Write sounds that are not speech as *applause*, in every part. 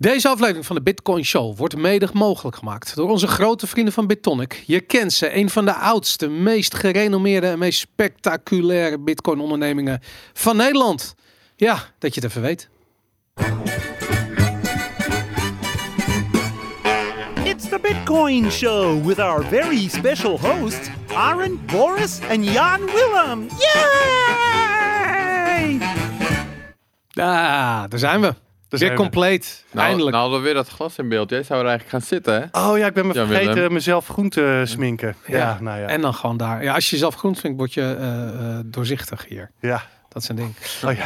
Deze aflevering van de Bitcoin Show wordt mede mogelijk gemaakt door onze grote vrienden van Bitonic. Je kent ze, een van de oudste, meest gerenommeerde en meest spectaculaire Bitcoin ondernemingen van Nederland. Ja, dat je het even weet. It's the Bitcoin Show with our very special hosts, Aaron, Boris, and Jan Willem. Yay! Ah, daar zijn we. Weer compleet. Nou, Eindelijk. nou hadden we weer dat glas in beeld. Jij zou er eigenlijk gaan zitten, hè? Oh ja, ik ben me Ja, vergeten Willem. mezelf groen te sminken. Ja, nou ja. En dan gewoon daar. Ja, als je jezelf groen vindt, word je eh, eh, doorzichtig hier. ja. Dat is een ding. Oh ja,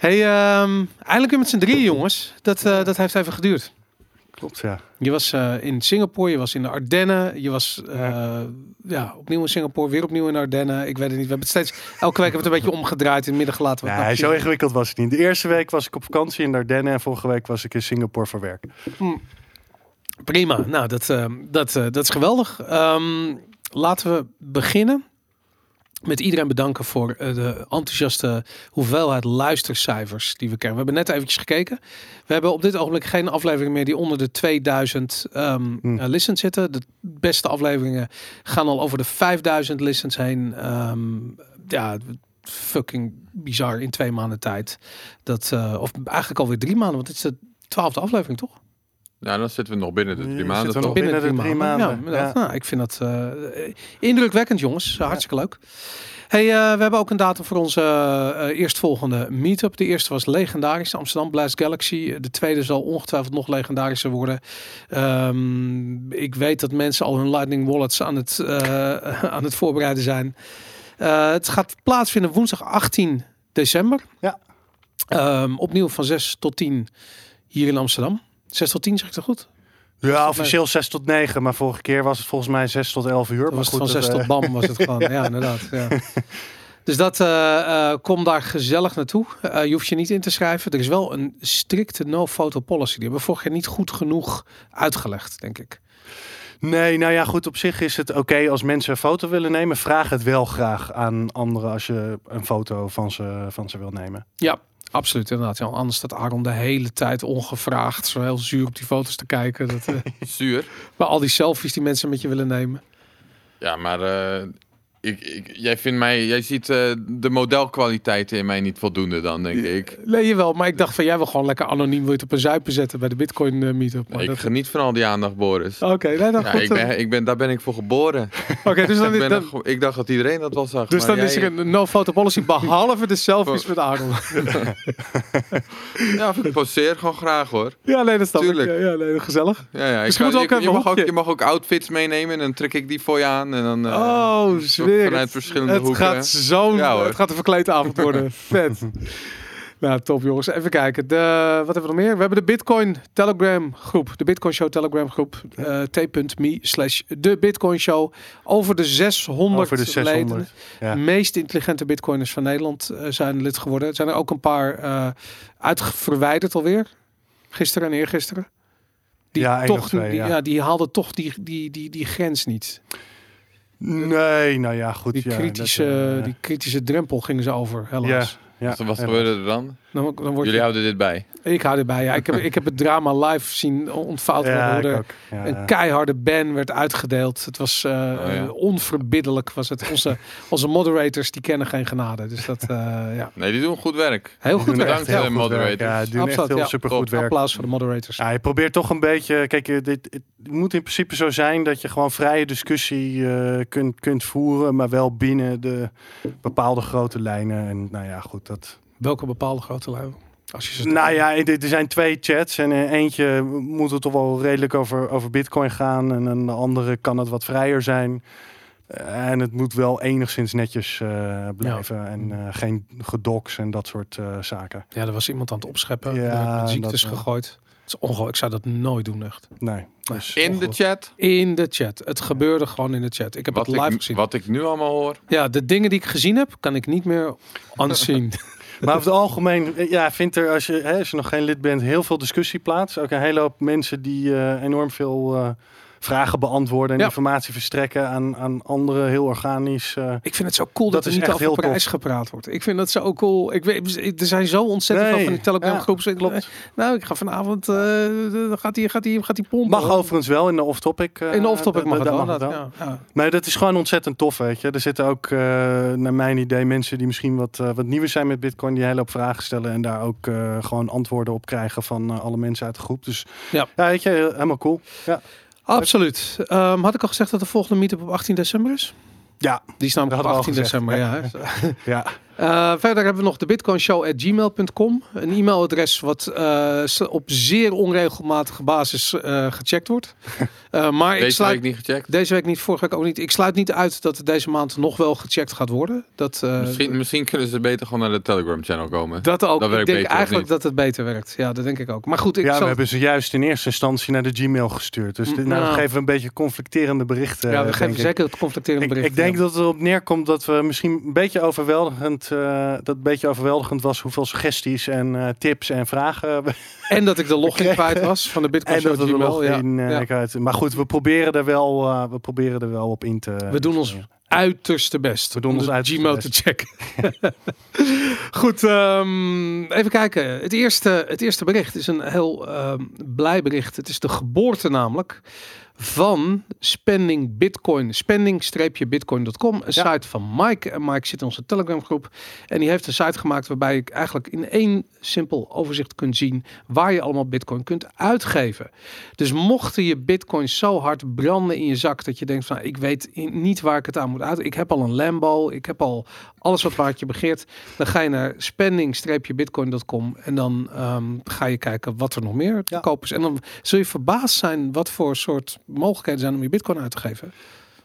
Hey, ehm, eindelijk weer met z'n drieën, jongens. Dat, eh, dat heeft even geduurd. Klopt ja. Je was eh, in Singapore, je was in de Ardennen, je was eh, ja, opnieuw in Singapore, weer opnieuw in de Ardennen. Ik weet het niet. We hebben het steeds elke week hebben we het een beetje omgedraaid in het midden gelaten. Ja, zo ingewikkeld was het niet. De eerste week was ik op vakantie in de Ardennen en vorige week was ik in Singapore voor werk. Prima. Nou, dat, eh, dat, dat is geweldig. Ehm, laten we beginnen met iedereen bedanken voor eh, de enthousiaste hoeveelheid luistercijfers die we krijgen. We hebben net eventjes gekeken. We hebben op dit ogenblik geen aflevering meer die onder de 2000 ehm Hmm. eh, listens zitten. De beste afleveringen gaan al over de 5000 listens heen. Ehm, ja, fucking bizar in twee maanden tijd. Dat, eh, of eigenlijk alweer drie maanden, want het is de twaalfde aflevering, toch? Ja, dan zitten we nog binnen de drie zitten maanden, we nog binnen de drie maanden. Ja. Nou, ik vind dat eh, indrukwekkend, jongens. Hartstikke leuk. Hey, eh, we hebben ook een datum voor onze eh, eerstvolgende meetup. De eerste was legendarisch, Amsterdam Blast Galaxy. De tweede zal ongetwijfeld nog legendarischer worden. Ehm, ik weet dat mensen al hun Lightning Wallets aan het, eh, *laughs* aan het voorbereiden zijn. Eh, het gaat plaatsvinden woensdag 18 december. Ja. Ehm, opnieuw van 6 tot 10 hier in Amsterdam. 6 tot 10 zeg ik dat goed? Ja, officieel 6 tot 9, maar vorige keer was het volgens mij 6 tot 11 uur. Dat maar was het goed, van dat, 6 tot eh, bam was het *laughs* gewoon. ja. inderdaad. Ja. *laughs* Dus dat eh, eh, kom daar gezellig naartoe. Je hoeft je niet in te schrijven. Er is wel een strikte no-photo policy. Die hebben we vorig jaar niet goed genoeg uitgelegd, denk ik. Nee, nou ja, goed. Op zich is het oké als mensen een foto willen nemen. Vraag het wel graag aan anderen als je een foto van ze, van ze wil nemen. Ja, absoluut inderdaad. Ja, anders staat Aaron de hele tijd ongevraagd zo heel zuur op die foto's te kijken. Dat, eh, *laughs* Zuur. maar al die selfies die mensen met je willen nemen. Ja, maar eh, ik, ik, jij vindt mij, jij ziet eh, de modelkwaliteiten in mij niet voldoende dan, denk ik. Nee, je wel. Maar ik dacht van jij wil gewoon lekker anoniem wil je het op een zuipen zetten bij de Bitcoin eh, meetup. Maar ik dat- geniet van al die aandacht, Boris. Oké, nee, dan Ja, goed. ik, ben, ik ben, daar ben ik voor geboren. *laughs* Oké, dus dan, Ik, dan, ik dacht dat iedereen dat wel zag. Dus dan is er een no-photo policy behalve de selfies *laughs* met Aaron. *laughs* Ja, ik poseer gewoon graag hoor. Ja, nee, dat snap Tuurlijk. ik. Ja, nee, gezellig. Ja, ja, ik kan- je, mag ook, je mag ook outfits meenemen en dan trek ik die voor je aan. En dan, eh, oh, zo zweer Vanuit het. verschillende Het hoeken. gaat. Ja, hoor. het gaat een verkleedavond worden. *laughs* Vet. Nou, top jongens. Even kijken. De, wat hebben we nog meer? We hebben de Bitcoin Telegram groep. De Bitcoin Show Telegram groep. eh, t.me slash de Bitcoin Show. Over de 600, Over de 600. leden. Ja. meest intelligente bitcoiners van Nederland eh, zijn lid geworden. Er zijn er ook een paar eh uitverwijderd alweer. Gisteren en eergisteren. Die, Ja, toch, twee, die, ja. ja, die haalden toch die, die, die, die grens niet. Nee, nou ja, goed. Die, ja, kritische, dat, eh, die kritische drempel gingen ze over, helaas. ja, Wat, wat helaas. gebeurde er dan? Dan, dan word Jullie je, houden dit bij. ik hou erbij. Ja. Ik, heb, ik heb het drama live zien ontvouwd worden. Ja, hoe ik ook. Ja, Een ja. keiharde ban werd uitgedeeld. Het was Oh, ja. eh, onverbiddelijk. Was het. Onze, onze moderators die kennen geen genade. Dus dat, eh, ja. Nee, die doen goed werk. Heel goed werk. echt Bedankt, heel moderators. werk. Ja, die doen echt Absoluut, heel ja. supergoed Top. werk. Applaus voor de moderators. Ja, je probeert toch een beetje. Kijk, dit, het moet in principe zo zijn dat je gewoon vrije discussie eh, kunt, kunt voeren, maar wel binnen de bepaalde grote lijnen. En nou ja, goed, dat. Welke bepaalde grote lui? Als je ze Nou ja, er zijn twee chats en eh, eentje moet het toch wel redelijk over, over Bitcoin gaan en een de andere kan het wat vrijer zijn. Eh, En het moet wel enigszins netjes eh, blijven en eh, geen gedoks en dat soort eh, zaken. Ja, er was iemand aan het opscheppen. Ja, ziektes dat gegooid. Het is ongelooflijk. Ik zou dat nooit doen, echt. Nee. Dus, In de chat. In de chat. Het gebeurde gewoon in de chat. Ik heb Wat het live ik, gezien. wat ik nu allemaal hoor. Ja, de dingen die ik gezien heb, kan ik niet meer *laughs* unseen. *laughs* Maar over het algemeen, eh, ja, vindt er als je, hè, als je nog geen lid bent, heel veel discussie plaats. Ook een hele hoop mensen die eh, enorm veel eh, vragen beantwoorden en Ja. informatie verstrekken aan, aan anderen heel organisch. eh. Ik vind het zo cool dat, Dat er niet over prijs gepraat wordt. Ik vind dat zo cool. Ik weet, er zijn zo ontzettend veel van die Telegram ja, groepen. klopt. Nou, ik ga vanavond, dan gaat hij gaat die, gaat die pompen. Mag hoor. overigens wel in de off-topic. eh, In de off-topic mag het wel. daar dat- wel. ja, ja. Maar dat is gewoon ontzettend tof, weet je. Er zitten ook, naar mijn idee, mensen die misschien wat, wat nieuwer zijn met Bitcoin, die hele hoop vragen stellen en daar ook gewoon antwoorden op krijgen van alle mensen uit de groep. Dus Ja. weet je, helemaal cool. Ja, Absoluut. Ehm, had ik al gezegd dat de volgende meetup op 18 december is? ja, Die is namelijk op Dat 18 hadden we al december. Ja, *laughs* ja. Eh, verder hebben we nog de bitcoinshow.gmail.com. Een e-mailadres wat eh, s- op zeer onregelmatige basis eh, gecheckt wordt. *laughs* Eh, maar ik Deze sluit, week niet gecheckt. deze week niet, vorige week ook niet. Ik sluit niet uit dat het deze maand nog wel gecheckt gaat worden. Dat, eh, Misschien, misschien kunnen ze beter gewoon naar de Telegram channel komen. dat ook. dat ik werkt denk beter, eigenlijk dat het beter werkt. Ja, dat denk ik ook. Maar goed, ik ja, zal... we hebben ze juist in eerste instantie naar de Gmail gestuurd. Dus dit- nou, Nou. we geven een beetje conflicterende berichten. ja, we geven ik. zeker het conflicterende Ik, bericht. ik denk dat het erop neerkomt dat we misschien een beetje overweldigend, eh, dat een beetje overweldigend was hoeveel suggesties en eh, tips en vragen. En dat ik de login kwijt was van de Bitcoin en dat we Gmail. nog Ja. in eh, Ja. kwijt- Maar goed, we proberen er wel, we proberen er wel op in te. We doen ons uiterste best. We doen ons de uiterste Gmail best. te checken. *laughs* Goed, ehm, even kijken. Het eerste, het eerste bericht is een heel ehm, blij bericht. Het is de geboorte namelijk van Spending Bitcoin. Spending-bitcoin.com. Een Ja. site van Mike. En Mike zit in onze Telegram groep. En die heeft een site gemaakt waarbij ik eigenlijk in één simpel overzicht kunt zien waar je allemaal bitcoin kunt uitgeven. Dus mochten je bitcoin zo hard branden in je zak dat je denkt van ik weet niet waar ik het aan moet uit. Ik heb al een Lambo, ik heb al alles wat waard je begeert. Dan ga je naar spending-bitcoin.com en dan ehm, ga je kijken wat er nog meer te Ja. koop is. En dan zul je verbaasd zijn wat voor soort mogelijkheden zijn om je bitcoin uit te geven.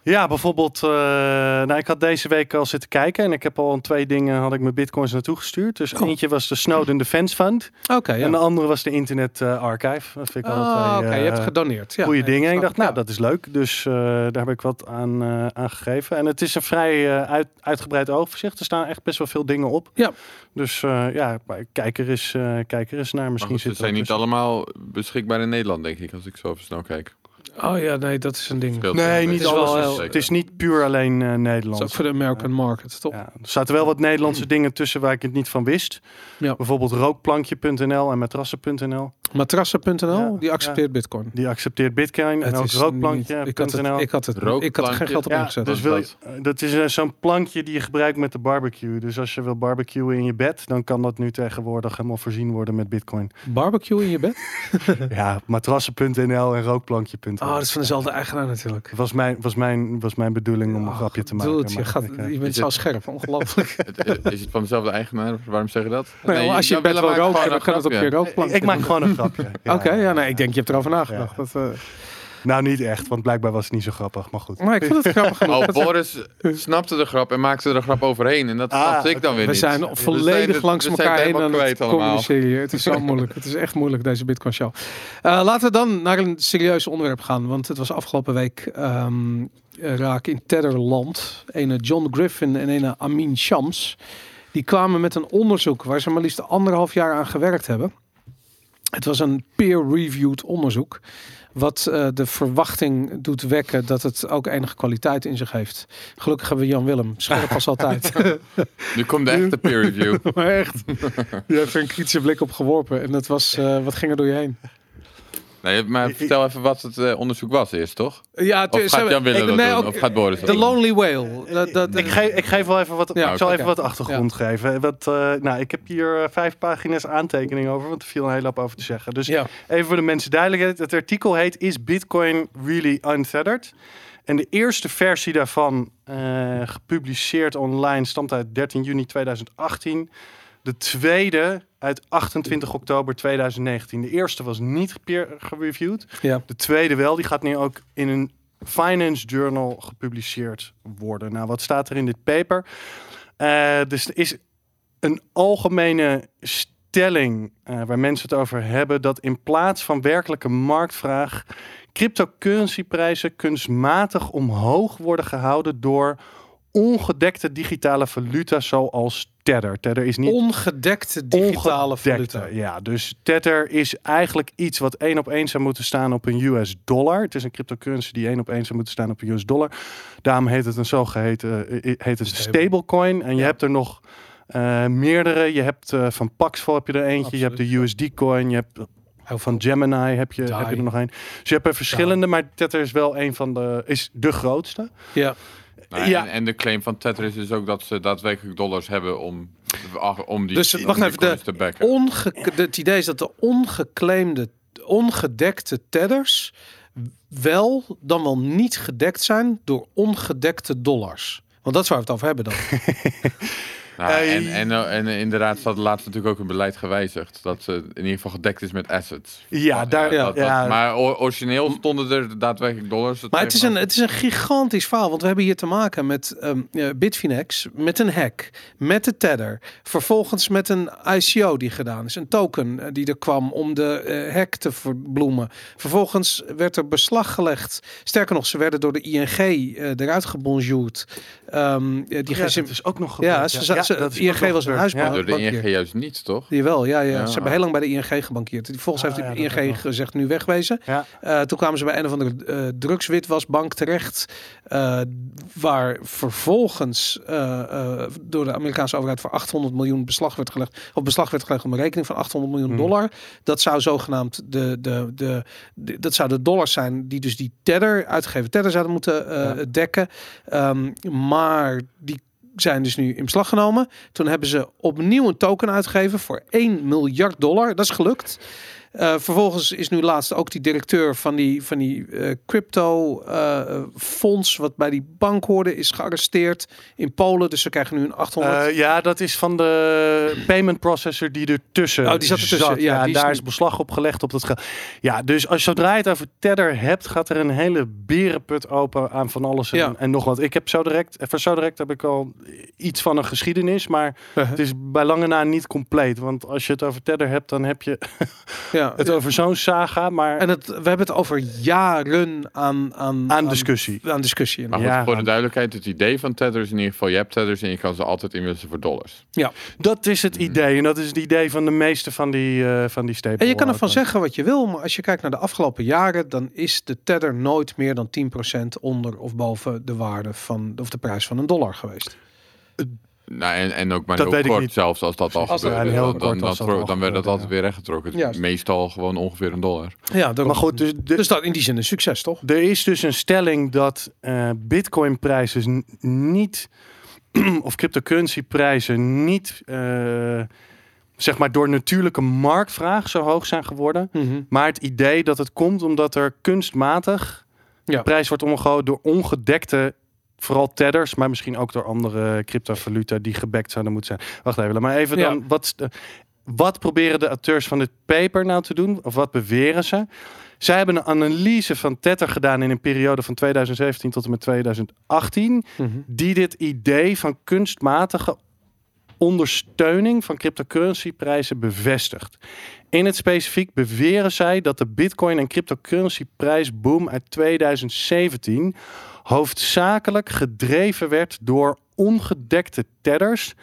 Ja, bijvoorbeeld, eh, nou, ik had deze week al zitten kijken en ik heb al twee dingen had ik mijn bitcoins naartoe gestuurd. Dus Oh. eentje was de Snowden Defense Fund Oké, ja. en de andere was de Internet eh, Archive. Dat vind ik alle Ah, twee Oké, je hebt eh, gedoneerd. Ja, goede dingen. En ik dacht, nou, Ja. dat is leuk. Dus eh, daar heb ik wat aan, eh, aan gegeven. En het is een vrij eh, uit, uitgebreid overzicht. Er staan echt best wel veel dingen op. Ja. Dus eh, ja, maar kijk er eens, eh, kijk er eens naar. Maar Misschien goed, ze zit er zijn niet allemaal beschikbaar in Nederland, denk ik, als ik zo even snel kijk. Oh ja, nee, dat is een ding. Speelt Nee, niet wel alles. is- het is niet puur alleen eh Dat is Nederlands. ook voor de American market, toch? Ja, er zaten wel wat Nederlandse *clears throat* dingen tussen waar ik het niet van wist. Ja. Bijvoorbeeld rookplankje.nl en matrassen.nl. Matrassen.nl, Ja, die accepteert bitcoin. Die accepteert bitcoin. En ook rookplankje.nl. Ik had het, ik had het, ik had er geen Rookplankje. geld op Ja, ingezet. dus wil is je, dat is eh, zo'n plankje die je gebruikt met de barbecue. Dus als je wil barbecuen in je bed, dan kan dat nu tegenwoordig helemaal voorzien worden met bitcoin. Barbecue in je bed? *laughs* Ja, matrassen.nl en rookplankje.nl. Oh, dat is van dezelfde eigenaar natuurlijk. was mijn, was mijn, was mijn bedoeling om een Oh, grapje te maken. je, maar gaat, ik, eh, je bent zo het- scherp, ongelooflijk. *laughs* Is het van dezelfde eigenaar? Waarom zeg je dat? Nee, maar als je Jan bed wil roken, dan kan het op je grapje. rookplank. ik maak gewoon een grapje. *laughs* Ja. Oké, ja, nee, ik denk je hebt erover nagedacht. Dat, eh, Nou, niet echt, want blijkbaar was het niet zo grappig, maar goed. maar ik vond het *laughs* grappig genoeg. Oh, Boris snapte de grap en maakte er een grap overheen. En dat Ah, snapte ik dan weer We niet. zijn We volledig het- langs we zijn elkaar heen aan helemaal het communiceren. hier. Het is zo *laughs* moeilijk. Het is echt moeilijk, deze Bitcoin show. Eh, laten we dan naar een serieus onderwerp gaan. Want het was afgelopen week ehm raak in Tetherland. Ene John Griffin en ene Amin Shams. Die kwamen met een onderzoek waar ze maar liefst anderhalf jaar aan gewerkt hebben. Het was een peer-reviewed onderzoek. Wat eh, de verwachting doet wekken dat het ook enige kwaliteit in zich heeft. Gelukkig hebben we Jan Willem. Scherp als altijd. *laughs* Nu komt de echte peer review. *laughs* Maar echt. Je hebt er een kritische blik op geworpen. En dat was, eh, wat ging er door je heen? Nee, maar vertel even wat het eh, onderzoek was eerst, toch? Ja, Of gaat Jan Willem ik- dat nee, doen? ook- Of gaat Boris doen? Lonely Whale. Dat, dat, Ik geef, ik geef wel even wat, Ja, ik zal even wat achtergrond geven. Wat, eh, nou, ik heb hier eh, vijf pagina's aantekeningen over, want er viel een hele hoop over te zeggen. Dus ja. even voor de mensen duidelijkheid. Het artikel heet Is Bitcoin Really Untethered? En de eerste versie daarvan, eh, gepubliceerd online, stamt uit 13 juni 2018. De tweede uit 28 oktober 2019. De eerste was niet peer gereviewd. Ja. De tweede wel. Die gaat nu ook in een Finance Journal gepubliceerd worden. Nou, wat staat er in dit paper? Eh, dus er is een algemene stelling eh, waar mensen het over hebben... dat in plaats van werkelijke marktvraag... cryptocurrencyprijzen kunstmatig omhoog worden gehouden... door ongedekte digitale valuta zoals Tether. Tether is niet Ongedekte digitale ongedekte. valuta. Ja, dus Tether is eigenlijk iets wat één op één zou moeten staan op een US dollar. Het is een cryptocurrency die één op één zou moeten staan op een US dollar. Daarom heet het een zogeheten eh, heet het stablecoin. En je Ja. hebt er nog eh, meerdere. Je hebt eh, van Paxful heb je er eentje. Je hebt de USD coin. Je hebt van. Gemini heb je, heb je er nog een. Dus je hebt er verschillende, maar Tether is wel een van de is de grootste. Ja. Nou, Ja. en, en de claim van Tether is ook dat ze daadwerkelijk dollars hebben om, om die, Dus, om wacht die even, de te backen. Onge de- het idee is dat de ongeclaimde, ongedekte tedders wel dan wel niet gedekt zijn door ongedekte dollars. Want dat is waar we het over hebben dan. *laughs* Nou, en, en, eh, en inderdaad staat laatst natuurlijk ook een beleid gewijzigd. Dat ze in ieder geval gedekt is met assets. Ja, daar- dat- dat- ja. maar origineel stonden er daadwerkelijk dollars. Maar het is, een, het is een gigantisch verhaal. Want we hebben hier te maken met ehm Bitfinex, met een hack, met de Tether. Vervolgens met een ICO die gedaan is. Een token eh, die er kwam om de eh, hack te verbloemen. Vervolgens werd er beslag gelegd. Sterker nog, ze werden door de ING eruit gebonjourd. Ehm, ja, die Ja, dat is ook nog Ja, ze- ze- ze- dat ING was een huisbank. Ja. Door de bankier. ING juist niet, toch? Jawel, ja, ja. Ja. Ze hebben heel lang bij de ING gebankeerd. Volgens Ah, heeft de ja, ING gezegd nu wegwezen. Ja. Eh, toen kwamen ze bij een of andere eh drugswitwasbank terecht. eh, waar vervolgens eh, eh, door de Amerikaanse overheid voor 800 miljoen beslag werd gelegd. Of beslag werd gelegd op een rekening van 800 miljoen Hmm. dollar. Dat zou zogenaamd de, de, de, de- dat zou de dollars zijn die dus die tether, uitgegeven tether zouden moeten eh, Ja. dekken. Ehm, maar die zijn dus nu in beslag genomen. Toen hebben ze opnieuw een token uitgegeven voor 1 miljard dollar. Dat is gelukt. Eh, vervolgens is nu laatst ook die directeur van die, van die eh, crypto eh, fonds, wat bij die bank hoorde, is gearresteerd in Polen. Dus ze krijgen nu een 800. Eh, ja, dat is van de payment processor die ertussen Oh, die zat ertussen. Ja, Ja, die daar nu- is beslag op gelegd op dat geld. Ja, dus als zodra je het over Tether hebt, gaat er een hele berenput open aan van alles en, Ja. en nog wat. Ik heb zo direct, voor zo direct heb ik al iets van een geschiedenis, maar Uh-huh. het is bij lange na niet compleet. Want als je het over Tether hebt, dan heb je *laughs* ja. het over zo'n saga, maar En het, we hebben het over jaren aan, aan, aan discussie. Aan discussie. Maar Ja, voor de aan- duidelijkheid, het idee van Tether is in ieder geval, je hebt Tethers en je kan ze altijd inwisselen voor dollars. Dat is het idee. En dat is het idee van de meeste van die, eh van die stapel. En je kan ervan zeggen wat je wil, maar als je kijkt naar de afgelopen jaren, dan is de tether nooit meer dan 10% onder of boven de waarde van of de prijs van een dollar geweest. Nou, en, en ook maar Dat heel weet ik kort, niet. zelfs als dat al Als gebeurde. Dan, kort dan, als dat dan, al dan werd dat altijd weer rechtgetrokken. Juist. meestal gewoon ongeveer een dollar. Ja. Maar goed, dus, de- dus dat in die zin een succes, toch? Er is dus een stelling dat eh Bitcoin-prijzen niet, *clears throat* of cryptocurrency-prijzen niet, eh, zeg maar, door natuurlijke marktvraag zo hoog zijn geworden. Maar het idee dat het komt omdat er kunstmatig Ja. de prijs wordt omgegooid door ongedekte, vooral tedders, maar misschien ook door andere cryptovaluta die gebackt zouden moeten zijn. Wacht even, maar even Ja. dan. Wat, de- wat proberen de auteurs van dit paper nou te doen? Of wat beweren ze? Zij hebben een analyse van Tether gedaan in een periode van 2017 tot en met 2018 Mhm. die dit idee van kunstmatige ondersteuning van cryptocurrency prijzen bevestigt. In het specifiek beweren zij dat de bitcoin en cryptocurrency prijsboom uit 2017 hoofdzakelijk gedreven werd door ongedekte tedders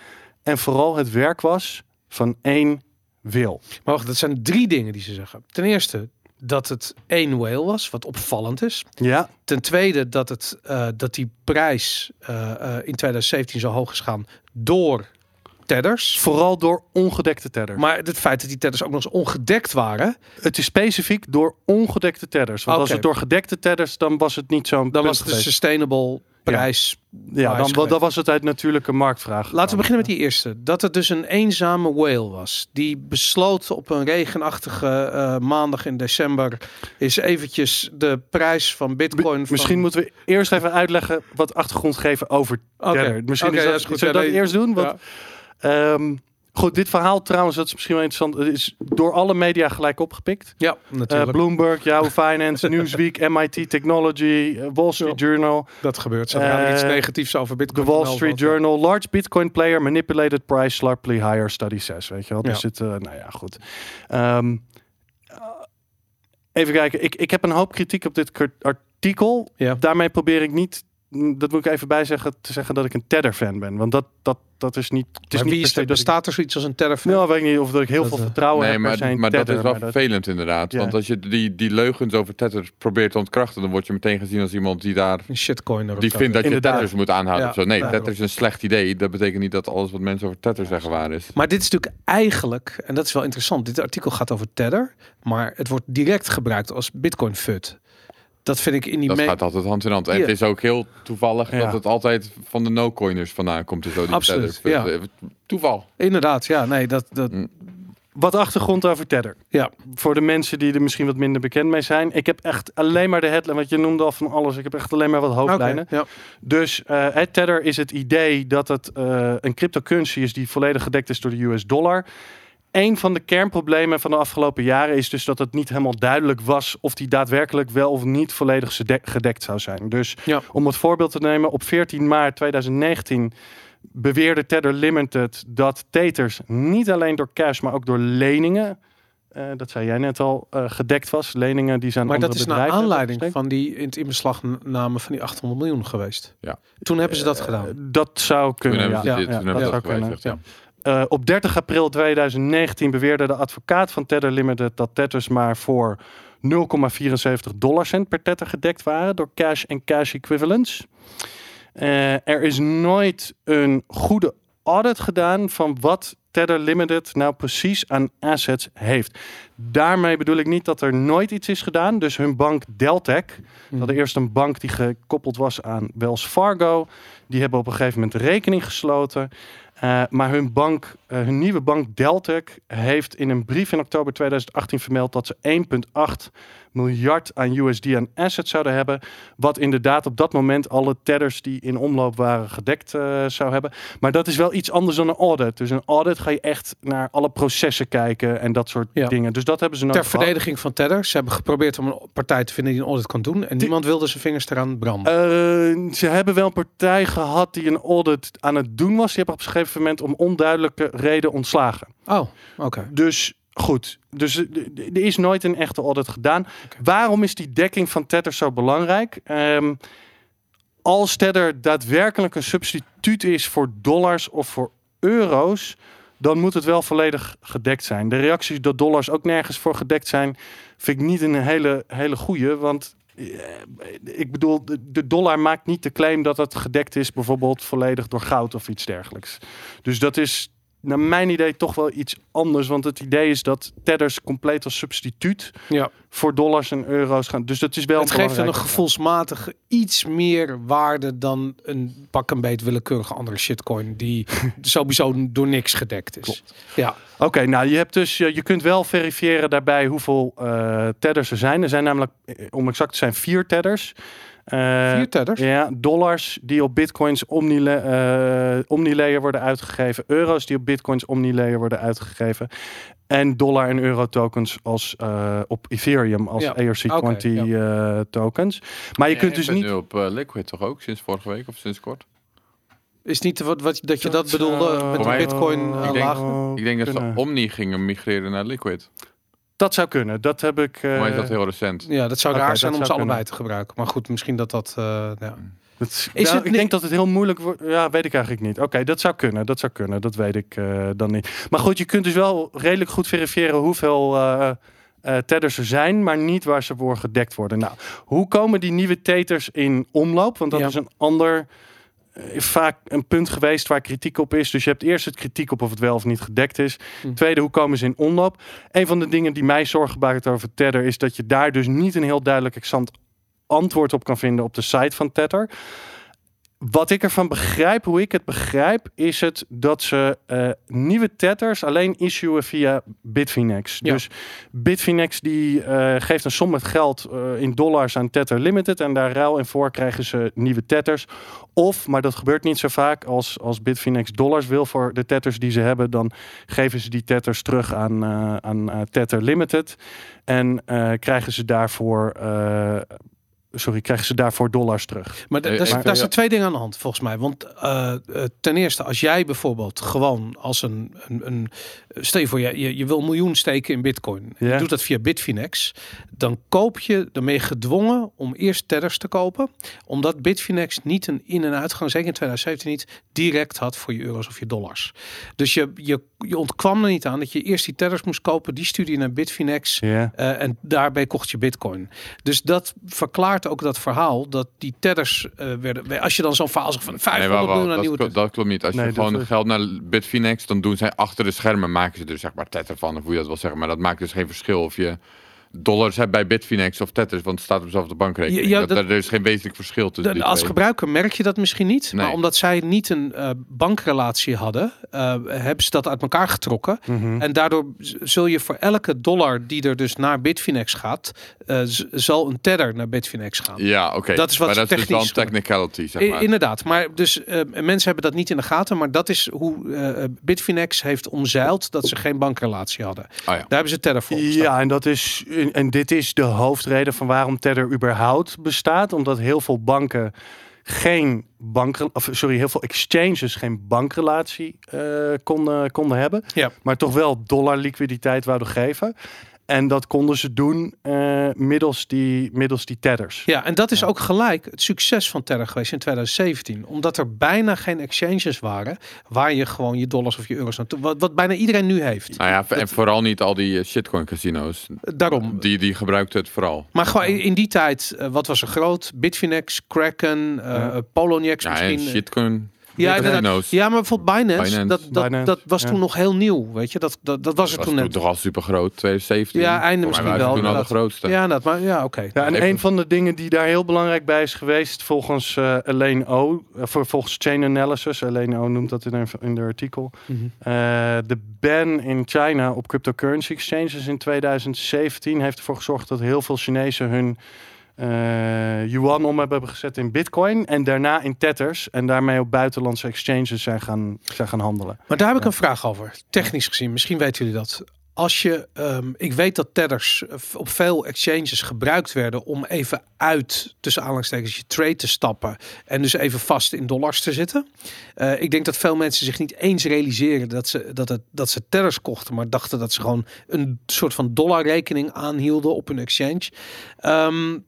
en vooral het werk was van één wil. Maar wacht, dat zijn drie dingen die ze zeggen. Ten eerste dat het één whale was, wat opvallend is. Ja, Ten tweede dat, het, eh, dat die prijs eh, eh, in 2017 zo hoog is gaan door tedders. vooral door ongedekte tedders. Maar het feit dat die tedders ook nog eens ongedekt waren, Het is specifiek door ongedekte tedders. Want als het door gedekte tedders, dan was het niet zo'n dan was het een sustainable prijs. Ja, dan, dan was het uit natuurlijke marktvraag. Laten we beginnen met die eerste. Dat het dus een eenzame whale was. Die besloot op een regenachtige eh, maandag in december... is eventjes de prijs van bitcoin... van... Misschien moeten we eerst even uitleggen wat achtergrond geven over. Tether. Misschien is ja, dat, is goed. Zullen we Ja, dat nee. eerst doen? Want, Ja. Ehm, goed, dit verhaal trouwens, dat is misschien wel interessant. Het is door alle media gelijk opgepikt. Ja, Eh, natuurlijk. Bloomberg, Yahoo *laughs* Finance, Newsweek, MIT Technology, eh, Wall Street Journal, dat gebeurt. Zodra er iets Eh, negatiefs over bitcoin... Wall gemeld Street. Journal, large Bitcoin player manipulated price sharply higher, study says. Weet je wel? Ja. Dus het, eh, nou ja, goed. Ehm, eh, even kijken. Ik, ik heb een hoop kritiek op dit artikel. Ja. Daarmee probeer ik niet dat moet ik even bij zeggen, te zeggen dat ik een Tether fan ben. Want dat, dat, dat is niet. Het is Maar niet wie per is er, ik- bestaat er zoiets als een Tether fan? Nou, weet ik niet of dat ik heel Dat, veel eh, vertrouwen Nee, heb maar, in maar dat is wel dat- vervelend inderdaad. Ja. Want als je die, die leugens over Tether probeert te ontkrachten, dan word je meteen gezien als iemand die daar Een shitcoiner. of die vindt dat je. Tethers moet aanhouden. Ja. of zo. Nee. Tether is een slecht idee. Dat betekent niet dat alles wat mensen over Tether zeggen waar is. Maar dit is natuurlijk eigenlijk, en dat is wel interessant, dit artikel gaat over Tether, maar het wordt direct gebruikt als Bitcoin FUD. Dat vind ik in die Dat gaat altijd hand in hand. En Ja. het is ook heel toevallig Ja. dat het altijd van de no-coiners vandaan komt. Dus zo die Absoluut, Tether. ja. Toeval. Inderdaad, ja, nee, dat, dat Mm. Wat achtergrond over Tether. ja. Voor de mensen die er misschien wat minder bekend mee zijn. Ik heb echt alleen maar de headline, want je noemde al van alles. Ik heb echt alleen maar wat hoofdlijnen. ja. Dus eh, het Tether is het idee dat het eh, een cryptocurrency is die volledig gedekt is door de US dollar. Een van de kernproblemen van de afgelopen jaren is dus dat het niet helemaal duidelijk was of die daadwerkelijk wel of niet volledig gedekt zou zijn. Dus Ja. om het voorbeeld te nemen, op 14 maart 2019 beweerde Tether Limited dat Tethers niet alleen door cash, maar ook door leningen, eh, dat zei jij net al, eh, gedekt was. Leningen die zijn Maar dat is naar aanleiding van die in het inbeslagname van die 800 miljoen geweest. Ja. Toen hebben ze dat Eh, gedaan. Dat zou Toen kunnen, hebben ja. ze ja, dit, ja, toen dat zou kunnen. Ja. Eh, op 30 april 2019 beweerde de advocaat van Tether Limited dat Tethers maar voor 0,74 dollarcent per Tether gedekt waren door cash en cash equivalents. Eh, er is nooit een goede audit gedaan van wat Tether Limited nou precies aan assets heeft. Daarmee bedoel ik niet dat er nooit iets is gedaan. Dus hun bank Deltec, ze hadden eerst een bank die gekoppeld was aan Wells Fargo. Die hebben op een gegeven moment rekening gesloten. Eh, maar hun bank, eh, hun nieuwe bank Deltec heeft in een brief in oktober 2018 vermeld dat ze 1,8 miljard aan USD aan assets zouden hebben. Wat inderdaad op dat moment alle tethers die in omloop waren gedekt eh, zou hebben. Maar dat is wel iets anders dan een audit. Dus een audit ga je echt naar alle processen kijken en dat soort Ja. dingen. Dus dat hebben ze nooit Ter gehad. verdediging van Tether. Ze hebben geprobeerd om een partij te vinden die een audit kan doen. En niemand wilde zijn vingers eraan branden. Eh, ze hebben wel een partij gehad die een audit aan het doen was. Die hebben op een gegeven moment om onduidelijke reden ontslagen. oh, oké. Dus goed, dus eh, er is nooit een echte audit gedaan. Waarom is die dekking van Tether zo belangrijk? Ehm, als Tether daadwerkelijk een substituut is voor dollars of voor euro's, dan moet het wel volledig gedekt zijn. De reacties dat dollars ook nergens voor gedekt zijn, vind ik niet een hele, hele goede. Want eh, ik bedoel, de, de dollar maakt niet de claim dat het gedekt is, bijvoorbeeld volledig door goud of iets dergelijks. Dus dat is naar mijn idee toch wel iets anders. Want het idee is dat tethers compleet als substituut Ja. voor dollars en euro's gaan. Dus dat is wel Het geeft een gevoelsmatig iets meer waarde dan een pak een beet willekeurige andere shitcoin die *laughs* sowieso door niks gedekt is. Ja, Oké, nou je hebt dus je, je kunt wel verifiëren daarbij hoeveel eh tethers er zijn. Er zijn namelijk, eh, om exact te zijn, vier tethers. Eh, vier tethers. Ja, dollars die op bitcoins eh omnilayer worden uitgegeven. Euro's die op bitcoins omnilayer worden uitgegeven. En dollar en euro tokens als eh, op Ethereum als Ja, ERC20 oké, eh, tokens. Maar je Ja, kunt dus niet... nu op Liquid toch ook, sinds vorige week of sinds kort? Is niet wat, wat dat je dat Dat bedoelde met de bitcoin ik denk-? Ik denk dat ze. Omni gingen migreren naar Liquid. Dat zou kunnen. Dat heb ik... Voor mij is dat eh, heel recent. Ja, dat zou raar dat zijn om ze allebei te gebruiken. Maar goed, misschien dat dat... eh, ja. Dat, Is is het ik niet- denk dat het heel moeilijk wordt. Ja, weet ik eigenlijk niet. Oké, dat zou kunnen. Dat zou kunnen. Dat weet ik eh, dan niet. Maar goed, je kunt dus wel redelijk goed verifiëren hoeveel eh eh, tethers er zijn, maar niet waar ze voor gedekt worden. Nou, hoe komen die nieuwe tethers in omloop? Want dat Ja. is een ander eh, vaak een punt geweest waar kritiek op is. Dus je hebt eerst het kritiek op of het wel of niet gedekt is. Hm. Tweede, hoe komen ze in omloop? Een van de dingen die mij zorgen baart over Tether is dat je daar dus niet een heel duidelijk exant antwoord op kan vinden op de site van Tether. Wat ik ervan begrijp, hoe ik het begrijp, is het dat ze eh, nieuwe tethers alleen issuen via Bitfinex. Ja. Dus Bitfinex die eh, geeft een som met geld eh, in dollars aan Tether Limited en daar ruil en voor krijgen ze nieuwe tethers. Of, maar dat gebeurt niet zo vaak, als, als Bitfinex dollars wil voor de tethers die ze hebben, dan geven ze die tethers terug aan, aan Tether Limited en krijgen ze daarvoor sorry, krijgen ze daarvoor dollars terug. Maar Eh, daar zijn- zijn twee dingen aan de hand, volgens mij. Want eh, eh, ten eerste, als jij bijvoorbeeld gewoon als een... een, een stel je voor, je, je, je wil een miljoen steken in bitcoin. Ja. Je doet dat via Bitfinex. Dan koop je, dan ben je gedwongen om eerst tethers te kopen. Omdat Bitfinex niet een in- en uitgang, zeker in 2017 niet, direct had voor je euro's of je dollars. Dus je, je, je ontkwam er niet aan dat je eerst die tethers moest kopen. Die stuurde je naar Bitfinex. Ja. Eh, en daarbij kocht je bitcoin. Dus dat verklaart ook dat verhaal dat die tedders eh, werden. Als je dan zo'n verhaal zegt van 500 Nee, miljoen aan dat, nieuwe tedders. dat klopt niet. Als Nee, je gewoon is- geld naar Bitfinex, dan doen zij achter de schermen, maken ze er zeg maar tether van, of hoe je dat wil zeggen. Maar dat maakt dus geen verschil of je dollars hebt bij Bitfinex of tethers, want het staat op dezelfde bankrekening. Ja, ja, dat, dat- er is geen wezenlijk verschil tussen De- die als twee. gebruiker merk je dat misschien niet, maar omdat zij niet een eh, bankrelatie hadden, eh, hebben ze dat uit elkaar getrokken. Mhm. En daardoor zul je voor elke dollar die er dus naar Bitfinex gaat, eh, zal een tether naar Bitfinex gaan. Ja, oké. Dat is wat maar dat is dus wel een technisch- technicality, zeg I- maar. Inderdaad, maar dus eh, mensen hebben dat niet in de gaten, maar dat is hoe eh, Bitfinex heeft omzeild dat ze geen bankrelatie hadden. Ah, ja. Daar hebben ze tether voor. Ja, en, dat is, en dit is de hoofdreden van waarom Tether überhaupt bestaat. Omdat heel veel banken geen bank, of sorry, heel veel exchanges geen bankrelatie eh, konden, konden hebben. Ja. Maar toch wel dollar liquiditeit wouden geven. En dat konden ze doen eh, middels, die, middels die tethers. Ja, en dat is ook gelijk het succes van Tether geweest in 2017. Omdat er bijna geen exchanges waren waar je gewoon je dollars of je euro's naartoe... Wat, wat bijna iedereen nu heeft. Nou ja, en vooral niet al die eh, shitcoin casino's. Daarom. Die, die gebruikten het vooral. Maar gewoon in, die tijd, eh, wat was er groot? Bitfinex, Kraken, eh Ja. Poloniex Ja, misschien. en shitcoin Ja, inderdaad. casino's. Ja, maar bijvoorbeeld Binance, Binance. dat, dat, Binance, dat was ja. toen nog heel nieuw, weet je. Dat, dat, dat was er was toen toen net. toch al super groot, 2017. Ja, einde misschien wel, Toen al de grootste. Ja, dat, maar ja, oké. Ja, en Even- een van de dingen die daar heel belangrijk bij is geweest, volgens eh Elaine O, eh, voor, volgens Chain Analysis, Elaine O noemt dat in een in de artikel, Mhm. Eh, de ban in China op cryptocurrency exchanges in 2017 heeft ervoor gezorgd dat heel veel Chinezen hun yuan om hebben gezet in bitcoin en daarna in tethers en daarmee op buitenlandse exchanges zijn gaan, zijn gaan handelen. Maar daar heb ik een vraag over. Technisch gezien, misschien weten jullie dat. Als je, ehm, ik weet dat tethers eh, op veel exchanges gebruikt werden om even uit, tussen aanhalingstekens, je trade te stappen en dus even vast in dollars te zitten. Eh, ik denk dat veel mensen zich niet eens realiseren dat ze, dat, het, dat ze tethers kochten, maar dachten dat ze gewoon een soort van dollarrekening aanhielden op hun exchange. Ehm,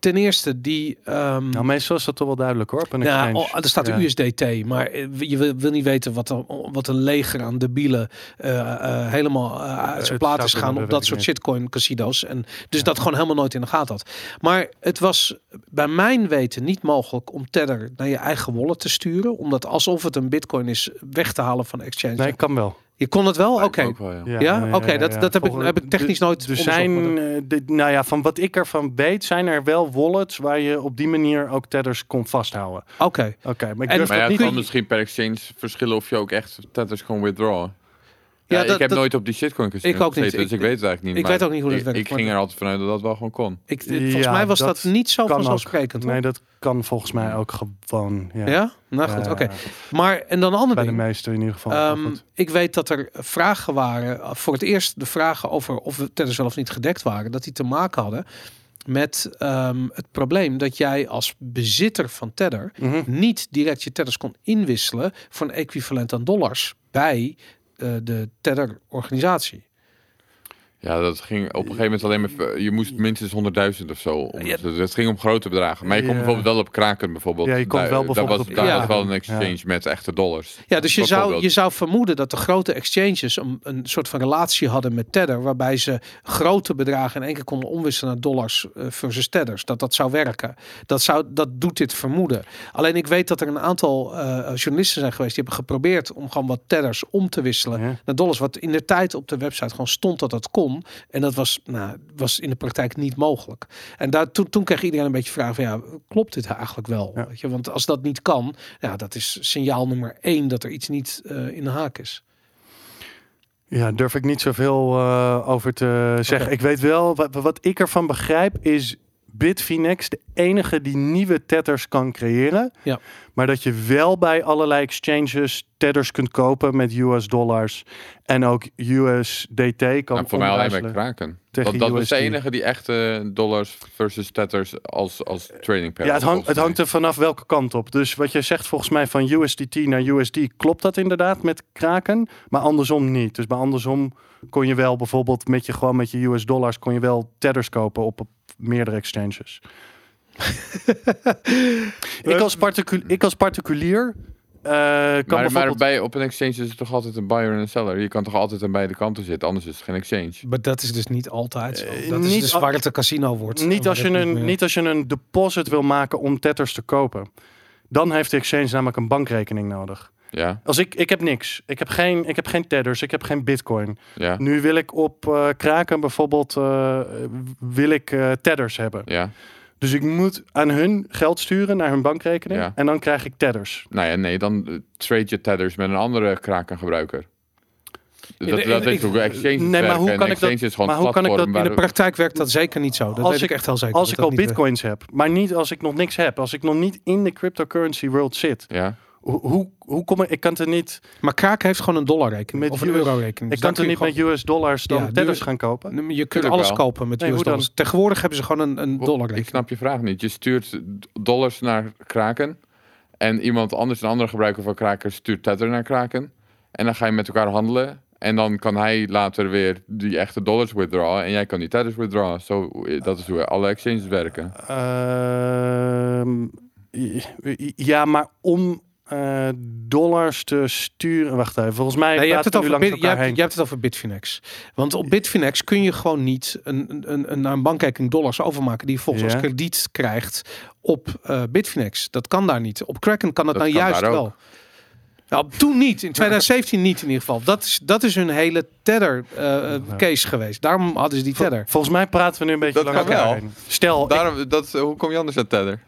ten eerste, die... ehm, Nou, meestal is dat toch wel duidelijk hoor. Op een oh, er staat Ja. USDT, maar eh, je wil, wil niet weten wat een, wat een leger aan debielen eh, helemaal uit zijn plaat is gaan op dat soort shitcoin casino's. En dus dat gewoon helemaal nooit in de gaten had. Maar het was bij mijn weten niet mogelijk om Tether naar je eigen wallet te sturen, omdat alsof het een bitcoin is weg te halen van exchange. Nee, kan wel. Je kon het wel? Oké. Ja. Ja? Oké, dat- dat heb ik- heb ik technisch nooit Er zijn, eh, de, nou ja, van wat ik ervan weet, zijn er wel wallets waar je op die manier ook tethers kon vasthouden. Oké. Oké, maar ik En- durf Maar ja, dat het niet. kan misschien per exchange verschillen of je ook echt tethers gewoon withdraw. Ja, Ja, dat- ik heb dat- nooit op die shitcoin casino Ik ook niet. gezeten, dus Ik- ik, weet het eigenlijk niet. ik weet ook niet hoe dat ik- werkt, Ik ging er altijd vanuit dat dat wel gewoon kon. Ik, volgens Ja, mij was dat dat, niet zo vanzelfsprekend. Nee, dat kan volgens mij ook gewoon. Ja, Ja? Nou goed, Ja, oké. Maar, en dan een ander Bij de meeste in ieder geval. Ehm, ik weet dat er vragen waren, voor het eerst de vragen over of we wel of niet gedekt waren, dat die te maken hadden met ehm, het probleem dat jij als bezitter van Tether Mhm. niet direct je tethers kon inwisselen voor een equivalent aan dollars bij de Tether-organisatie. Ja, dat ging op een gegeven moment alleen maar... Je moest minstens 100.000 of zo. om- Ja. Het ging om grote bedragen. Maar je kon Ja. bijvoorbeeld wel op Kraken bijvoorbeeld. Ja, je kon Daar- wel daar bijvoorbeeld was, op daar Kraken. was wel een exchange met echte dollars. Ja, dus je zou, je zou vermoeden dat de grote exchanges een, een soort van relatie hadden met Tether, waarbij ze grote bedragen in één keer konden omwisselen naar dollars eh, versus Tethers. Dat dat zou werken. Dat, zou, dat doet dit vermoeden. Alleen ik weet dat er een aantal eh, journalisten zijn geweest die hebben geprobeerd om gewoon wat Tethers om te wisselen Ja. naar dollars. Wat in de tijd op de website gewoon stond dat dat kon. En dat was, nou, was in de praktijk niet mogelijk. En daar, toen, toen kreeg iedereen een beetje vragen van ja, klopt dit eigenlijk wel? Ja. Weet je? Want als dat niet kan, ja, dat is signaal nummer één dat er iets niet eh, in de haak is. Ja, durf ik niet zoveel eh, over te zeggen. Ik weet wel, wat, wat ik ervan begrijp is Bitfinex de enige die nieuwe tethers kan creëren. Ja. Maar dat je wel bij allerlei exchanges tethers kunt kopen met US dollars. En ook USDT kan Nou, voor mij alleen bij kraken. tegen Dat, was de enige die echte dollars versus tethers als, als trading pair. Ja, het, het hangt er vanaf welke kant op. Dus wat je zegt volgens mij van USDT naar USD klopt dat inderdaad met kraken, maar andersom niet. Dus bij andersom kon je wel bijvoorbeeld met je gewoon met je US dollars kon je wel tethers kopen op, op meerdere exchanges. Ik, als ik als particulier eh, kan Maar, maar bijvoorbeeld... bij, op een exchange is het toch altijd een buyer en een seller. Je kan toch altijd aan beide kanten zitten, anders is het geen exchange. Maar dat is dus niet altijd zo. Eh, Dat is niet dus waar het een casino wordt. Niet als, je een, niet als je een deposit wil maken om tethers te kopen. Dan heeft de exchange namelijk een bankrekening nodig. Ja, Als ik, ik heb niks. Ik heb geen, ik heb geen tethers. Ik heb geen bitcoin. ja, Nu wil ik op eh, Kraken bijvoorbeeld eh, wil ik eh tethers hebben. ja. Dus ik moet aan hun geld sturen naar hun bankrekening. Ja. En dan krijg ik tethers. Nou ja, nee, dan eh, trade je tethers met een andere krakengebruiker. Dat, de- dat in- is hoe exchange Nee, maar hoe kan ik dat- exchange is gewoon maar een hoe kan ik dat In de praktijk werkt dat zeker niet zo. Dat Als weet ik ik- echt heel zeker. Als dat ik dat al bitcoins heb, maar niet als ik nog niks heb. Als ik nog niet in de cryptocurrency world zit. Ja, Hoe, hoe, kom ik? Ik kan er niet. Maar Kraken heeft gewoon een dollarrekening. Met Of een eurorekening. ik Dus kan daar er niet met US dollars dan Ja, gaan kopen. Je kunt Tuurlijk alles wel. kopen met Nee, US dan? dollars. Tegenwoordig hebben ze gewoon een, een ik dollarrekening. snap je vraag niet. Je stuurt dollars naar kraken. En iemand anders, een andere gebruiker van kraken, stuurt tether naar kraken. En dan ga je met elkaar handelen. En dan kan hij later weer die echte dollars withdrawen. En jij kan die tethers withdrawen. Zo, dat is hoe alle exchanges werken. Ehm, ja, maar om eh, dollars te sturen. Wacht even, volgens mij. Nee, je, hebt het over je, hebt, heen. je hebt het over Bitfinex. Want op Bitfinex kun je gewoon niet een, een, een, naar een bankrekening dollars overmaken die je volgens Ja. als krediet krijgt op eh, Bitfinex. Dat kan daar niet. Op Kraken kan dat, Dat nou kan juist wel. Nou, toen niet. In 2017 niet in ieder geval. Dat is, dat is hun hele tether eh, eh, case geweest. Daarom hadden ze die Vol- tether. Volgens mij praten we nu een beetje Dat langs kan elkaar wel. heen. Stel, ik, Daarom, dat, hoe kom je anders aan tether?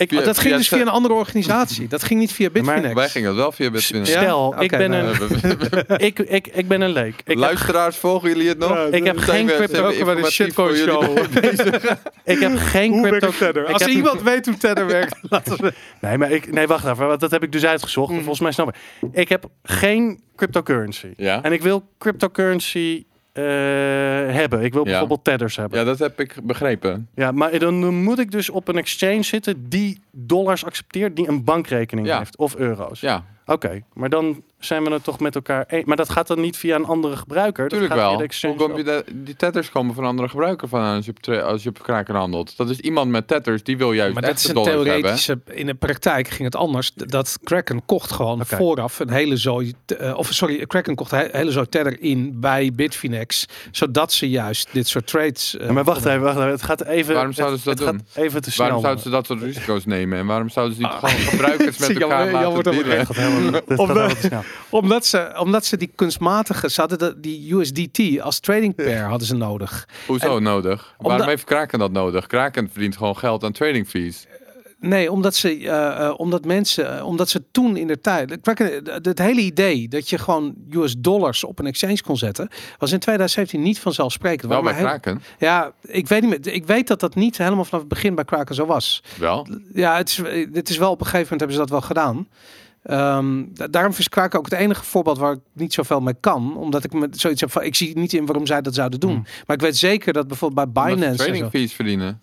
Ik, via- dat ging via dus via een andere organisatie. Dat ging niet via Bitfinex. Wij gingen het wel via Bitfinex. Ja? stel ik, ben nou, een, *laughs* ik, ik, ik ben een leek. Ik heb, Luisteraars, volgen jullie het nog? ik heb geen crypto- bij de shitcoin show. ik heb geen crypto. Ik Als heb- iemand weet hoe tether werkt, *laughs* laten we... Nee, maar ik, nee, wacht even. want Dat heb ik dus uitgezocht. Mhm. Volgens mij snap ik. Ik heb geen cryptocurrency. Ja? En ik wil cryptocurrency eh, hebben. Ik wil Ja. bijvoorbeeld tethers hebben. ja, dat heb ik begrepen. Ja, maar dan, moet ik dus op een exchange zitten die dollars accepteert, die een bankrekening Ja. heeft. Of euro's. Ja, Oké, maar dan zijn we het toch met elkaar eens. Maar dat gaat dan niet via een andere gebruiker. Dat tuurlijk gaat via wel. de Hoe kom je de, die tethers komen van een andere gebruiker van als je als je op kraken handelt. Dat is iemand met tethers, die wil juist Maar dat is een hebben. theoretische... In de praktijk ging het anders. Dat Kraken kocht gewoon vooraf een hele zooi... eh, of sorry, Kraken kocht een hele zooi tether in bij Bitfinex. Zodat ze juist dit soort trades... eh, Ja, maar wacht even, wacht even. Het gaat even. Waarom zouden ze dat het doen? gaat even te snel. Waarom zouden ze dat soort *laughs* risico's nemen? En waarom zouden ze niet Ah. gewoon gebruikers *laughs* met elkaar laten wordt over dealen? Het *laughs* gaat helemaal- gaat te snel. Omdat ze, omdat ze die kunstmatige... Ze hadden de, die USDT als trading pair hadden ze nodig. Hoezo nodig? Waarom heeft Kraken dat nodig? Kraken verdient gewoon geld aan trading fees. Nee, omdat ze, eh, eh, omdat mensen, eh, omdat ze toen in de tijd, Kraken- het hele idee dat je gewoon US dollars op een exchange kon zetten, was in 2017 niet vanzelfsprekend. Wel bij Kraken? Ja, ik weet niet meer. Ik weet dat dat niet helemaal vanaf het begin bij Kraken zo was. Wel. Ja, het is, het is wel op een gegeven moment hebben ze dat wel gedaan. Ehm, da- daarom is Kraken ook het enige voorbeeld waar ik niet zoveel mee kan. Omdat ik met zoiets heb van, ik zie niet in waarom zij dat zouden doen. Hmm. Maar ik weet zeker dat bijvoorbeeld bij Binance... trading fees verdienen.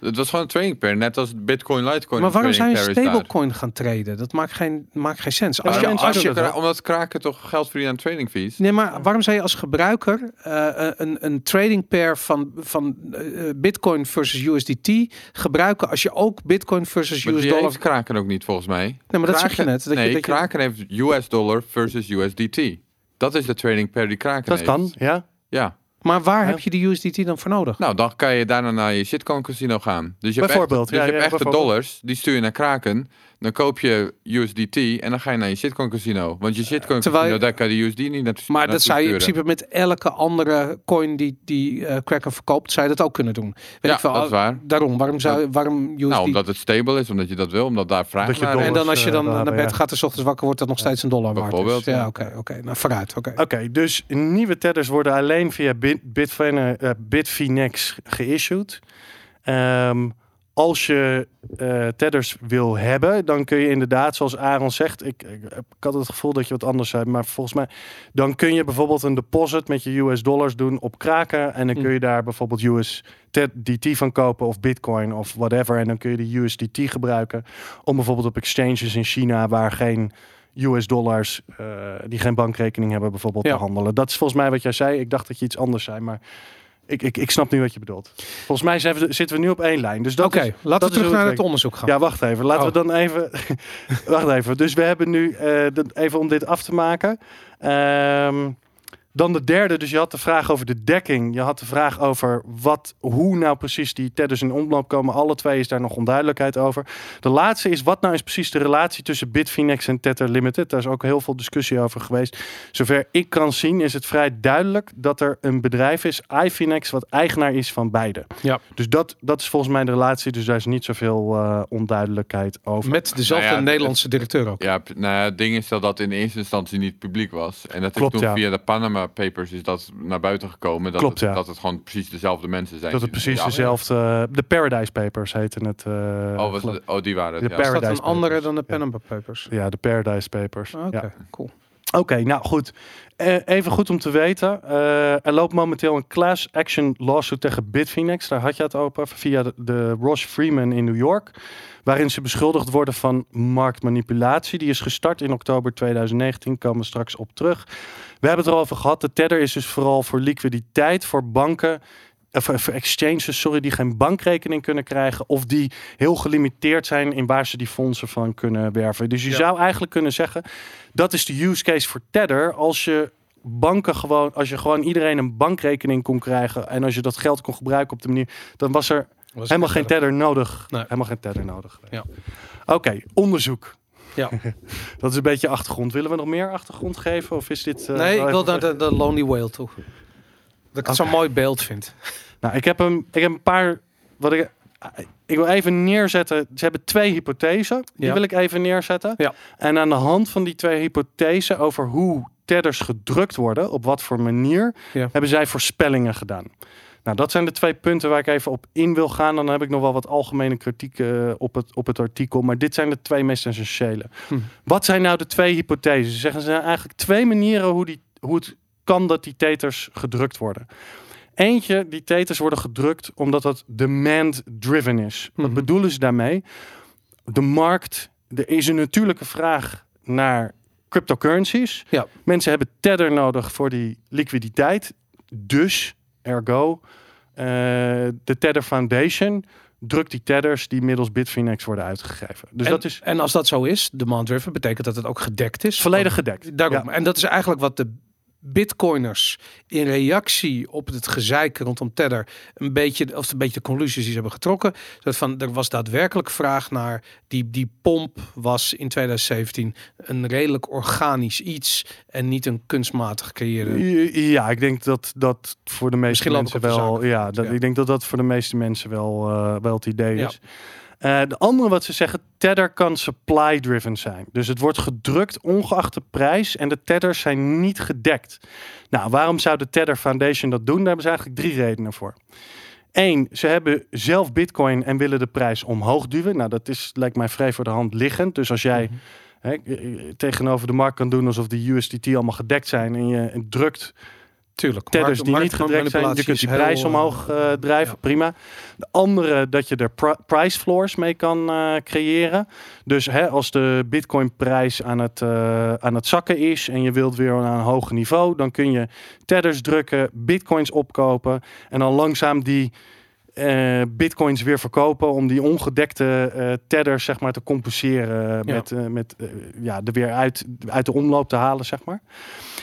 Het was gewoon een trading pair, net als Bitcoin, Litecoin. maar waarom zou je stablecoin gaan traden? Dat maakt geen, maakt geen sens. Als als je, dat. Omdat Kraken toch geld verdient aan trading fees? Nee, maar waarom zou je als gebruiker eh, een, een trading pair van, van eh, Bitcoin versus USDT gebruiken als je ook Bitcoin versus Maar US die dollar. heeft Kraken ook niet volgens mij. Nee, maar dat zeg je Kraken- net. Dat nee, je, dat je, Kraken heeft US dollar versus USDT. Dat is de trading pair die Kraken Dat heeft. kan, ja. Ja. Maar waar Ja. heb je die USDT dan voor nodig? Nou, dan kan je daarna naar je shitcoin casino gaan. Dus je hebt, Bijvoorbeeld, echt, dus ja, je hebt ja, echte dollars, die stuur je naar Kraken. Dan koop je USDT en dan ga je naar je shitcoin casino. Want je shitcoin Terwijl je- casino, daar kan je de USD niet naartoe maar dat zou je in principe met elke andere coin die, die eh Kraken verkoopt, zou je dat ook kunnen doen. Weet Ja, ik veel, dat is waar. Daarom, waarom zou waarom USD? Nou, omdat het stable is, omdat je dat wil, omdat daar vraag naar dollars- en dan als je eh, dan naar bed ja. gaat en 's ochtends wakker wordt, dat nog steeds een dollar waard is. Bijvoorbeeld, Ja, ja. oké, oké. Nou, vooruit. Oké. Oké, dus nieuwe tethers worden alleen via Bit, Bitfine- eh, Bitfinex geissued. Ehm, als je eh tethers wil hebben, dan kun je inderdaad, zoals Aaron zegt, ik, ik, ik had het gevoel dat je wat anders zei, maar volgens mij, dan kun je bijvoorbeeld een deposit met je US dollars doen op Kraken en dan kun je daar bijvoorbeeld USDT van kopen of Bitcoin of whatever en dan kun je de USDT gebruiken om bijvoorbeeld op exchanges in China waar geen US dollars, eh, die geen bankrekening hebben, bijvoorbeeld Ja. te handelen. Dat is volgens mij wat jij zei. Ik dacht dat je iets anders zei, maar ik, ik, ik snap nu wat je bedoelt. Volgens mij zijn we, zitten we nu op één lijn. Dus dat Oké, laten we terug naar het onderzoek gaan. Ja, wacht even. Laten Oh. we dan even. *laughs* wacht even. Dus we hebben nu eh, de- even om dit af te maken. Ehm, dan de derde. Dus je had de vraag over de dekking. Je had de vraag over wat, hoe nou precies die tethers in omloop komen. Alle twee is daar nog onduidelijkheid over. De laatste is wat nou is precies de relatie tussen Bitfinex en Tether Limited. Daar is ook heel veel discussie over geweest. Zover ik kan zien is het vrij duidelijk dat er een bedrijf is, iFinex, wat eigenaar is van beide. Ja. Dus dat, dat is volgens mij de relatie. Dus daar is niet zoveel eh, onduidelijkheid over. Met dezelfde Nou ja, Nederlandse directeur ook. Ja, nou ja, het ding is dat dat in eerste instantie niet publiek was. En dat Klopt, is toen ja. via de Panama Papers is dat naar buiten gekomen. Dat, Klopt, het, ja. dat het gewoon precies dezelfde mensen zijn. Dat het precies dezelfde. De Paradise Papers heten het. eh, Oh, het- oh, die waren het. De ja. per- Is dat een Paradise andere dan de. Panama Papers? Ja, de Paradise Papers. Oké, Ja. cool. Oké, nou goed. Eh, even goed om te weten. Eh, er loopt momenteel een class action lawsuit tegen Bitfinex. Daar had je het over via de, Ross Freeman in New York. Waarin ze beschuldigd worden van marktmanipulatie. Die is gestart in oktober 2019. Komen we straks op terug. We hebben het erover gehad. De tether is dus vooral voor liquiditeit voor banken. Of voor exchanges, sorry, die geen bankrekening kunnen krijgen. Of die heel gelimiteerd zijn in waar ze die fondsen van kunnen werven. Dus je Ja. zou eigenlijk kunnen zeggen. Dat is de use case voor Tether. Als je banken gewoon, als je gewoon iedereen een bankrekening kon krijgen. En als je dat geld kon gebruiken op de manier. Dan was er Was helemaal geen tether nodig. Nee. Helemaal geen tether nodig. Ja. Oké, onderzoek. Ja. *laughs* Dat is een beetje achtergrond. Willen we nog meer achtergrond geven? Of is dit. eh, Nee, ik wil naar de, de Lonely Whale toe. Dat ik het zo'n mooi beeld vind. Nou, ik heb een, ik heb een paar. Wat ik, ik wil even neerzetten. Ze hebben twee hypothesen. Die Ja. wil ik even neerzetten. Ja. En aan de hand van die twee hypothesen over hoe tethers gedrukt worden, op wat voor manier, Ja. hebben zij voorspellingen gedaan. Nou, dat zijn de twee punten waar ik even op in wil gaan. Dan heb ik nog wel wat algemene kritiek eh, op, het, op het artikel. Maar dit zijn de twee meest essentiële. Hm. Wat zijn nou de twee hypothesen? Ze zeggen ze zijn eigenlijk twee manieren hoe, die, hoe het kan dat die tethers gedrukt worden. Eentje, die tethers worden gedrukt omdat het demand-driven is. Wat Mhm. bedoelen ze daarmee? De markt, er is een natuurlijke vraag naar cryptocurrencies. Ja. Mensen hebben tether nodig voor die liquiditeit. Dus, ergo, eh, de Tether Foundation drukt die tethers die middels Bitfinex worden uitgegeven. Dus en, dat is en als dat zo is, demand driven, betekent dat het ook gedekt is. volledig gedekt. Daarom. Ja. En dat is eigenlijk wat de bitcoiners in reactie op het gezeik rondom Tether een beetje, of een beetje de conclusies die ze hebben getrokken. Dat van, er was daadwerkelijk vraag naar die, die pomp was in 2017 een redelijk organisch iets en niet een kunstmatig gecreëerde. Ja, ik denk dat dat voor de meeste Misschien mensen wel. Ja, dat, Ja. ik denk dat dat voor de meeste mensen wel, wel het idee Ja. is. Eh, de andere wat ze zeggen, tether kan supply driven zijn. Dus het wordt gedrukt ongeacht de prijs en de tethers zijn niet gedekt. Nou, waarom zou de Tether Foundation dat doen? Daar hebben ze eigenlijk drie redenen voor. Eén, ze hebben zelf bitcoin en willen de prijs omhoog duwen. Nou, dat is, lijkt mij vrij voor de hand liggend. Dus als jij Mhm. hè, eh, tegenover de markt kan doen alsof de USDT allemaal gedekt zijn en je drukt Tuurlijk. tethers die niet gedekt zijn, je kunt die prijs heel, omhoog eh, drijven, ja. prima. De andere, dat je er pri- price floors mee kan eh, creëren. Dus hè, als de bitcoin prijs aan het, eh, aan het zakken is en je wilt weer naar een hoger niveau, dan kun je tethers drukken, bitcoins opkopen en dan langzaam die eh, bitcoins weer verkopen om die ongedekte tethers zeg maar te compenseren Ja. met, eh, met ja, er weer uit, uit de omloop te halen zeg maar.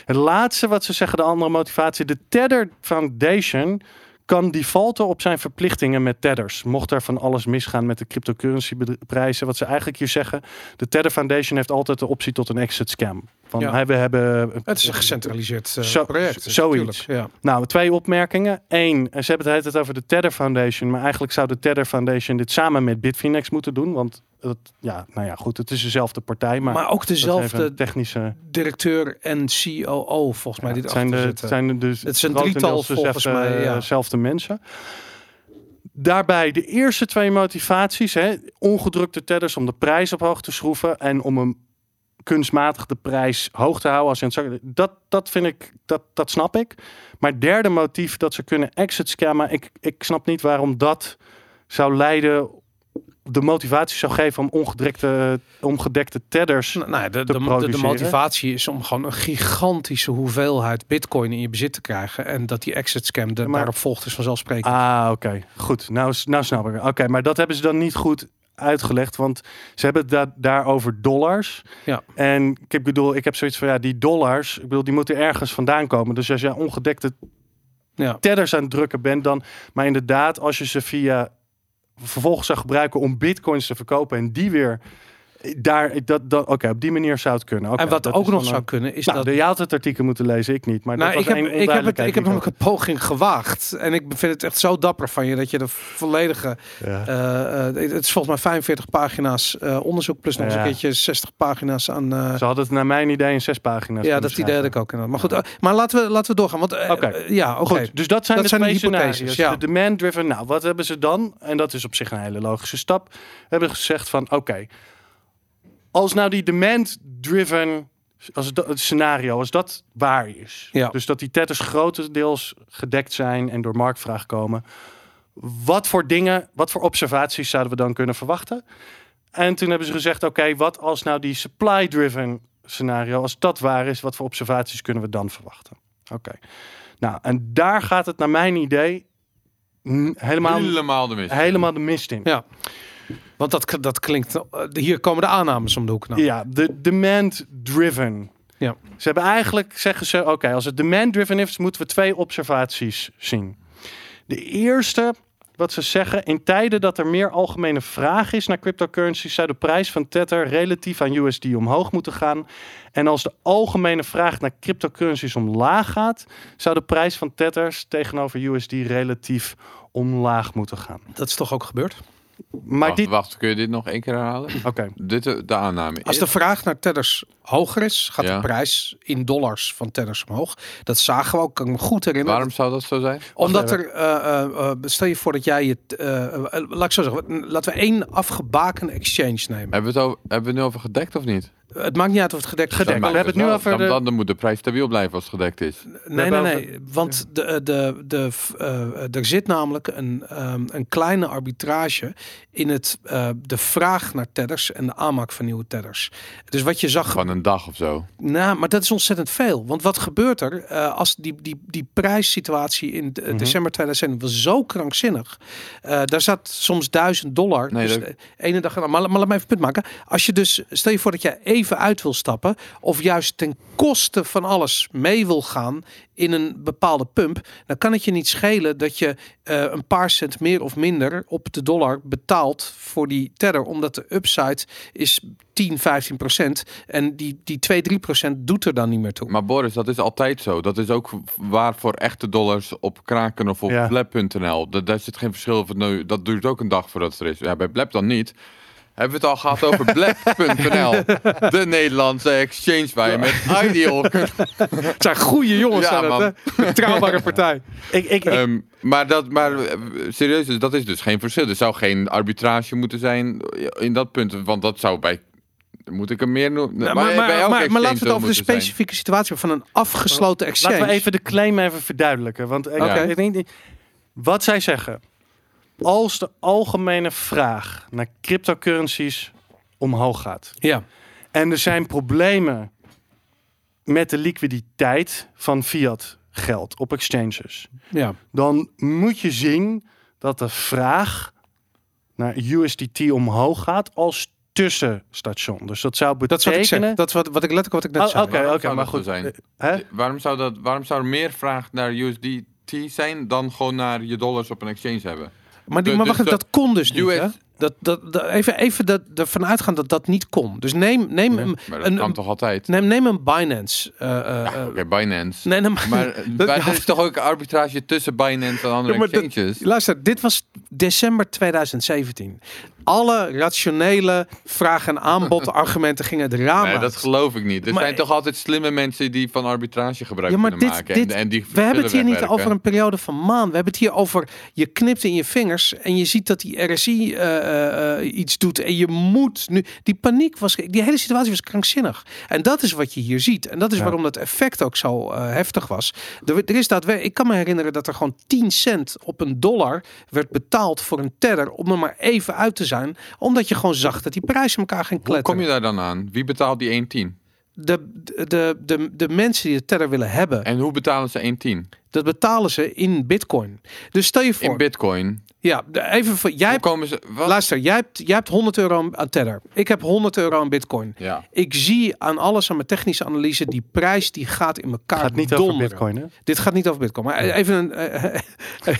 Het laatste wat ze zeggen, de andere motivatie, de Tether Foundation kan defaulten op zijn verplichtingen met tethers. Mocht er van alles misgaan met de cryptocurrency bedri- prijzen. Wat ze eigenlijk hier zeggen, de Tether Foundation heeft altijd de optie tot een exit scam. Van, Ja. we hebben Het is een gecentraliseerd eh, Zo- project. dus zoiets. Ja. nou, twee opmerkingen. Eén, ze hebben het over de Tether Foundation. Maar eigenlijk zou de Tether Foundation dit samen met Bitfinex moeten doen. Want het, ja, nou ja, goed, het is dezelfde partij. Maar, Maar ook dat dezelfde technische. directeur en COO volgens mij Ja, het zijn de, het zijn er dus Het grotendeels drietal volgens dezelfde, mij, ja. dezelfde mensen. Daarbij de eerste twee motivaties, hè, ongedrukte tedders om de prijs op hoog te schroeven en om een kunstmatig de prijs hoog te houden. Als je het dat, dat vind ik, dat, dat snap ik. Maar derde motief dat ze kunnen exit scammen, ik, ik snap niet waarom dat zou leiden, de motivatie zou geven om ongedekte, ongedekte tedders. Nou, nou de, te de, de, motivatie is om gewoon een gigantische hoeveelheid bitcoin in je bezit te krijgen. En dat die exit scam de, Maar- daarop volgt is vanzelfsprekend. Ah, oké. Goed. Nou, nou snap ik. Oké, maar dat hebben ze dan niet goed uitgelegd. Want ze hebben het da daar over dollars. Ja. En ik bedoel, ik heb zoiets van ja, die dollars, ik bedoel, die moeten ergens vandaan komen. Dus als je ongedekte ja. tedders aan het drukken bent, dan. Maar inderdaad, als je ze via vervolgens zou gebruiken om bitcoins te verkopen en die weer daar, dat, dat, oké, op die manier zou het kunnen. En wat ook nog zou een- kunnen is Nou, dat... de- je had het artikel moeten lezen, ik niet. Maar Nou, dat ik heb, ik, heb het, ik heb een poging gewaagd. En ik vind het echt zo dapper van je dat je de volledige. Ja. eh, eh, het is volgens mij 45 pagina's eh, onderzoek. Plus nog eens een keertje 60 pagina's aan. Ze hadden het naar mijn idee in zes pagina's. ja, dat idee had ik ook inderdaad. Maar goed, maar laten we, laten we doorgaan. Want, eh, ja, oké. Goed, dus dat zijn Dat de zijn de hypotheses, ja. De demand-driven, nou, wat hebben ze dan? En dat is op zich een hele logische stap. Hebben gezegd van, oké, als nou die demand-driven als dat, het scenario, als dat waar is, Ja. dus dat die tethers grotendeels gedekt zijn en door marktvraag komen, wat voor dingen, wat voor observaties zouden we dan kunnen verwachten? En toen hebben ze gezegd, oké, wat als nou die supply-driven scenario, als dat waar is, wat voor observaties kunnen we dan verwachten? Oké. Nou, en daar gaat het naar mijn idee helemaal, Helemaal de mis. helemaal de mist in. Ja. Want dat, dat klinkt. hier komen de aannames om de hoek. Nou. Ja, de demand-driven. Ja. Ze hebben eigenlijk, zeggen ze, oké, als het demand-driven is, moeten we twee observaties zien. De eerste, wat ze zeggen, in tijden dat er meer algemene vraag is naar cryptocurrencies, zou de prijs van Tether relatief aan USD omhoog moeten gaan. En als de algemene vraag naar cryptocurrencies omlaag gaat, zou de prijs van Tethers tegenover USD relatief omlaag moeten gaan. Dat is toch ook gebeurd? Maar wacht, dit, wacht, kun je dit nog één keer herhalen? oké, Dit de, de aanname Als de vraag naar tedders hoger is, gaat Ja. de prijs in dollars van tedders omhoog. Dat zagen we ook, kan ik me goed herinneren. Waarom zou dat zo zijn? Omdat er, eh, eh, eh, stel je voor dat jij het, eh, eh, laat ik zo zeggen, laten we één afgebaken exchange nemen. Hebben we het, over, hebben we het nu over gedekt of niet? Het maakt niet uit of het gedekt is. Gedekt. We hebben het nu over dan, de- dan, dan moet de prijs stabiel blijven als het gedekt is. Nee, nee, nee. Want de, de, de, eh, er zit namelijk een, ehm, een kleine arbitrage in het, eh, de vraag naar tedders en de aanmaak van nieuwe tedders. Dus wat je zag Van een dag of zo. Nou, maar dat is ontzettend veel. Want wat gebeurt er eh, als die, die, die prijssituatie in de- Mhm. december 2020 was zo krankzinnig? Eh, daar zat soms 1000 dollar. Nee, dus dat- de ene dag. Maar, maar laat me even punt maken. Als je dus, stel je voor dat je even uit wil stappen, of juist ten koste van alles mee wil gaan in een bepaalde pump, dan kan het je niet schelen dat je eh, een paar cent meer of minder op de dollar betaalt voor die tether, omdat de upside is 10, 15 procent en die, die 2, 3 procent doet er dan niet meer toe. Maar Boris, dat is altijd zo. Dat is ook waar voor echte dollars op Kraken of op Ja. Blab.nl. Da- Daar zit geen verschil van. nu. Dat duurt ook een dag voordat het er is. Ja, bij Blab dan niet. Hebben we het al gehad over Blab.nl. *laughs* De Nederlandse exchange waar je met Ideal *laughs* kunt... Het zijn goede jongens Ja, aan man. het, hè? Betrouwbare partij. *laughs* ik, ik, ik, Ehm, maar dat, maar eh, serieus, dus dat is dus geen verschil. Er zou geen arbitrage moeten zijn in dat punt. Want dat zou bij... Moet ik hem meer noemen? Maar, maar, maar, bij elke maar, maar laten we het over de zijn. specifieke situatie van een afgesloten exchange. Laten we even de claim even verduidelijken. Want ik, Oké. ik denk, wat zij zeggen. Als de algemene vraag naar cryptocurrencies omhoog gaat. Ja, En er zijn problemen met de liquiditeit van fiat geld op exchanges. ja. Dan moet je zien dat de vraag naar USDT omhoog gaat als tussenstation. Dus dat zou Dat is wat betekenen... ik zeg. Dat is wat, wat ik letterlijk wat ik net Oh, zei. Oké, oké, maar goed. zijn? Hè? Waarom zou, dat, waarom zou er meer vraag naar USDT zijn dan gewoon naar je dollars op een exchange hebben? Maar, die, De- maar dus wacht, dat kon dus niet. Hè? Dat, dat, dat- even even dat, ervan uitgaan dat dat niet kon. Dus neem, neem, een, Maar dat een, kan toch altijd? neem, neem een Binance. eh, Ja, eh, Oké, Binance. nee, nee, maar, Maar, *laughs* Dat- er is toch ook arbitrage tussen Binance en andere Ja, exchanges? luister, dit was december 2017. Alle rationele vraag- en aanbod *laughs* argumenten gingen het raam Nee, dat geloof ik niet. Er Maar- zijn toch altijd slimme mensen die van arbitrage gebruik Ja, maar kunnen dit, maken. dit, en, en die we hebben het hier niet over een periode van maanden. We hebben het hier over je knipt in je vingers en je ziet dat die RSI eh, eh, eh, iets doet en je moet nu. Die paniek was, die hele situatie was krankzinnig. En dat is wat je hier ziet. En dat is Ja. waarom dat effect ook zo heftig was. Er, er is daadwerkelijk, ik kan me herinneren dat er gewoon 10 cent op een dollar werd betaald voor een tether om er maar even uit te zijn, omdat je gewoon zag dat die prijzen elkaar gaan Hoe kletteren. kom je daar dan aan? Wie betaalt die 1,10? De, de, de, de mensen die de tether willen hebben, En hoe betalen ze 1,10? dat betalen ze in bitcoin. Dus stel je voor, In bitcoin. Ja, even voor jij. Hoe Hebt, komen ze... Wat? luister, jij hebt, jij hebt 100 euro aan Tether. Ik heb 100 euro aan Bitcoin. Ja. Ik zie aan alles aan mijn technische analyse die prijs die gaat in elkaar. gaat niet over donderen. bitcoin, hè? Dit gaat niet over Bitcoin. Maar even een. *laughs* eh, eh,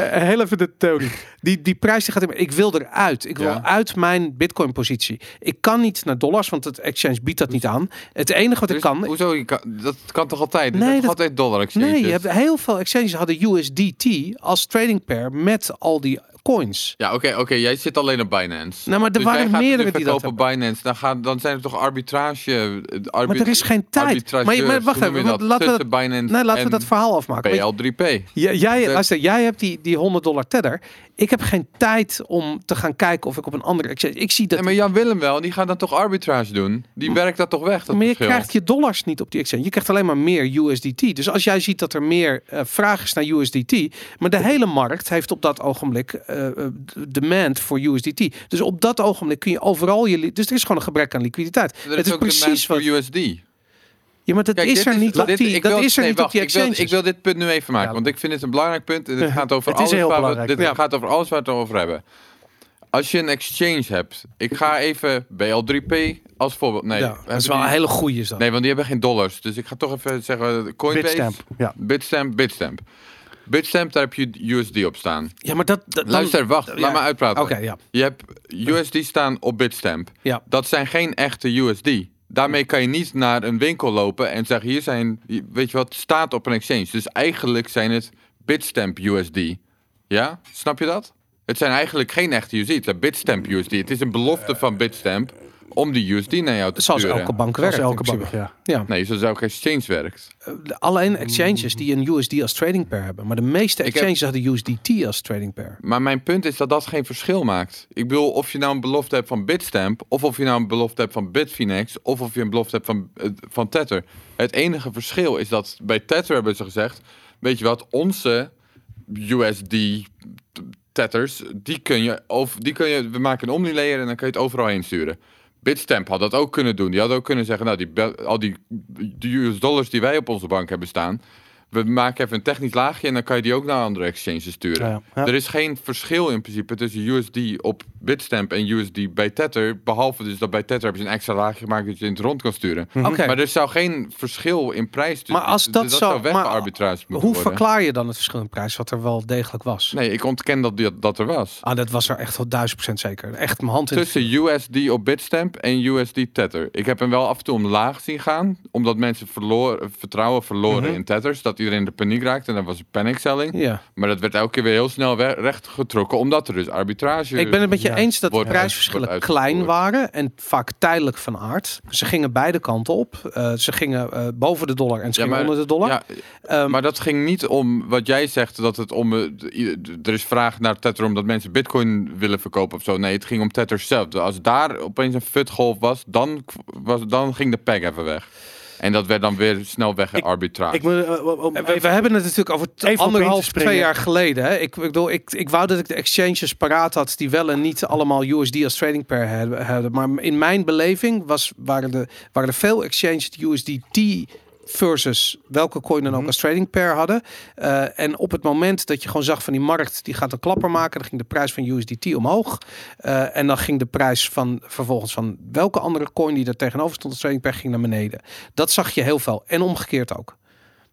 heel even de theorie. Die, die prijs die gaat in. Ik wil eruit. Ik wil Ja. uit mijn Bitcoin positie. Ik kan niet naar dollars, want het exchange biedt dat niet aan. Het enige wat ik Dus kan. Hoezo? Je kan, dat kan toch altijd? Nee, toch dat- altijd dollar exchanges? Nee, je hebt heel veel exchanges hadden USDT als trading pair met al die coins. Ja, oké, oké. Jij zit alleen op Binance. Nou, maar er Dus waren gaat meerdere die dat verkopen op Binance. Dan, gaat, dan zijn er toch arbitrage... eh, Maar er is geen tijd. Maar, je- maar wacht even, dat? laten we Tussen Binance Nee, laten we en dat verhaal afmaken. Want PL3P. j- jij, De- luister, jij hebt die, die 100 dollar tether. Ik heb geen tijd om te gaan kijken of ik op een andere exchange... Ik zie dat... Nee, maar Jan Willem wel. Die gaat dan toch arbitrage doen? Die werkt dat toch weg, dat maar je verschil? krijgt je dollars niet op die exchange. Je krijgt alleen maar meer USDT. Dus als jij ziet dat er meer eh, vraag is naar USDT... maar de hele markt heeft op dat ogenblik eh, eh, demand voor USDT. Dus op dat ogenblik kun je overal je... Dus er is gewoon een gebrek aan liquiditeit. Er het is is ook precies voor USD. Ja, maar dat Kijk, is dit er niet op dit- die, dat wil- is er niet op die ik wil, exchanges. ik wil dit punt nu even maken, Ja. want ik vind het een belangrijk punt. En het gaat over alles waar we, dit Ja. gaat over alles waar we het over hebben. Als je een exchange hebt, ik ga even BL3P als voorbeeld. Nee, ja, dat is wel een hele goeie is dat. Nee, want die hebben geen dollars. Dus ik ga toch even zeggen Coinbase, Bitstamp. Ja. Bitstamp, Bitstamp. Bitstamp, daar heb je USD op staan. Ja, maar dat... dat dan- Luister, wacht, ja. laat me uitpraten. Oké, ja. Je hebt USD staan op Bitstamp. Ja. Dat zijn geen echte USD. Daarmee kan je niet naar een winkel lopen en zeggen: hier zijn, weet je wat, staat op een exchange. Dus eigenlijk zijn het Bitstamp USD. Ja, snap je dat? Het zijn eigenlijk geen echte USD. Het zijn Bitstamp USD. Het is een belofte van Bitstamp om die USD naar jou te Zoals sturen. elke bank Zoals werkt. elke in bank, ja. Ja. Nee, zoals elke exchange werkt. Eh, Alleen exchanges die een USD als trading pair hebben. Maar de meeste exchanges hadden USDT als trading pair. Maar mijn punt is dat dat geen verschil maakt. Ik bedoel, of je nou een belofte hebt van Bitstamp, of of je nou een belofte hebt van Bitfinex, of of je een belofte hebt van, eh, van Tether. Het enige verschil is dat bij Tether hebben ze gezegd, weet je wat, onze USD Tethers, die kun je, over, die kun je, we maken een omni-layer en dan kun je het overal heen sturen. Bitstamp had dat ook kunnen doen. Die had ook kunnen zeggen, nou, die, al die, die US dollars die wij op onze bank hebben staan, we maken even een technisch laagje en dan kan je die ook naar andere exchanges sturen. Ja, ja. Er is geen verschil in principe tussen USD op Bitstamp en USD bij Tether. Behalve dus dat bij Tether hebben ze een extra laagje gemaakt dat je in het rond kan sturen. Oké, Maar er zou geen verschil in prijs tussen. Maar als dat dat zo- zou maar moeten hoe worden. verklaar je dan het verschil in prijs wat er wel degelijk was? Nee, ik ontken dat die, dat er was. Ah, dat was er echt wel duizend procent zeker. Echt mijn hand in. Tussen USD op Bitstamp en USD Tether. Ik heb hem wel af en toe omlaag zien gaan. Omdat mensen verloor, vertrouwen verloren Mhm. in Tethers. Dat iedereen de paniek raakte. En dat was een panic selling. Ja. Maar dat werd elke keer weer heel snel we- rechtgetrokken. Omdat er dus arbitrage... Ik ben het met je Ja, eens dat de prijsverschillen klein waren en vaak tijdelijk van aard. Ze gingen beide kanten op. Eh, ze gingen eh, boven de dollar en ze Ja, gingen maar- onder de dollar. Ja, Ehm, maar dat ging niet om wat jij zegt, dat het om. eh, Er is vraag naar Tether omdat mensen Bitcoin willen verkopen of zo. Nee, het ging om Tether zelf. Als daar opeens een futgolf was, dan, was, dan ging de peg even weg. En dat werd dan weer snel weggearbitrage. Ik moet, eh, om En we, we hebben het natuurlijk over anderhalf, twee jaar geleden. Hè. Ik, ik, bedoel, ik, ik wou dat ik de exchanges paraat had die wel en niet allemaal USD als trading pair hebben. hadden. Maar in mijn beleving was, waren, de, waren er veel exchanges die USDT versus welke coin dan ook Mhm. als trading pair hadden. Eh, en op het moment dat je gewoon zag van die markt, die gaat een klapper maken, dan ging de prijs van USDT omhoog. Eh, en dan ging de prijs van vervolgens van welke andere coin die er tegenover stond als trading pair ging naar beneden. Dat zag je heel veel. En omgekeerd ook.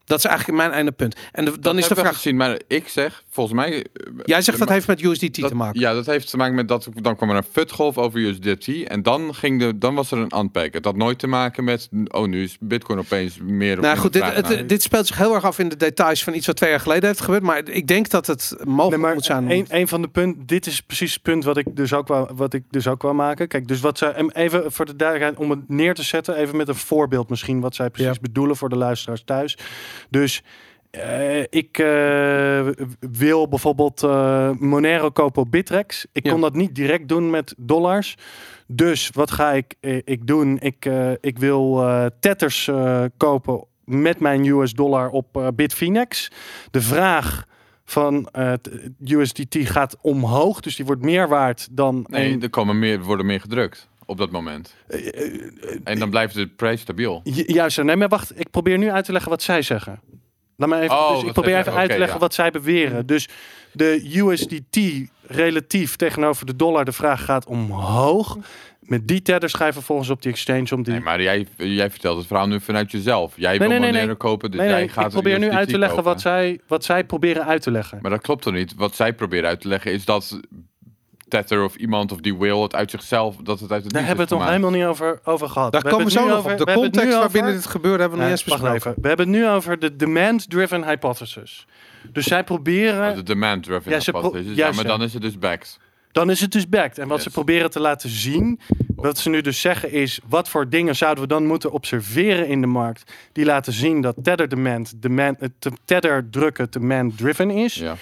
Dat is eigenlijk mijn einde punt. En de- dan Dat is de vraag... gezien, maar ik zeg, volgens mij... eh, Jij zegt dat heeft met USDT dat- te maken. Ja, dat heeft te maken met dat dan kwam er een futgolf over USDT en dan ging de dan was er een unpack. Het had nooit te maken met oh nu is Bitcoin opeens meer. Nou goed, dit, het- dit speelt zich heel erg af in de details van iets wat twee jaar geleden heeft gebeurd. Maar ik denk dat het mogelijk Nee, maar moet zijn. een, een van de punten, dit is precies het punt wat ik dus ook wou, wat ik dus ook wou maken. Kijk, dus wat zij, en even voor de duidelijkheid, om het neer te zetten, even met een voorbeeld misschien, wat zij precies Ja. bedoelen voor de luisteraars thuis. Dus eh, ik eh, wil bijvoorbeeld eh, Monero kopen op Bittrex. Ik Ja. kon dat niet direct doen met dollars. Dus wat ga ik, ik doen? Ik, ik wil tethers eh, kopen met mijn US dollar op Bitfinex. De vraag van USDT gaat omhoog, dus die wordt meer waard dan Nee, een- er komen meer, worden meer gedrukt op dat moment. En dan blijft de prijs stabiel. Ju- Juist, nee, maar wacht. Ik probeer nu uit te leggen wat zij zeggen. Laat me even, Oh, dus ik probeer even uit te leggen ja. wat zij beweren. Dus de USDT relatief tegenover de dollar, de vraag gaat omhoog. Met die tethers ga je vervolgens op die exchange om die... Nee, maar jij, jij vertelt het verhaal nu vanuit jezelf. Jij wil nee, nee, Monero nee. kopen, dus jij gaat ik probeer nu uit te leggen kopen. wat zij, wat zij proberen uit te leggen. Maar dat klopt toch niet? Wat zij proberen uit te leggen is dat Tether of iemand of die will het uit zichzelf, dat het uit het Daar hebben we het nog helemaal niet over, over gehad. Daar We komen we hebben zo nog op. over- De context over- waarbinnen dit gebeurde hebben we nog niet eens wacht besproken. even. We hebben het nu over de demand-driven hypothesis. Dus zij proberen... Oh, de demand driven Ja, hypothesis. Ja, maar dan is het dus backed. Dan is het dus backed. En wat ze proberen te laten zien, wat ze nu dus zeggen is, wat voor dingen zouden we dan moeten observeren in de markt, die laten zien dat tether demand, demand het te- tether drukken demand driven is. Ja.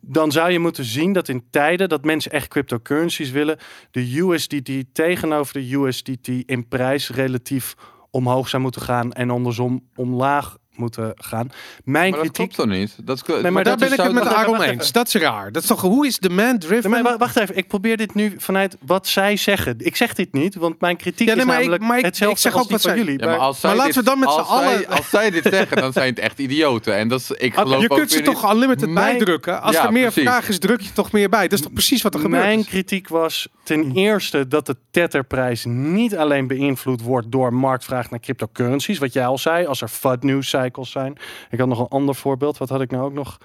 Dan zou je moeten zien dat in tijden dat mensen echt cryptocurrencies willen, de USDT tegenover de USDT in prijs relatief omhoog zou moeten gaan en andersom omlaag moeten gaan. Mijn Maar dat kritiek klopt toch niet? Dat, maar Maar daar dat ben is ik het met Aaron eens. Dat is raar. Dat is toch, hoe is demand driven? Nee, maar wa- wacht even, ik probeer dit nu vanuit wat zij zeggen. Ik zeg dit niet, want mijn kritiek Ja, nee, is maar ik- namelijk maar ik- hetzelfde ik zeg als ook die wat van zij- jullie. Ja, maar als zij Maar laten dit- we dan met z'n allen- Als zij dit zeggen, dan zijn het echt idioten. En dat is, ik geloof je ook kunt ze toch niet- unlimited Mijn- bijdrukken? Als Ja, er meer precies. vraag is, druk je toch meer bij. Dat is toch precies wat er gebeurt? Mijn kritiek was ten eerste dat de tetherprijs niet alleen beïnvloed wordt door marktvraag naar cryptocurrencies. Wat jij al zei, als er FUD news zijn. Ik had nog een ander voorbeeld. Wat had ik nou ook nog?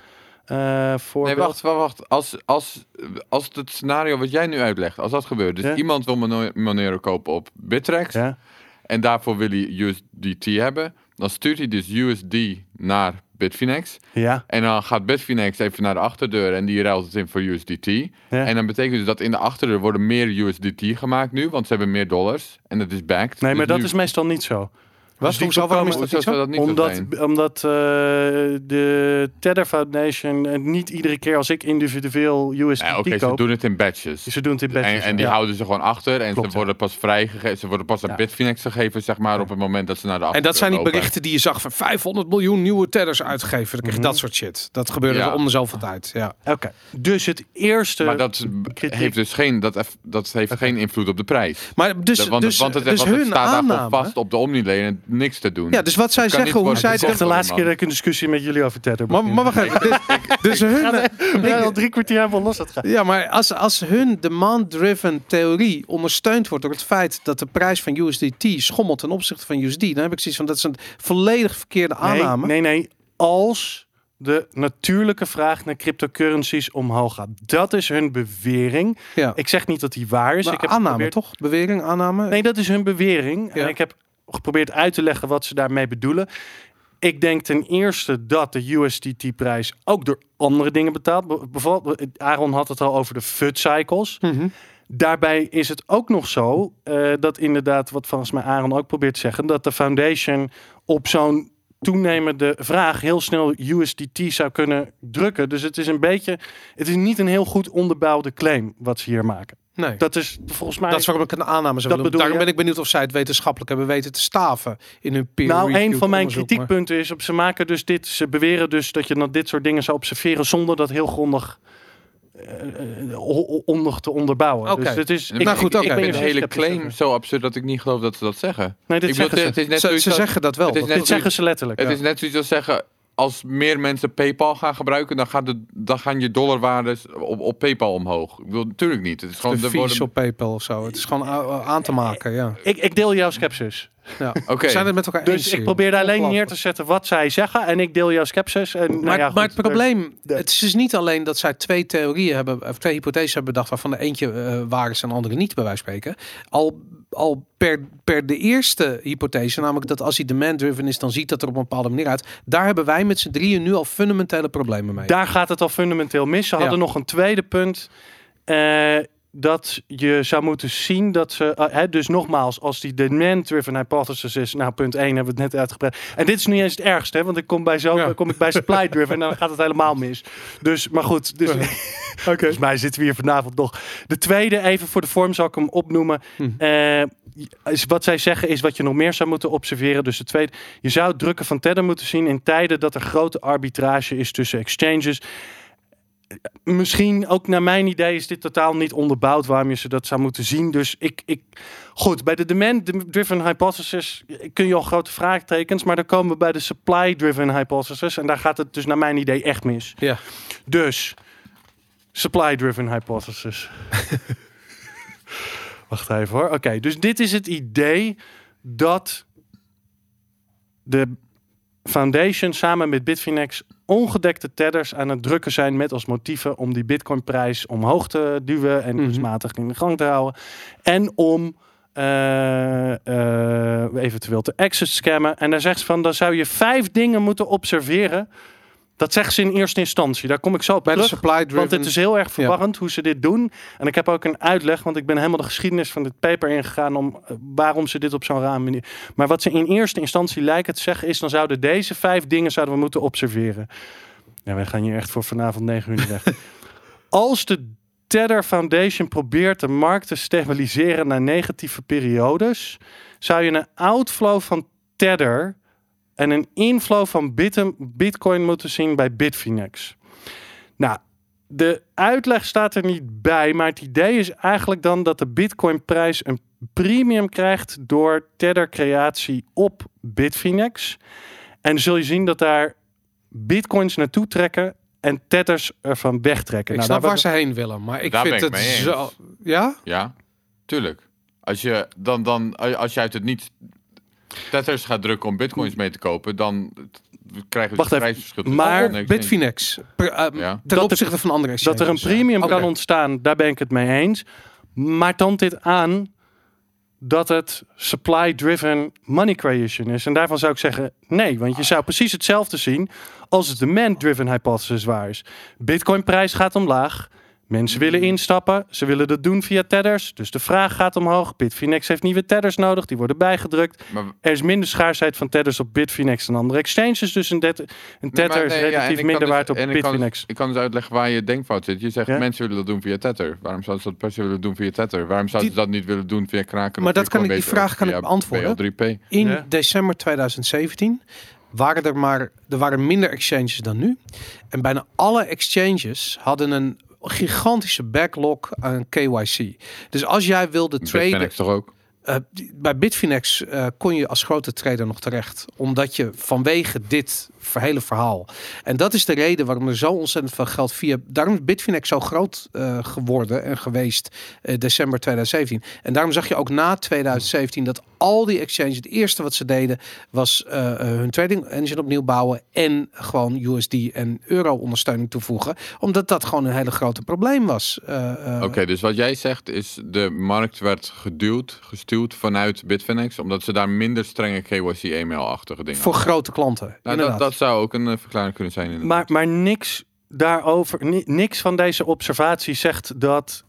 eh voorbeeld? Nee, wacht, wacht, wacht. Als, als, als het scenario wat jij nu uitlegt, als dat gebeurt. Dus Ja. iemand wil Monero kopen op Bittrex. Ja? En daarvoor wil hij USDT hebben. Dan stuurt hij dus USD naar Bitfinex. Ja. En dan gaat Bitfinex even naar de achterdeur en die ruilt het in voor USDT. Ja. En dan betekent dus dat in de achterdeur worden meer USDT gemaakt nu, want ze hebben meer dollars. En dat is backed. Nee, Dus maar dat nu- is meestal niet zo. Wat? Dus? Waarom is voorkomen- dat Hoezo niet zou zo? dat niet zo Omdat, zijn? omdat eh, de Tether Foundation eh, niet iedere keer als ik individueel USDT Ja, Oké, ze doen het in batches. ze doen het in En, batches. en die ja. houden ze gewoon achter en Klopt, ze ja. worden pas vrijgegeven. Ze worden pas aan Ja. Bitfinex gegeven, zeg maar, op het moment dat ze naar de En dat zijn die lopen. berichten die je zag van 500 miljoen nieuwe tethers uitgegeven. Dan krijg je Mhm. dat soort shit. Dat gebeurde Ja. er om de zoveel tijd. Ja. Oké, dus het eerste... Maar dat kritiek- heeft dus geen, dat, eff- dat heeft geen invloed op de prijs. Maar dus, Dat- want, dus, want het, dus want het hun staat daar aanname... gewoon vast op de Omni-lane en niks te doen. Ja, dus wat zij zeggen, hoe zij... Het de laatste keer dat ik een discussie met jullie over Tether Maar, begin. maar wacht even. Dus, *laughs* dus hun... Ja, al drie kwartier helemaal los dat gaat. Ja, maar als, als hun demand-driven theorie ondersteund wordt door het feit dat de prijs van USDT schommelt ten opzichte van USD, dan heb ik zoiets van dat is een volledig verkeerde aanname. Nee, nee, nee. Als de natuurlijke vraag naar cryptocurrencies omhoog gaat. Dat is hun bewering. Ja. Ik zeg niet dat die waar is. Maar ik heb aanname geprobeerd- toch? Bewering, aanname? Nee, dat is hun bewering. Ja. En ik heb geprobeerd uit te leggen wat ze daarmee bedoelen. Ik denk ten eerste dat de USDT-prijs ook door andere dingen betaalt. Be- Bijvoorbeeld, Aaron had het al over de FUD cycles. Mhm. Daarbij is het ook nog zo eh, dat inderdaad, wat volgens mij Aaron ook probeert te zeggen, dat de foundation op zo'n toenemende vraag heel snel USDT zou kunnen drukken. Dus het is een beetje, het is niet een heel goed onderbouwde claim wat ze hier maken. Nee. Dat is volgens mij. Dat is waarom ik een aanname zou doen. Daarom je? ben ik benieuwd of zij het wetenschappelijk hebben weten te staven in hun peer nou, een van mijn kritiekpunten is op ze maken dus dit. Ze beweren dus dat je dan dit soort dingen zou observeren zonder dat heel grondig eh, eh, onder te onderbouwen. Oké. Dus het is. Nou goed, ik, oké. ik vind er de hele claim zo absurd dat ik niet geloof dat ze dat zeggen. Nee, dit ik zeggen bedoel, ze. het is net Ze, zoiets ze zeggen dat wel. het is Dat- net Dit zeggen ze letterlijk. Het ja. is net zoiets als zeggen, als meer mensen PayPal gaan gebruiken, dan, gaat de, dan gaan je dollarwaardes op, op PayPal omhoog. Ik bedoel, natuurlijk niet. Het is gewoon de er fees worden- op PayPal of zo. Het is gewoon aan te maken, ja. Ik, ik deel jouw sceptisch. Ja. Oké. We zijn het met elkaar eens. Dus ik hier. probeerde alleen neer te zetten wat zij zeggen. En ik deel jouw sceptisch. En, nou Maar, ja, maar het goed, probleem, het is dus niet alleen dat zij twee theorieën hebben, of twee hypotheses hebben bedacht, waarvan de eentje eh, waar is en de andere niet, bij wijze van spreken. Al, al per, per de eerste hypothese, namelijk dat als hij demand-driven is, dan ziet dat er op een bepaalde manier uit. Daar hebben wij met z'n drieën nu al fundamentele problemen mee. Daar gaat het al fundamenteel mis. Ze Ja. hadden nog een tweede punt. eh, dat je zou moeten zien dat ze... eh, hè, dus nogmaals, als die demand-driven hypothesis is... Nou, punt 1 hebben we het net uitgebreid. En dit is niet eens het ergste, hè, want ik kom bij, zo, Ja. kom ik bij supply-driven... en dan gaat het helemaal mis. Dus, maar goed. Dus, *laughs* Volgens mij zitten we hier vanavond nog. De tweede, even voor de vorm zal ik hem opnoemen. Hm. Eh, is wat zij zeggen is wat je nog meer zou moeten observeren. Dus de tweede, je zou drukken van Tether moeten zien in tijden dat er grote arbitrage is tussen exchanges. Misschien ook naar mijn idee is dit totaal niet onderbouwd waarom je ze dat zou moeten zien. Dus ik, ik goed, bij de demand-driven hypothesis kun je al grote vraagtekens, maar dan komen we bij de supply-driven hypothesis en daar gaat het dus naar mijn idee echt mis. Ja. Dus supply-driven hypothesis. *laughs* Wacht even hoor. Oké, dus dit is het idee dat de Foundation samen met Bitfinex ongedekte tedders aan het drukken zijn met als motieven om die Bitcoin-prijs omhoog te duwen en Mhm. kunstmatig in de gang te houden. En om eh, eh, eventueel te exit scammen. En daar zegt ze van, dan zou je vijf dingen moeten observeren. Dat zegt ze in eerste instantie. Daar kom ik zo op Bij de terug. Want het is heel erg verwarrend hoe ze dit doen. En ik heb ook een uitleg, want ik ben helemaal de geschiedenis van dit paper ingegaan om eh, waarom ze dit op zo'n raar manier. Maar wat ze in eerste instantie lijken te zeggen is, dan zouden deze vijf dingen zouden we moeten observeren. Ja, wij gaan hier echt voor vanavond negen uur weg. *laughs* Als de Tether Foundation probeert de markt te stabiliseren naar negatieve periodes, zou je een outflow van Tether en een inflow van Bit- Bitcoin moeten zien bij Bitfinex. Nou, de uitleg staat er niet bij, maar het idee is eigenlijk dan dat de Bitcoin-prijs een premium krijgt door Tether-creatie op Bitfinex. En zul je zien dat daar Bitcoins naartoe trekken en Tethers ervan wegtrekken. Ik Nou, snap daar waar ze heen willen, maar ik Daar vind ik het mee eens. zo... Ja? Ja, tuurlijk. Als je, dan, dan, als je uit het niet tethers gaat drukken om bitcoins mee te kopen, dan krijgen we Wacht prijsverschil. maar Bitfinex. Per, eh, Ja. Ten Dat er- opzichte van andere Dat er een premium kan ontstaan, daar ben ik het mee eens. Maar toont dit aan dat het supply-driven money creation is. En daarvan zou ik zeggen nee, want je zou precies hetzelfde zien als het demand-driven hypothesis waar is. Bitcoin-prijs gaat omlaag. Mensen willen instappen. Ze willen dat doen via tethers. Dus de vraag gaat omhoog. Bitfinex heeft nieuwe tethers nodig. Die worden bijgedrukt. Maar, Er is minder schaarsheid van tethers op Bitfinex dan andere exchanges. Dus een, det- een Nee, tether is nee, relatief minder dus- waard op en ik kan, Bitfinex. ik kan dus uitleggen waar je denkfout zit. Je zegt Ja? mensen willen dat doen via Tether. Waarom zouden ze dat per se willen doen via Tether? Waarom zouden ze dat niet willen doen via Kraken? Maar dat kan ik- die vraag kan ik beantwoorden. BL3P? In Ja. december 2017 waren er maar er waren minder exchanges dan nu. En bijna alle exchanges hadden een gigantische backlog aan KYC. Dus als jij wilde traden, Bitfinex toch ook? Eh, bij Bitfinex eh, kon je als grote trader nog terecht, omdat je vanwege dit hele verhaal. En dat is de reden waarom er zo ontzettend veel geld via. Daarom is Bitfinex zo groot eh, geworden en geweest december 2017. En daarom zag je ook na 2017 dat al die exchanges het eerste wat ze deden was hun trading engine opnieuw bouwen en gewoon USD en euro ondersteuning toevoegen, omdat dat gewoon een hele grote probleem was. Oké, dus wat jij zegt is de markt werd geduwd, gestuurd vanuit Bitfinex, omdat ze daar minder strenge KYC-e-mail-achtige dingen Voor hadden. grote klanten. Nou, dat, inderdaad. dat zou ook een eh, verklaring kunnen zijn. inderdaad. Maar, maar niks daarover, ni- niks van deze observatie zegt dat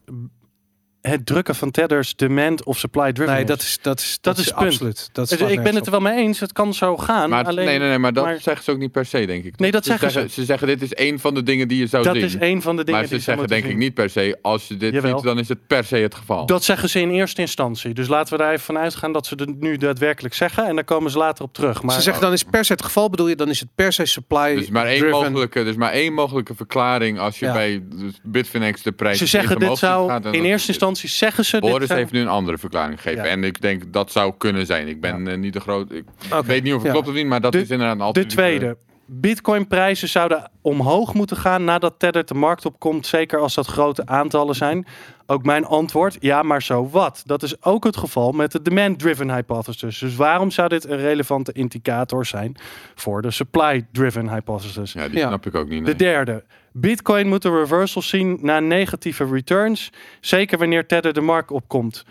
het drukken van tethers demand of supply driven Nee, is. dat is, dat is, Dat dat is is het punt. absoluut. Dat Dus slaat ik ben het er wel mee eens. Het kan zo gaan. Maar, alleen, nee, nee, nee, maar dat maar- zeggen ze ook niet per se, denk ik. Nee, dat Ze zeggen ze. Ze zeggen, dit is één van de dingen die je zou dat zien. is een van de dingen maar ze zeggen denk ik niet per se, als je dit Jawel. ziet, dan is het per se het geval. Dat zeggen ze in eerste instantie. Dus laten we daar even van uitgaan dat ze het nu daadwerkelijk zeggen. En daar komen ze later op terug. Maar Ze zeggen dan is per se het geval, bedoel je, dan is het per se supply dus maar één driven. mogelijke, dus maar één mogelijke verklaring als je Ja. bij Bitfinex de prijs ze zeggen dit zou... In dat- eerste instantie zeggen ze dit. Boris zou- heeft nu een andere verklaring gegeven. Ja. En ik denk dat zou kunnen zijn. Ik ben eh, niet de groot. Ik weet niet of het ja. klopt of niet, maar dat De- is inderdaad een De tweede. Bitcoin-prijzen zouden omhoog moeten gaan nadat Tether de markt opkomt, zeker als dat grote aantallen zijn. Ook mijn antwoord, ja, maar zo wat. Dat is ook het geval met de demand-driven hypothesis. Dus waarom zou dit een relevante indicator zijn voor de supply-driven hypothesis? Ja, die Ja. snap ik ook niet. De derde. Bitcoin moet een reversal zien naar negatieve returns. Zeker wanneer Tether de markt opkomt.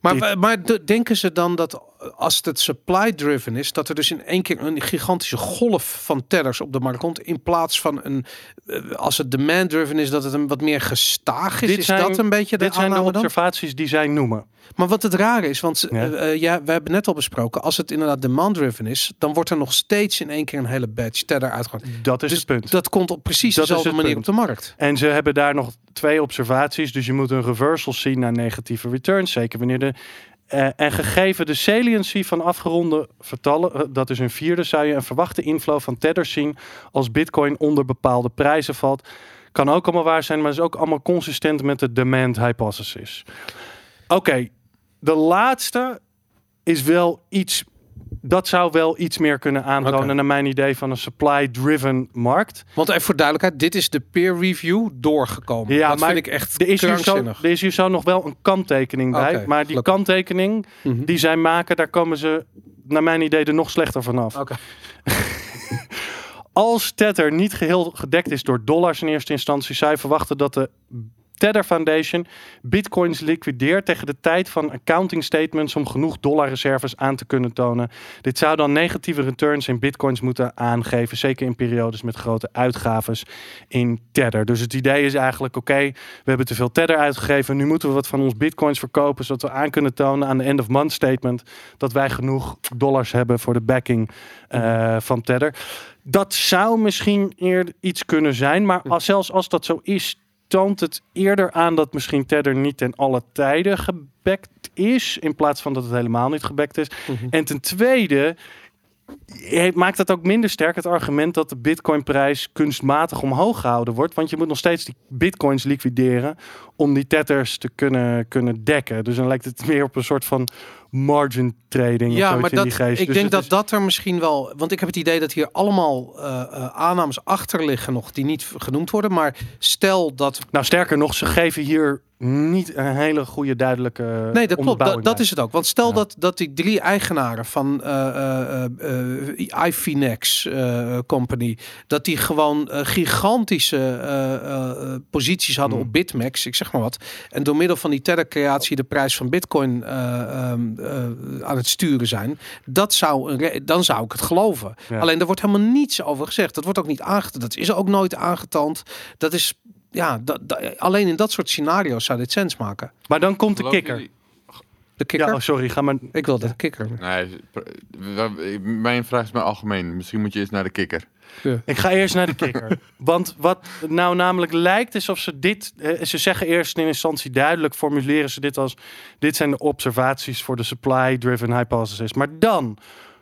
Maar, Dit- maar de- denken ze dan dat als het supply-driven is, dat er dus in één keer een gigantische golf van tellers op de markt komt, in plaats van een, eh, als het demand-driven is, dat het een wat meer gestaag is? Dit is zijn- dat een beetje de Dit zijn de dan? observaties die zij noemen. Maar wat het rare is, want Ja. ja. ja, we hebben net al besproken, als het inderdaad demand-driven is, dan wordt er nog steeds in één keer een hele batch teller uitgegaan. Dat is Dus het punt. dat komt op precies Dat dezelfde manier punt. op de markt. En ze hebben daar nog twee observaties. Dus je moet een reversal zien naar negatieve returns. Zeker wanneer de. Eh, en gegeven de saliency van afgeronde vertallen, eh, dat is een vierde, zou je een verwachte inflow van tethers zien als Bitcoin onder bepaalde prijzen valt. Kan ook allemaal waar zijn, maar is ook allemaal consistent met de demand hypothesis. Oké, de laatste is wel iets. Dat zou wel iets meer kunnen aantonen, Oké. naar mijn idee, van een supply-driven markt. Want even voor duidelijkheid, dit is de peer review doorgekomen. Ja, dat maar vind ik echt Er is, hier zo, er is hier zo nog wel een kanttekening bij. Maar die gelukkig. kanttekening Mhm. die zij maken, daar komen ze naar mijn idee er nog slechter vanaf. Oké. *laughs* Als Tether niet geheel gedekt is door dollars in eerste instantie, zou je verwachten dat de Tether Foundation bitcoins liquideert tegen de tijd van accounting statements om genoeg dollarreserves aan te kunnen tonen. Dit zou dan negatieve returns in bitcoins moeten aangeven, zeker in periodes met grote uitgaves in Tether. Dus het idee is eigenlijk, oké, we hebben te veel Tether uitgegeven, nu moeten we wat van ons bitcoins verkopen, zodat we aan kunnen tonen aan de end of month statement dat wij genoeg dollars hebben voor de backing eh, van Tether. Dat zou misschien eerder iets kunnen zijn, maar als, zelfs als dat zo is, toont het eerder aan dat misschien Tether niet ten alle tijden gebackt is, in plaats van dat het helemaal niet gebackt is. Mhm. En ten tweede maakt het ook minder sterk het argument dat de bitcoinprijs kunstmatig omhoog gehouden wordt, want je moet nog steeds die bitcoins liquideren om die tethers te kunnen, kunnen dekken. Dus dan lijkt het meer op een soort van margin trading of Ja, zoiets maar in dat, die geest. ik Dus denk dat is- dat er misschien wel... Want ik heb het idee dat hier allemaal eh, eh, aannames achter liggen nog die niet genoemd worden. Maar stel dat... Nou, sterker nog, ze geven hier niet een hele goede duidelijke Nee, dat klopt. Dat, is het ook. Want stel Ja. dat, dat die drie eigenaren van eh, eh, iFinex Company... dat die gewoon gigantische posities hadden Hmm. op Bitmax. Ik zeg maar wat. En door middel van die Tether-creatie de prijs van Bitcoin eh, ehm, eh, aan het sturen zijn. Dat zou een re- dan zou ik het geloven. Ja. Alleen er wordt helemaal niets over gezegd. Dat wordt ook niet aangetoond. Dat is ook nooit aangetoond. Dat is... Ja, dat, dat- alleen in dat soort scenario's zou dit sens maken. Maar dan komt de Geloof kikker. jullie- De kikker? Ja, oh, sorry, ga maar. Ik wil de kikker. Nee, mijn vraag is maar algemeen. Misschien moet je eens naar de kikker. Ik ga eerst naar de kikker. *laughs* Want wat nou namelijk lijkt is of ze dit... eh, ze zeggen eerst in instantie duidelijk, formuleren ze dit als... Dit zijn de observaties voor de supply-driven hypothesis. Maar dan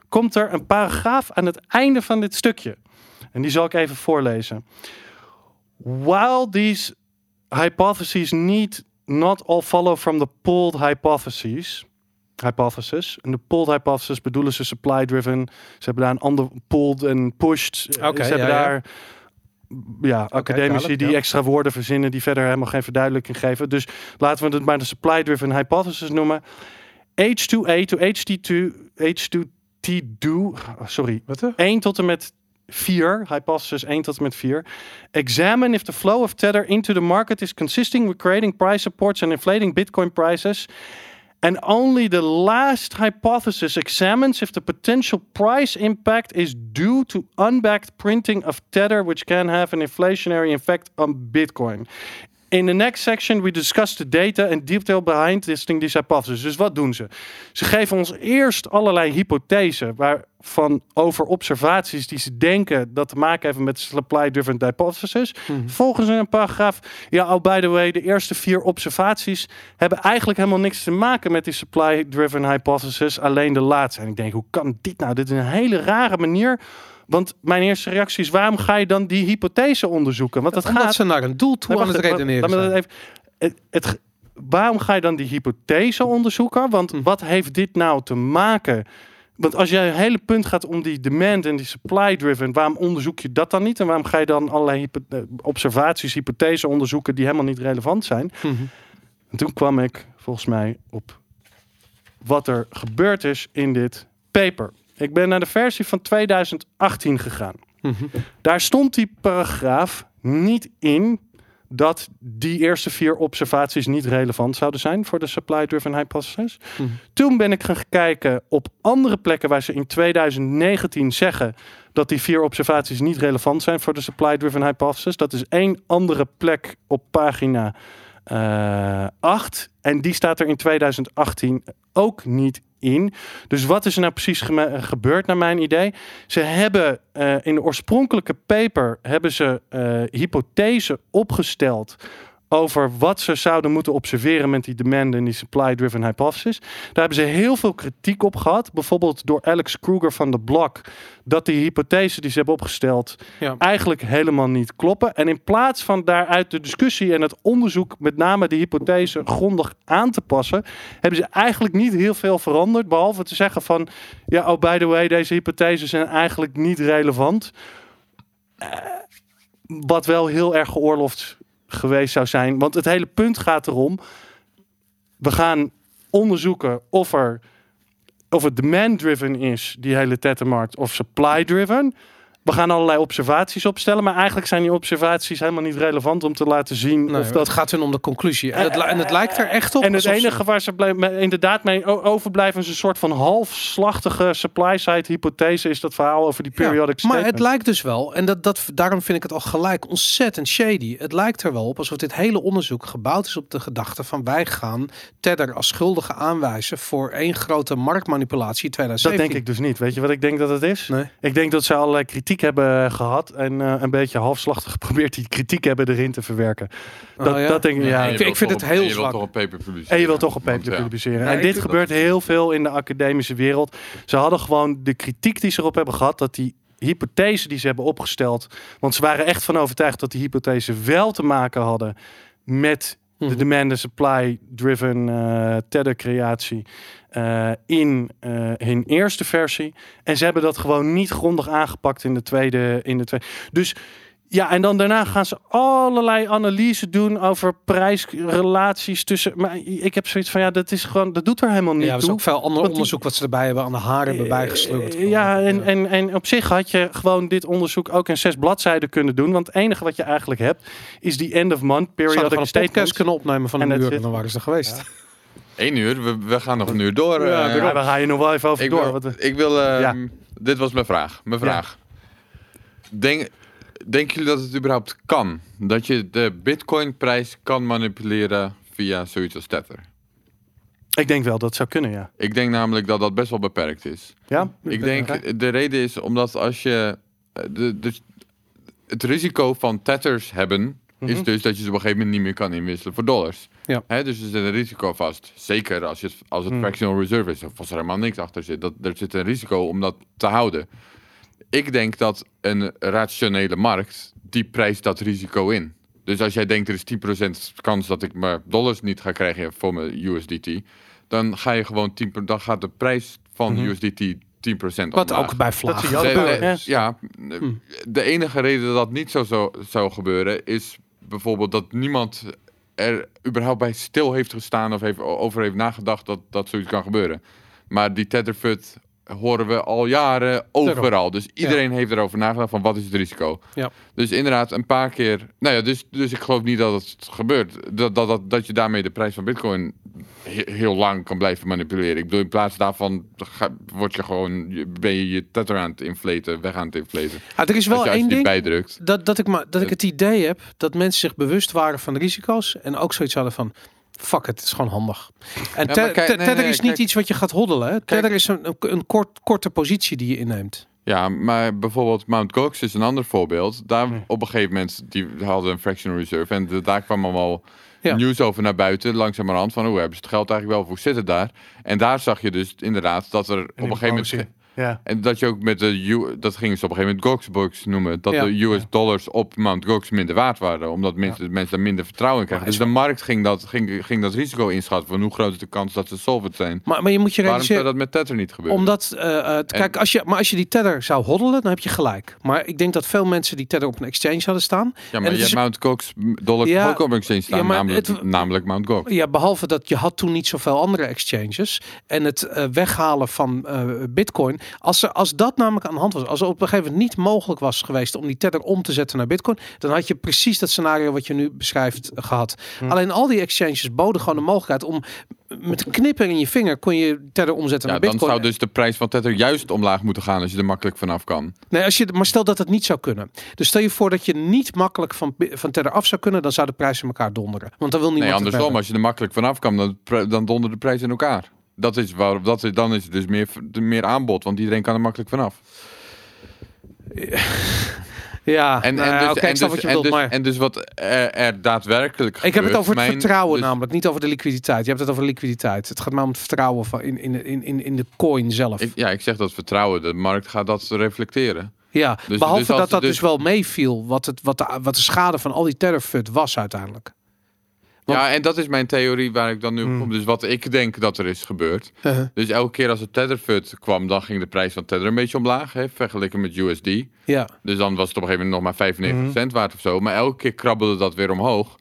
komt er een paragraaf aan het einde van dit stukje. En die zal ik even voorlezen. While these hypotheses need not all follow from the pooled hypotheses... Hypothesis. En de pooled hypothesis bedoelen ze supply-driven. Ze hebben daar een ander pooled en pushed. Eh, ze hebben ja, daar ja, academici die ja. extra woorden verzinnen die verder helemaal geen verduidelijking geven. Dus laten we het maar de supply-driven hypothesis noemen. H2A to HT2, H2T2, oh, sorry, Wat er? 1 tot en met 4, hypothesis 1 tot en met 4. Examine if the flow of tether into the market is consisting with creating price supports and inflating Bitcoin prices. And only the last hypothesis examines if the potential price impact is due to unbacked printing of tether, which can have an inflationary effect on Bitcoin. In the next section, we discuss the data and detail behind testing these hypotheses. Dus wat doen ze? Ze geven ons eerst allerlei hypothesen waarvan over observaties die ze denken dat te maken hebben met supply-driven hypothesis. Volgens een paragraaf, ja, oh by the way, de eerste vier observaties hebben eigenlijk helemaal niks te maken met die supply-driven hypothesis, alleen de laatste. En ik denk, hoe kan dit nou? Dit is een hele rare manier. Want mijn eerste reactie is, waarom ga je dan die hypothese onderzoeken? Want het Omdat gaat ze naar een doel toe Nee, aan het redeneren laat dat even- het, het, waarom ga je dan die hypothese onderzoeken? Want Hm. wat heeft dit nou te maken Want als jij een hele punt gaat om die demand en die supply driven, waarom onderzoek je dat dan niet? En waarom ga je dan allerlei hypo- eh, observaties, hypothesen onderzoeken die helemaal niet relevant zijn? En toen kwam ik volgens mij op wat er gebeurd is in dit paper. Ik ben naar de versie van 2018 gegaan. Mhm. Daar stond die paragraaf niet in dat die eerste vier observaties niet relevant zouden zijn voor de supply-driven hypothesis. Mhm. Toen ben ik gaan kijken op andere plekken waar ze in 2019 zeggen dat die vier observaties niet relevant zijn voor de supply-driven hypothesis. Dat is één andere plek op pagina eh 8 en die staat er in 2018 ook niet in. Dus wat is er nou precies gebeurd naar mijn idee? Ze hebben eh, in de oorspronkelijke paper hebben ze eh hypothese opgesteld over wat ze zouden moeten observeren met die demand en die supply-driven hypothesis. Daar hebben ze heel veel kritiek op gehad. Bijvoorbeeld door Alex Kruger van de Blok. Dat die hypothese die ze hebben opgesteld Ja. eigenlijk helemaal niet kloppen. En in plaats van daaruit de discussie en het onderzoek, met name de hypothese, grondig aan te passen, hebben ze eigenlijk niet heel veel veranderd. Behalve te zeggen van, ja, oh by the way, deze hypothesen zijn eigenlijk niet relevant. Eh, wat wel heel erg geoorloofd geweest zou zijn. Want het hele punt gaat erom, we gaan onderzoeken of er of het demand-driven is, die hele tettenmarkt, of supply-driven. We gaan allerlei observaties opstellen, maar eigenlijk zijn die observaties helemaal niet relevant om te laten zien Nee, of dat dat. gaat hun om de conclusie. En het, en het lijkt er echt op. En het ze- enige waar ze blij- inderdaad mee overblijven is een soort van halfslachtige supply-side hypothese, is dat verhaal over die Ja, periodic maar statement. het lijkt dus wel, en dat, dat, daarom vind ik het al gelijk ontzettend shady. Het lijkt er wel op alsof dit hele onderzoek gebouwd is op de gedachte van wij gaan Tether als schuldige aanwijzen voor één grote marktmanipulatie in dat 2017. denk ik dus niet. Weet je wat ik denk dat het is? Nee. Ik denk dat ze allerlei kritiek hebben gehad en eh, een beetje halfslachtig *laughs* geprobeerd die kritiek hebben erin te verwerken. Dat, Oh ja? dat denk ik, ja. Ik- ik vind het heel en je wilt zwak. toch een paper publiceren. En je wilt toch een Want, paper ja. publiceren. Ja, en dit gebeurt heel veel in de academische wereld. Ze hadden gewoon de kritiek die ze erop hebben gehad, dat die hypothese die ze hebben opgesteld, want ze waren echt van overtuigd dat die hypothese wel te maken hadden met de Mhm. demand and supply driven eh tether creatie eh, in eh, hun eerste versie. En ze hebben dat gewoon niet grondig aangepakt in de tweede. In de tweede. Dus ja, en dan daarna gaan ze allerlei analyse doen over prijsrelaties tussen. Maar ik heb zoiets van ja, dat is gewoon, dat doet er helemaal niet Ja, er is ook veel ander Want die- onderzoek wat ze erbij hebben aan de haren hebben bijgesleurd. Eh, Ja, en, en, en op zich had je gewoon dit onderzoek ook in zes bladzijden kunnen doen. Want het enige wat je eigenlijk hebt, is die end of month periodic gewoon een podcast statement. kunnen opnemen van En een uur en dan waren ze er geweest. Eén uur, we, we gaan nog een uur door. Ja, eh, daar ga je nog wel even over ik door. wil, Wat we- ik wil ehm, Ja. dit was mijn vraag. Mijn Ja. vraag. Denk, denken jullie dat het überhaupt kan? Dat je de bitcoin prijs kan manipuleren via zoiets als Tether? Ik denk wel dat het zou kunnen, ja. Ik denk namelijk dat dat best wel beperkt is. Ja? Ik denk, de reden is omdat als je... eh, De, de, het risico van tethers hebben... is Mhm. dus dat je ze op een gegeven moment niet meer kan inwisselen voor dollars. Ja. Hè, dus er zit een risico vast. Zeker als, je, het- als het Mhm. fractional reserve is. Of als er helemaal niks achter zit. Dat, er zit een risico om dat te houden. Ik denk dat een rationele markt... die prijst dat risico in. Dus als jij denkt er is 10% kans dat ik mijn dollars niet ga krijgen voor mijn USDT... dan ga je gewoon 10%, dan gaat de prijs van Mhm. USDT 10% Wat omlaag. ook bij Dat zie vlagen je ook gebeuren. de- ja, de enige reden dat dat niet zo zou, zou gebeuren is bijvoorbeeld dat niemand er überhaupt bij stil heeft gestaan of heeft, over heeft nagedacht dat dat zoiets kan gebeuren. Maar die Tetherfut horen we al jaren overal. Dus iedereen heeft erover nagedacht van wat is het risico. Ja. Dus inderdaad een paar keer. Nou ja, dus, dus ik geloof niet dat het gebeurt. Dat, dat, dat, dat je daarmee de prijs van bitcoin he- heel lang kan blijven manipuleren. Ik bedoel, in plaats daarvan ga, word je gewoon, ben je je tether aan het inflaten, weg aan het inflaten. Ah, er is wel één ding. bijdrukt. dat, dat, ik, maar, dat ik het idee heb dat mensen zich bewust waren van de risico's. En ook zoiets hadden van. Fuck it, het is gewoon handig. En kijk, nee, Tether nee, is niet kijk. iets wat je gaat hoddelen. Hè? Tether is een, een, een kort, korte positie die je inneemt. Ja, maar bijvoorbeeld Mount Gox is een ander voorbeeld. Daar Nee. op een gegeven moment, die hadden een fractional reserve. En de- daar kwam allemaal Ja. nieuws over naar buiten, langzamerhand. Van hoe hebben ze het geld eigenlijk wel, hoe zit het daar? En daar zag je dus inderdaad dat er op een gegeven moment... Ja. En dat je ook met de, U- dat gingen ze op een gegeven moment Goxbox noemen, dat Ja. de US dollars op Mount Gox minder waard waren, omdat mensen, mensen daar minder vertrouwen in krijgen. Dus de markt ging dat, ging, ging dat risico inschatten van hoe groot is de kans dat ze solvent zijn. Maar, maar je moet je Waarom zou dat met Tether niet gebeuren? Omdat, eh, eh, kijk, als je, maar als je die tether zou hoddelen, dan heb je gelijk. Maar ik denk dat veel mensen die tether op een exchange hadden staan. ja, en maar het je is- hebt Mount Gox dollars Ja, ook op een exchange staan, namelijk, het- namelijk Mount Gox. Ja, behalve dat je had toen niet zoveel andere exchanges. En het eh, weghalen van bitcoin. Als, er, als dat namelijk aan de hand was. Als er op een gegeven moment niet mogelijk was geweest om die tether om te zetten naar bitcoin. Dan had je precies dat scenario wat je nu beschrijft eh, gehad. Alleen al die exchanges boden gewoon de mogelijkheid om met een knipper in je vinger kon je tether omzetten Ja, naar dan bitcoin. zou dus de prijs van Tether juist omlaag moeten gaan als je er makkelijk vanaf kan. Nee, als je, maar stel dat het niet zou kunnen. Dus stel je voor dat je niet makkelijk van, van tether af zou kunnen. Dan zou de prijs in elkaar donderen. Want dan wil niemand Nee, andersom, als je er makkelijk vanaf kan, dan, dan donder de prijs in elkaar. Dat is waar, dat is, dan is het dus meer, meer aanbod, want iedereen kan er makkelijk vanaf. *laughs* Ja, En, nou en, dus, en, dus, wat je en, bedoelt, dus, maar... en dus wat er, er daadwerkelijk Ik heb het gebeurt, over het mijn- vertrouwen dus- namelijk, niet over de liquiditeit. Je hebt het over liquiditeit. Het gaat maar om het vertrouwen van in, in, in, in, de coin zelf. Ik, ja, ik zeg dat vertrouwen, de markt gaat dat reflecteren. ja, dus behalve als dat dat dus- dus wel meeviel, wat, het, wat, de, wat de schade van al die terrorfut was uiteindelijk. Want- Ja, en dat is mijn theorie waar ik dan nu op Hmm. kom. Dus wat ik denk dat er is gebeurd. Uh-huh. Dus elke keer als het Tetherfut kwam, dan ging de prijs van Tether een beetje omlaag, hè, vergeleken met USD. Ja, Dus dan was het op een gegeven moment nog maar 95 Mhm. cent waard of zo. Maar elke keer krabbelde dat weer omhoog.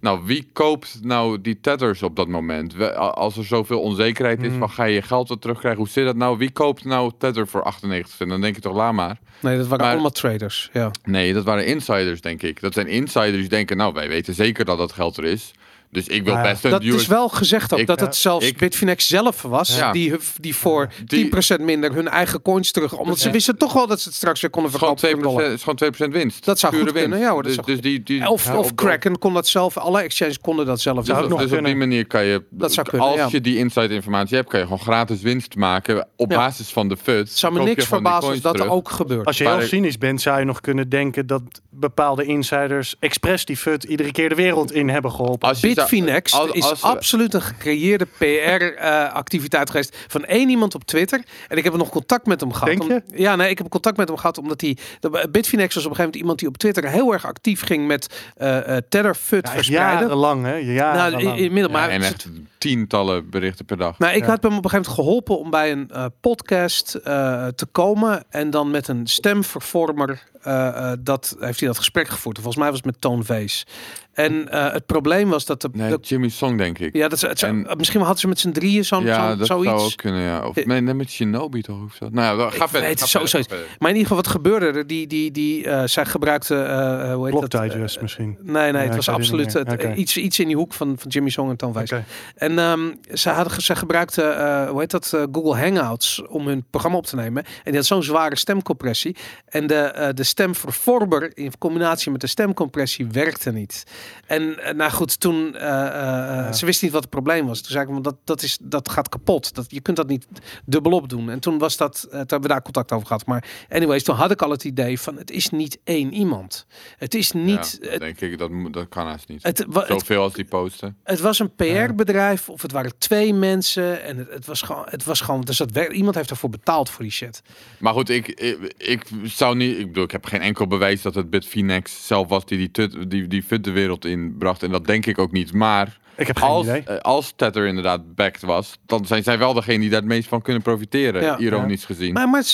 Nou, wie koopt nou die tethers op dat moment? Als er zoveel onzekerheid is, Mhm. van ga je je geld weer terugkrijgen? Hoe zit dat nou? Wie koopt nou tether voor 98 cent? Dan denk je toch, laat maar. nee, dat waren Maar- allemaal traders. Ja. Nee, dat waren insiders, denk ik. Dat zijn insiders die denken, nou, wij weten zeker dat dat geld er is. Dus ik wil best een Dat is wel gezegd ook, Ik- dat ja, het zelfs ik- Bitfinex zelf was, Ja. die, die voor Die- 10% minder hun eigen coins terug, omdat ze wisten toch wel dat ze het straks weer konden Het verkopen voor een 2%, dollar. is gewoon 2% winst. Dat zou goed kunnen, ja hoor, dat dus, dus die, die, Of, ja, of Kraken kon dat zelf, alle exchanges konden dat zelf ook nog dus op die manier kan je, Dat zou kunnen, als ja. je die inside informatie hebt, kan je gewoon gratis winst maken op Ja. basis van de FUD. Het zou me niks verbazen als dat terug. ook gebeurt. Als je heel cynisch bent, zou je nog kunnen denken dat bepaalde insiders expres die FUD iedere keer de wereld in hebben geholpen. Als je zou- Bitfinex als- is als- absoluut een gecreëerde PR-activiteit geweest van één iemand op Twitter. En ik heb nog contact met hem gehad. Denk je? Om- ja, nee, ik heb contact met hem gehad omdat hij. de- Bitfinex was op een gegeven moment iemand die op Twitter heel erg actief ging met eh eh Tether FUD Ja, verspreiden. jarenlang, hè? Jarenlang. Nou, in- inmiddels, Ja, maar en echt tientallen berichten per dag. Nou, ik Ja. had hem op een gegeven moment geholpen om bij een eh, podcast eh, te komen. En dan met een stemvervormer, eh, eh, dat heeft hij dat gesprek gevoerd. Volgens mij was het met Toon Vees. En eh, het probleem was dat de... Nee, de- Jimmy Song, denk ik. ja, dat, is- het zou- En- misschien hadden ze met z'n drieën zo'n Ja, zo, dat zoiets. zou ook kunnen, ja. Of nee, nee, met Shinobi toch of zo. Nou ja, ga Ik verder. weet ga het, zo- verder, zoiets. ga verder. Maar in ieder geval, wat gebeurde er? Die, die, die, eh, zij gebruikte... eh, hoe heet dat? Digest misschien. Nee, nee, Ja, het was absoluut het- iets, iets in die hoek van, van Jimmy Song en Toon Vees. En ehm ze, hadden, ze gebruikten, eh, hoe heet dat, Google Hangouts om hun programma op te nemen. En die had zo'n zware stemcompressie. En de, eh, de stemvervormer in combinatie met de stemcompressie werkte niet. En eh, nou goed, toen, eh, eh, ze wist niet wat het probleem was. Toen zei ik, want dat, dat, is, dat gaat kapot. Dat, je kunt dat niet dubbelop doen. En toen was dat, toen hebben we daar contact over gehad. Maar anyways, toen had ik al het idee van, het is niet één iemand. Het is niet... Ja, het, denk ik, dat, dat kan haast niet. het, Zoveel als die posten. het was een PR-bedrijf of het waren twee mensen en het, het was gewoon, het was gewoon, dus dat iemand heeft ervoor betaald voor die shit. Maar goed, ik, ik, ik zou niet... Ik bedoel, ik heb geen enkel bewijs dat het Bitfinex zelf was die die, tut, die, die FUD de wereld inbracht. En dat denk ik ook niet. Maar Ik heb geen als, idee. eh, als Tether inderdaad backed was, dan zijn zij wel degene die daar het meest van kunnen profiteren. Ja. ironisch gezien. Maar, maar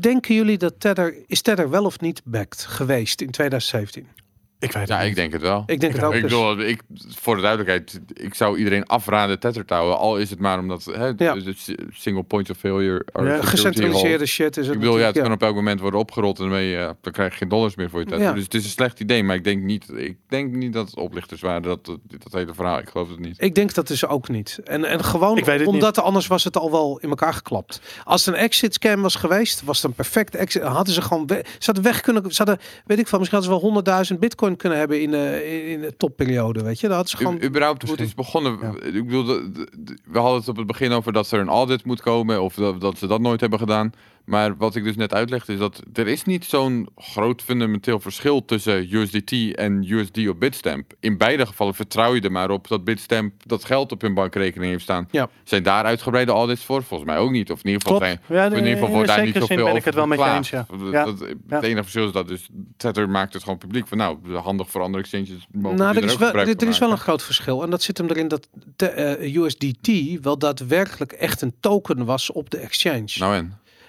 denken jullie dat Tether, is Tether wel of niet backed geweest in 2017? Ik weet het ja, niet. ik denk het wel. Ik denk het ook. Ik dus. bedoel, ik, voor de duidelijkheid, ik zou iedereen afraden Tether te houden. Al is het maar omdat hè, Ja. dus single point of failure. Ja, Gecentraliseerde shit is het Ik bedoel, ja, het kan op elk moment worden opgerold en dan, je, dan krijg je geen dollars meer voor je Tether. Ja. Dus het is een slecht idee, maar ik denk niet, ik denk niet dat het oplichters waren, dat, dat, dat hele verhaal. Ik geloof het niet. Ik denk dat dus ook niet. En, en gewoon Ik weet het omdat anders was het al wel in elkaar geklapt. Als het een exit scam was geweest, was het een perfect exit. Hadden ze gewoon, we- ze hadden weg kunnen, ze hadden, weet ik van, misschien hadden ze wel 100.000 bitcoin kunnen hebben in de, in, in de topperiode, weet je. Hadden ze gewoon, U, überhaupt hoe het is begonnen. Ja. Ik bedoel, we hadden het op het begin over dat er een audit moet komen of dat, dat ze dat nooit hebben gedaan. Maar wat ik dus net uitlegde is dat er is niet zo'n groot fundamenteel verschil tussen USDT en USD op Bitstamp. In beide gevallen vertrouw je er maar op dat Bitstamp dat geld op hun bankrekening heeft staan. Ja. Zijn daar uitgebreide audits voor? Volgens mij ook niet. Of in ieder geval, zijn, Ja, in ieder geval wordt daar niet zoveel ben ik het wel over met je eens, ja. Dat-. Het enige verschil is dat dus Tether maakt het gewoon publiek van nou, handig voor andere exchanges. mogen Nou, er is, wel, er, er is wel een groot verschil. En dat zit hem erin dat de, eh, USDT wel daadwerkelijk echt een token was op de exchange. Nou,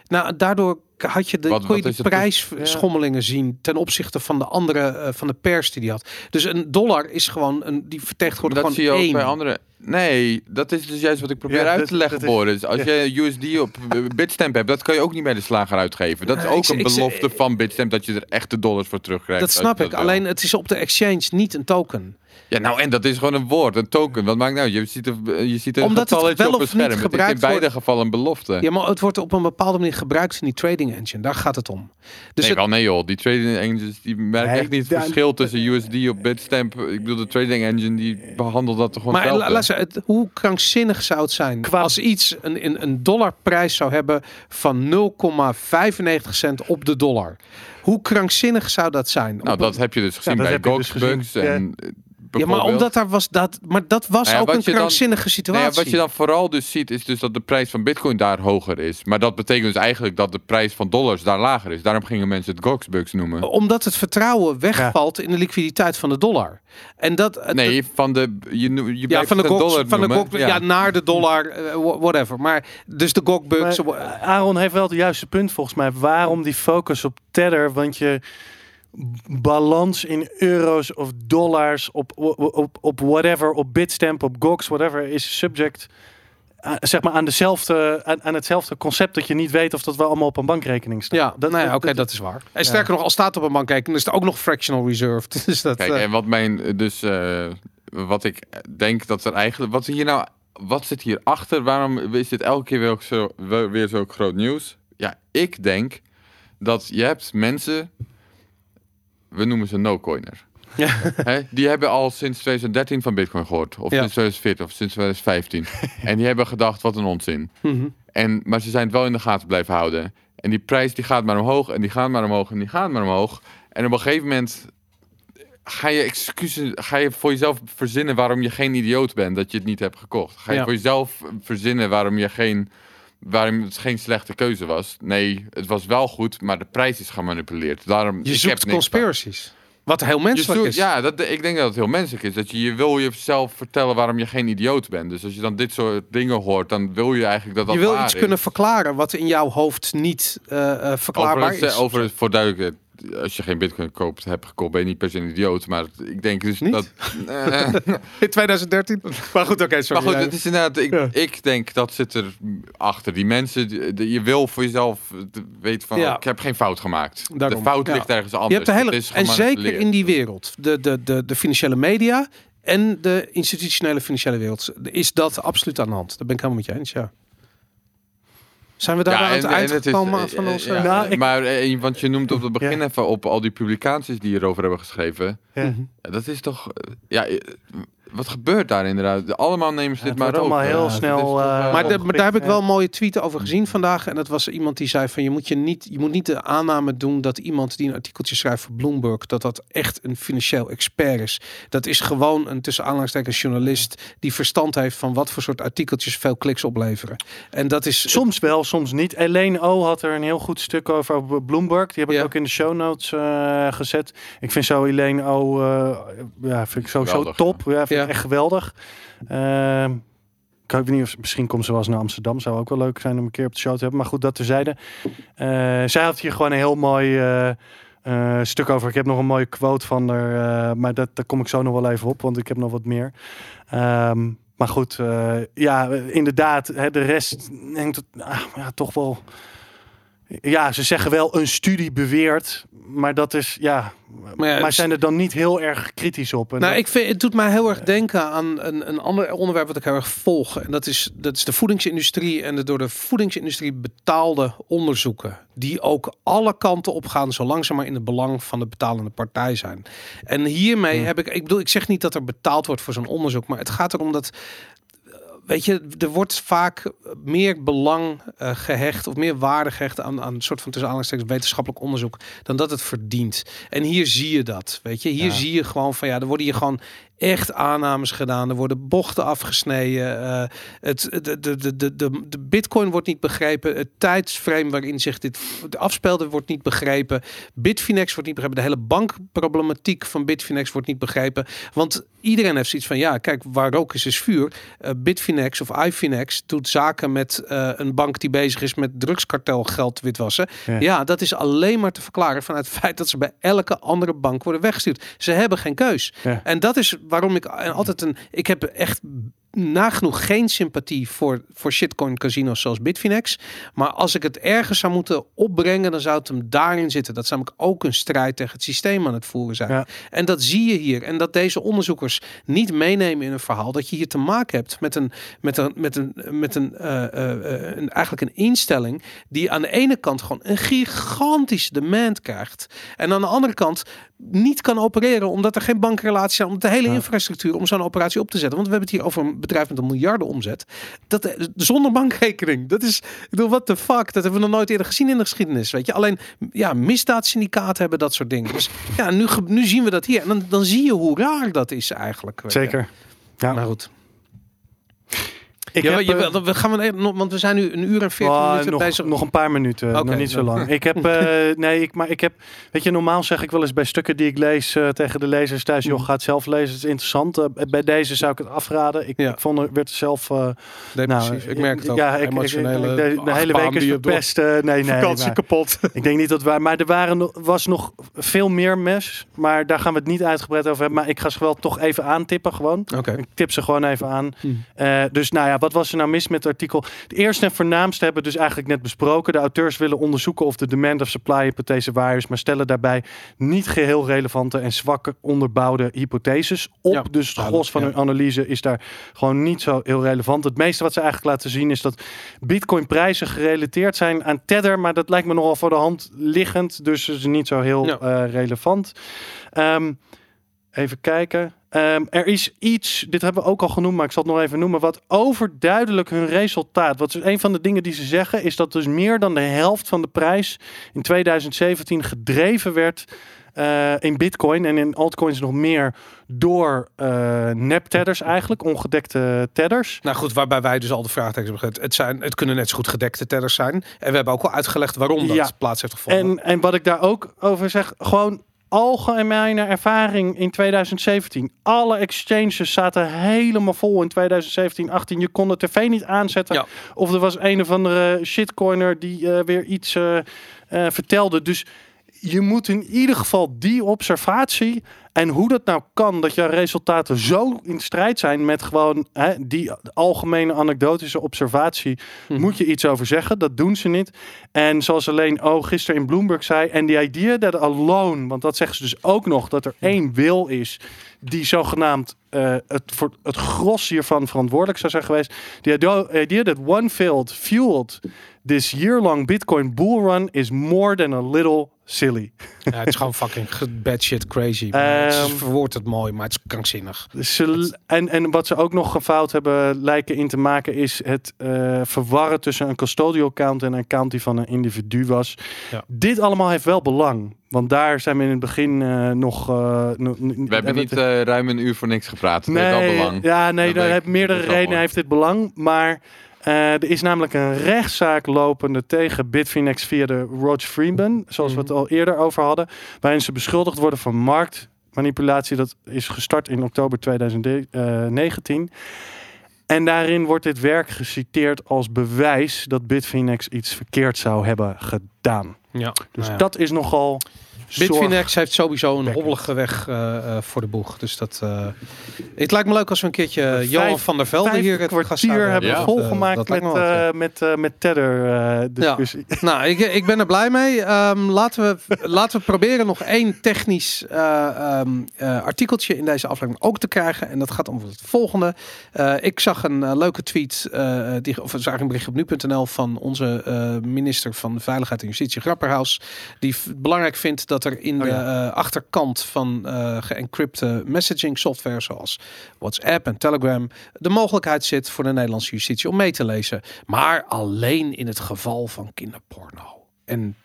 Nou daardoor had je de, Wat- kon je de prijsschommelingen zien ten opzichte van de andere, eh, van de pers die die had. Dus een dollar is gewoon, een, die Dat vertegenwoordigt zie je gewoon ook één. bij andere. Nee, dat is dus juist wat ik probeer Ja, uit dat- te leggen, dat is- Boris. Als je USD op eh, *laughs* Bitstamp hebt, dat kan je ook niet bij de slager uitgeven. Dat is Nee, ook ik- een ik- belofte van Bitstamp dat je er echte dollars voor terugkrijgt. Dat snap ik. wil. Alleen het is op de exchange niet een token. Ja, nou en dat is gewoon een woord, een token. Wat maakt nou? Je ziet, er, je ziet een Omdat het wel op een of niet scherm. Het is in gebruikt beide wordt- gevallen een belofte. Ja, maar het wordt op een bepaalde manier gebruikt in die trading engine. Daar gaat het om. Dus nee, het- wel nee joh. Die trading engines die merken Nee, echt niet het verschil tussen USD op Bitstamp. Ik bedoel, de trading engine die behandelt dat toch gewoon Maar hetzelfde. la- luister, het, hoe krankzinnig zou het zijn Qua- als iets een, een, een dollarprijs zou hebben van 0,95 cent op de dollar? Hoe krankzinnig zou dat zijn? Nou, Op dat een- heb je dus gezien bij dus gezien. Ja. Eh, ja, maar omdat daar was dat, maar dat was Nou ja, ook een dan- krankzinnige Nou situatie. ja, wat je dan vooral dus ziet, is dus dat de prijs van bitcoin daar hoger is. Maar dat betekent dus eigenlijk dat de prijs van dollars daar lager is. Daarom gingen mensen het Goxbugs noemen. Omdat het vertrouwen wegvalt in de liquiditeit van de dollar. En dat, Nee, van de... Je, je ja, van de dollar van de gok, ja. naar de dollar, eh, wha- whatever. Maar dus de gokbugs. Maar Aaron heeft wel het juiste punt volgens mij. Waarom die focus op Tether? Want je balans in euro's of dollars op, op, op, whatever, op Bitstamp, op Gox, whatever, is subject aan, zeg maar aan, dezelfde, aan, aan hetzelfde concept dat je niet weet of dat wel allemaal op een bankrekening staat. Ja, dat, nou ja, oké, dat- dat is waar. En sterker nog, als staat op een bankrekening, is er ook nog fractional reserved. *laughs* Dus dat, Kijk, eh, en wat mijn... eh, Dus eh, wat ik denk dat er eigenlijk... Wat hier nou... Wat zit hier achter? Waarom is dit elke keer weer, ook zo, weer weer zo groot nieuws? Ja, ik denk dat je hebt mensen... We noemen ze no-coiner. Ja. *laughs* Hè, die hebben al sinds 2013 van Bitcoin gehoord. Of Ja. sinds 2014 of sinds 2015. *laughs* en die hebben gedacht, wat een onzin. mhm. En, maar ze zijn het wel in de gaten blijven houden. En die prijs die gaat maar omhoog en die gaat maar omhoog en die gaat maar omhoog. En op een gegeven moment ga je excuses, ga je voor jezelf verzinnen waarom je geen idioot bent dat je het niet hebt gekocht. Ga je Ja. voor jezelf verzinnen waarom je geen, waarom het geen slechte keuze was. Nee, het was wel goed, maar de prijs is gemanipuleerd. Daarom je ik zoekt conspiracies. Wat heel menselijk zoekt- is. ja, dat, ik denk dat het heel menselijk is. Dat je, je wil jezelf vertellen waarom je geen idioot bent. Dus als je dan dit soort dingen hoort, dan wil je eigenlijk dat dat je wil iets is. kunnen verklaren wat in jouw hoofd niet eh, eh, verklaarbaar over het, is. Over het voor duidelijkheid, als je geen bitcoin koopt, hebt gekocht, ben je niet per se een idioot. Maar ik denk dus Niet? dat... Eh, *laughs* In 2013. *laughs* Maar goed, oké, maar sorry. goed, Ja. het is inderdaad... Ik, Ja. ik denk, dat zit er achter. Die mensen, die- die- je wil voor jezelf weten van... Ja. Ik heb geen fout gemaakt. Daarom, de fout ja. ligt ergens Je anders. hebt de hele, is en zeker in die wereld, de, de, de, de financiële media en de institutionele financiële wereld, is dat absoluut aan de hand. Daar ben ik helemaal met je eens, ja. Zijn we daar aan het eind is, van ja, Nou, ik- Maar want je noemt op het begin Ja. even op al die publicaties die hierover hebben geschreven. Dat is toch... eh, Ja, eh, wat gebeurt daar inderdaad? Allemaal nemen ze Ja, dit het maar wordt allemaal heel Ja, snel, is eh, Maar, de- maar daar heb ik wel een mooie tweet over gezien vandaag. En dat was iemand die zei van je moet, je niet, je moet niet de aanname doen dat iemand die een artikeltje schrijft voor Bloomberg, dat dat echt een financieel expert is. Dat is gewoon een tussen aanhalingstekens journalist die verstand heeft van wat voor soort artikeltjes veel kliks opleveren. En dat is Soms wel, soms niet. Elaine O had er een heel goed stuk over op Bloomberg. Die heb ik Ja. ook in de show notes eh, gezet. Ik vind zo Elaine O, eh, ja, vind ik sowieso Geweldig, top. Ja, vind Ik echt geweldig. Ehm, ik weet niet of misschien komt ze wel eens naar Amsterdam. Zou ook wel leuk zijn om een keer op de show te hebben. Maar goed, dat terzijde. Eh zij had hier gewoon een heel mooi eh, eh, stuk over. Ik heb nog een mooie quote van haar. maar dat, daar kom ik zo nog wel even op, want ik heb nog wat meer. Ehm, maar goed, ja, inderdaad. Hè, de rest denkt het ah, ja, toch wel. Ja, ze zeggen wel een studie beweert, maar dat is ja. Maar ja, Maar zijn er dan niet heel erg kritisch op? En Nou, dat- ik vind, het doet mij heel erg denken aan een, een ander onderwerp wat ik heel erg volg. En dat is, dat is de voedingsindustrie en de door de voedingsindustrie betaalde onderzoeken. Die ook alle kanten op gaan, zolang ze maar in het belang van de betalende partij zijn. En hiermee heb ik, ik bedoel, ik zeg niet dat er betaald wordt voor zo'n onderzoek, maar het gaat erom dat weet je, er wordt vaak meer belang eh, gehecht of meer waarde gehecht aan, aan een soort van tussen aanhalingstekens wetenschappelijk onderzoek dan dat het verdient. En hier zie je dat, weet je. Hier Ja. zie je gewoon van ja, er worden hier gewoon echt aannames gedaan. Er worden bochten afgesneden. eh, het, de, de, de, de, de, bitcoin wordt niet begrepen. Het tijdsframe waarin zich dit de afspeelde wordt niet begrepen. Bitfinex wordt niet begrepen. De hele bankproblematiek van Bitfinex wordt niet begrepen. Want iedereen heeft zoiets van ja, kijk, waar rook is, is vuur. Eh, Bitfinex of iFinex doet zaken met eh, een bank die bezig is met drugskartel geld witwassen. Ja. Ja. dat is alleen maar te verklaren vanuit het feit dat ze bij elke andere bank worden weggestuurd. Ze hebben geen keus. Ja. En dat is waarom ik altijd een. Ik heb echt nagenoeg geen sympathie voor, voor shitcoin casinos zoals Bitfinex. Maar als ik het ergens zou moeten opbrengen, dan zou het hem daarin zitten. Dat zou ik ook een strijd tegen het systeem aan het voeren zijn. Ja. En dat zie je hier. En dat deze onderzoekers niet meenemen in een verhaal. Dat je hier te maken hebt met een, met een, met een, met een, eh, eh, een eigenlijk een instelling die aan de ene kant gewoon een gigantische demand krijgt. En aan de andere kant niet kan opereren omdat er geen bankrelatie zijn. Omdat de hele Ja. infrastructuur om zo'n operatie op te zetten. Want we hebben het hier over een bedrijf met een miljarden omzet. Dat, eh, zonder bankrekening. Dat is, ik bedoel, what the fuck? Dat hebben we nog nooit eerder gezien in de geschiedenis. Weet je, alleen ja, misdaadsyndicaten hebben dat soort dingen. Dus ja, nu, nu zien we dat hier. En dan, dan zie je hoe raar dat is eigenlijk. Zeker. Ja. Maar goed. Ik ja, heb, je, eh, wel- we gaan we, want we zijn nu een uur en veertig Oh, minuten nog, bezig. nog een paar minuten, Oké, nog niet zo lang. *laughs* Ik heb, eh, nee, ik, maar ik heb, weet je, normaal zeg ik wel eens bij stukken die ik lees eh, tegen de lezers thuis, joh, ga het zelf lezen, het is interessant. Eh, bij deze zou ik het afraden. Ik, Ja. ik vond er werd er zelf, eh, nou, ik merk het ook. Ja, ik, ik, Emotionele ik- de, de hele week is verpest. eh, nee, nee, Vakantie maar- kapot. *laughs* ik denk niet dat waar, maar er waren, was nog veel meer mes, maar daar gaan we het niet uitgebreid over hebben. Maar ik ga ze wel toch even aantippen gewoon. Ik tip ze gewoon even aan. Eh, dus nou ja, wat was er nou mis met het artikel? De eerste en voornaamste hebben we dus eigenlijk net besproken. De auteurs willen onderzoeken of de demand of supply hypothese waar is, maar stellen daarbij niet geheel relevante en zwakke onderbouwde hypotheses op. Ja, dus het gros van ja. hun analyse is daar gewoon niet zo heel relevant. Het meeste wat ze eigenlijk laten zien is dat bitcoin prijzen gerelateerd zijn aan Tether, maar dat lijkt me nogal voor de hand liggend, dus is niet zo heel Ja. eh, relevant. Ehm, even kijken. Ehm, er is iets, dit hebben we ook al genoemd, maar ik zal het nog even noemen, wat overduidelijk hun resultaat. Wat is een van de dingen die ze zeggen, is dat dus meer dan de helft van de prijs in 2017 gedreven werd eh, in Bitcoin en in altcoins nog meer door nep-tedders eigenlijk, ongedekte tedders. Nou goed, waarbij wij dus al de vraagtekens hebben gezet. Het, zijn, het kunnen net zo goed gedekte tellers zijn. En we hebben ook al uitgelegd waarom dat Ja. plaats heeft gevonden. En, en wat ik daar ook over zeg, gewoon algemene ervaring in 2017. Alle exchanges zaten helemaal vol in 2017, 18. Je kon de tv niet aanzetten. Ja. Of er was een of andere shitcoiner die eh, weer iets eh, eh, vertelde. Dus je moet in ieder geval die observatie en hoe dat nou kan dat je resultaten zo in strijd zijn met gewoon hè, die algemene anekdotische observatie, Mhm. moet je iets over zeggen. Dat doen ze niet. En zoals alleen oh gisteren in Bloomberg zei, en the idea that alone, want dat zeggen ze dus ook nog, dat er één wil is die zogenaamd eh, het voor het gros hiervan verantwoordelijk zou zijn geweest. The idea- idea that one field fueled this year-long Bitcoin bull run is more than a little silly. Ja, het is gewoon fucking bad shit crazy. Maar het Ehm, verwoordt het mooi, maar het is krankzinnig. Ze, en, en wat ze ook nog fout hebben lijken in te maken is het eh, verwarren tussen een custodial account en een account die van een individu was. Ja. Dit allemaal heeft wel belang, want daar zijn we in het begin eh, nog. eh, no- We hebben niet eh, ruim een uur voor niks gepraat. Het nee, heeft wel belang. Ja, nee, Dat daar ik. meerdere redenen heeft dit belang, maar. Eh, er is namelijk een rechtszaak lopende tegen Bitfinex via de Roger Freeman, zoals we het al eerder over hadden, waarin ze beschuldigd worden van marktmanipulatie. Dat is gestart in oktober 2019. En daarin wordt dit werk geciteerd als bewijs dat Bitfinex iets verkeerd zou hebben gedaan. Ja. Dus nou ja. dat is nogal. Bitfinex heeft sowieso een hobbelige weg eh, eh, voor de boeg. Dus dat. eh, het lijkt me leuk als we een keertje Vijf- Johan van der Velde hier het kwartier hebben we Ja. Volgemaakt met, wel ja. met, met Tether eh, discussie. *laughs* Nou, ik, ik ben er blij mee. Ehm, laten, we, laten we proberen nog één technisch eh, ehm, eh, artikeltje in deze aflevering ook te krijgen. En dat gaat om het volgende. Ik zag een leuke tweet, die, of zag een bericht op nu.nl van onze minister van Veiligheid en Justitie, Grapperhaus. Die belangrijk vindt dat er in Oh, de eh, achterkant van eh geëncrypte messaging software zoals WhatsApp en Telegram de mogelijkheid zit voor de Nederlandse justitie om mee te lezen. Maar alleen in het geval van kinderporno. En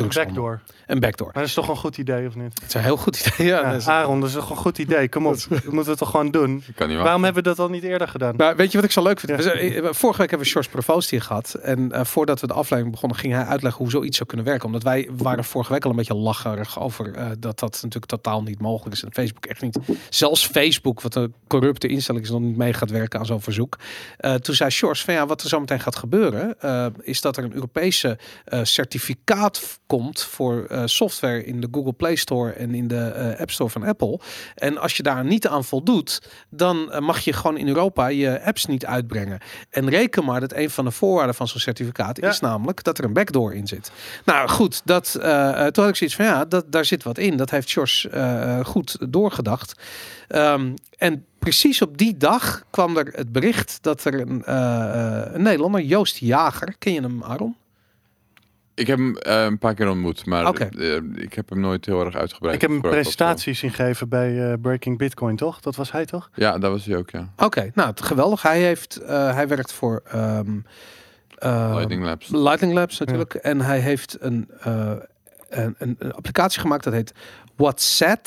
drugshandel. Backdoor. Een backdoor. Maar dat is toch een goed idee, of niet? Het is een heel goed idee. Ja, Ja, dat is- Aaron, dat is toch een goed idee. Kom op, dat moeten we toch gewoon doen. Ik kan niet Waarom hebben we dat al niet eerder gedaan? Nou, weet je wat ik zo leuk vind? Ja. We zijn- Vorige week hebben we George Provost hier gehad. En eh, voordat we de aflevering begonnen, ging hij uitleggen hoe zoiets zou kunnen werken. Omdat wij waren vorige week al een beetje lacherig over eh, dat dat natuurlijk totaal niet mogelijk is. En Facebook echt niet. Zelfs Facebook, wat een corrupte instelling is, nog niet mee gaat werken aan zo'n verzoek. Eh, toen zei George van ja, wat er zo meteen gaat gebeuren, eh, is dat er een Europese eh, certificaat komt voor eh, software in de Google Play Store en in de eh, App Store van Apple. En als je daar niet aan voldoet, dan eh, mag je gewoon in Europa je apps niet uitbrengen. En reken maar dat een van de voorwaarden van zo'n certificaat Ja. is namelijk dat er een backdoor in zit. Nou goed, dat, toen had ik zoiets van ja, dat, daar zit wat in. Dat heeft George goed doorgedacht. Ehm, en precies op die dag kwam er het bericht dat er een, een Nederlander, Joost Jager, ken je hem Aaron? Ik heb hem eh, een paar keer ontmoet, maar eh, ik heb hem nooit heel erg uitgebreid. Ik heb zo. presentatie zien geven bij eh, Breaking Bitcoin, toch? Dat was hij, toch? Ja, dat was hij ook, ja. Oké, nou het- geweldig. Hij heeft, eh, hij werkt voor ehm, eh, Lightning Labs. Lightning Labs natuurlijk. En hij heeft een, eh, een, een, een applicatie gemaakt dat heet WhatsApp.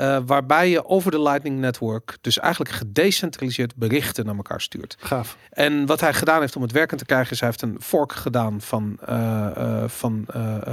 Eh, waarbij je over de Lightning Network dus eigenlijk gedecentraliseerd berichten naar elkaar stuurt. Gaaf. En wat hij gedaan heeft om het werkend te krijgen, is hij heeft een fork gedaan van, eh, eh, van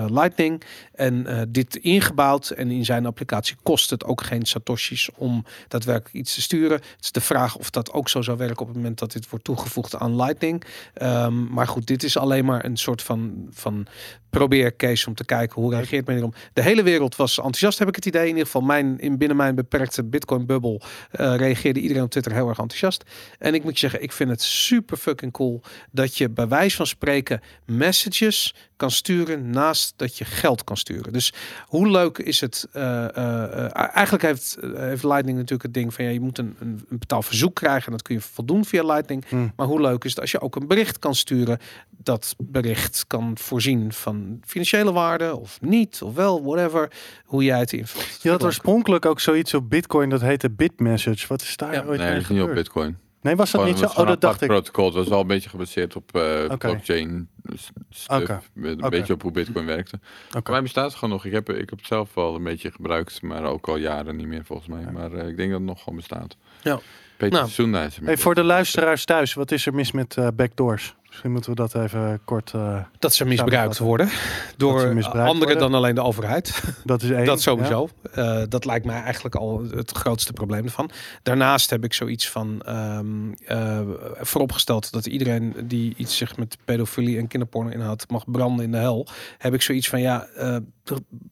Lightning. En dit ingebouwd. En in zijn applicatie kost het ook geen satoshis om daadwerkelijk iets te sturen. Het is de vraag of dat ook zo zou werken op het moment dat dit wordt toegevoegd aan Lightning. Ehm, maar goed, dit is alleen maar een soort van, van probeercase om te kijken hoe reageert men hierom. De hele wereld was enthousiast, heb ik het idee. In ieder geval mijn, in binnen mijn beperkte Bitcoin-bubbel eh, reageerde iedereen op Twitter heel erg enthousiast. En ik moet je zeggen, ik vind het super fucking cool dat je bij wijze van spreken messages kan sturen naast dat je geld kan sturen. Dus hoe leuk is het? eh, eh, eh, eigenlijk heeft, heeft Lightning natuurlijk het ding van ja, je moet een, een, een betaalverzoek krijgen en dat kun je voldoen via Lightning. Hmm. Maar hoe leuk is het als je ook een bericht kan sturen? Dat bericht kan voorzien van financiële waarde of niet, of wel, whatever. Hoe jij het invult. Je had oorspronkelijk ook zoiets op Bitcoin dat heette Bitmessage. Wat is daar Ja. ooit Nee, mee is niet op? Bitcoin. Nee, was dat niet zo? Oh, dat dacht ik. protocol. Was wel een beetje gebaseerd op eh blockchain stuff. Een beetje op hoe Bitcoin werkte. Voor mij bestaat het gewoon nog. Ik heb, ik heb het zelf wel een beetje gebruikt, maar ook al jaren niet meer volgens mij. Maar eh, ik denk dat het nog gewoon bestaat. Ja. Peter Nou. Hey, voor de luisteraars thuis, wat is er mis met eh, backdoors? Misschien moeten we dat even kort... eh, Dat ze misbruikt worden door misbruikt anderen worden. dan alleen de overheid. dat is één. Dat sowieso. Eh, dat lijkt mij eigenlijk al het grootste probleem ervan. Daarnaast heb ik zoiets van ehm, eh, vooropgesteld dat iedereen die iets zich met pedofilie en kinderporno inhoudt mag branden in de hel. Heb ik zoiets van ja,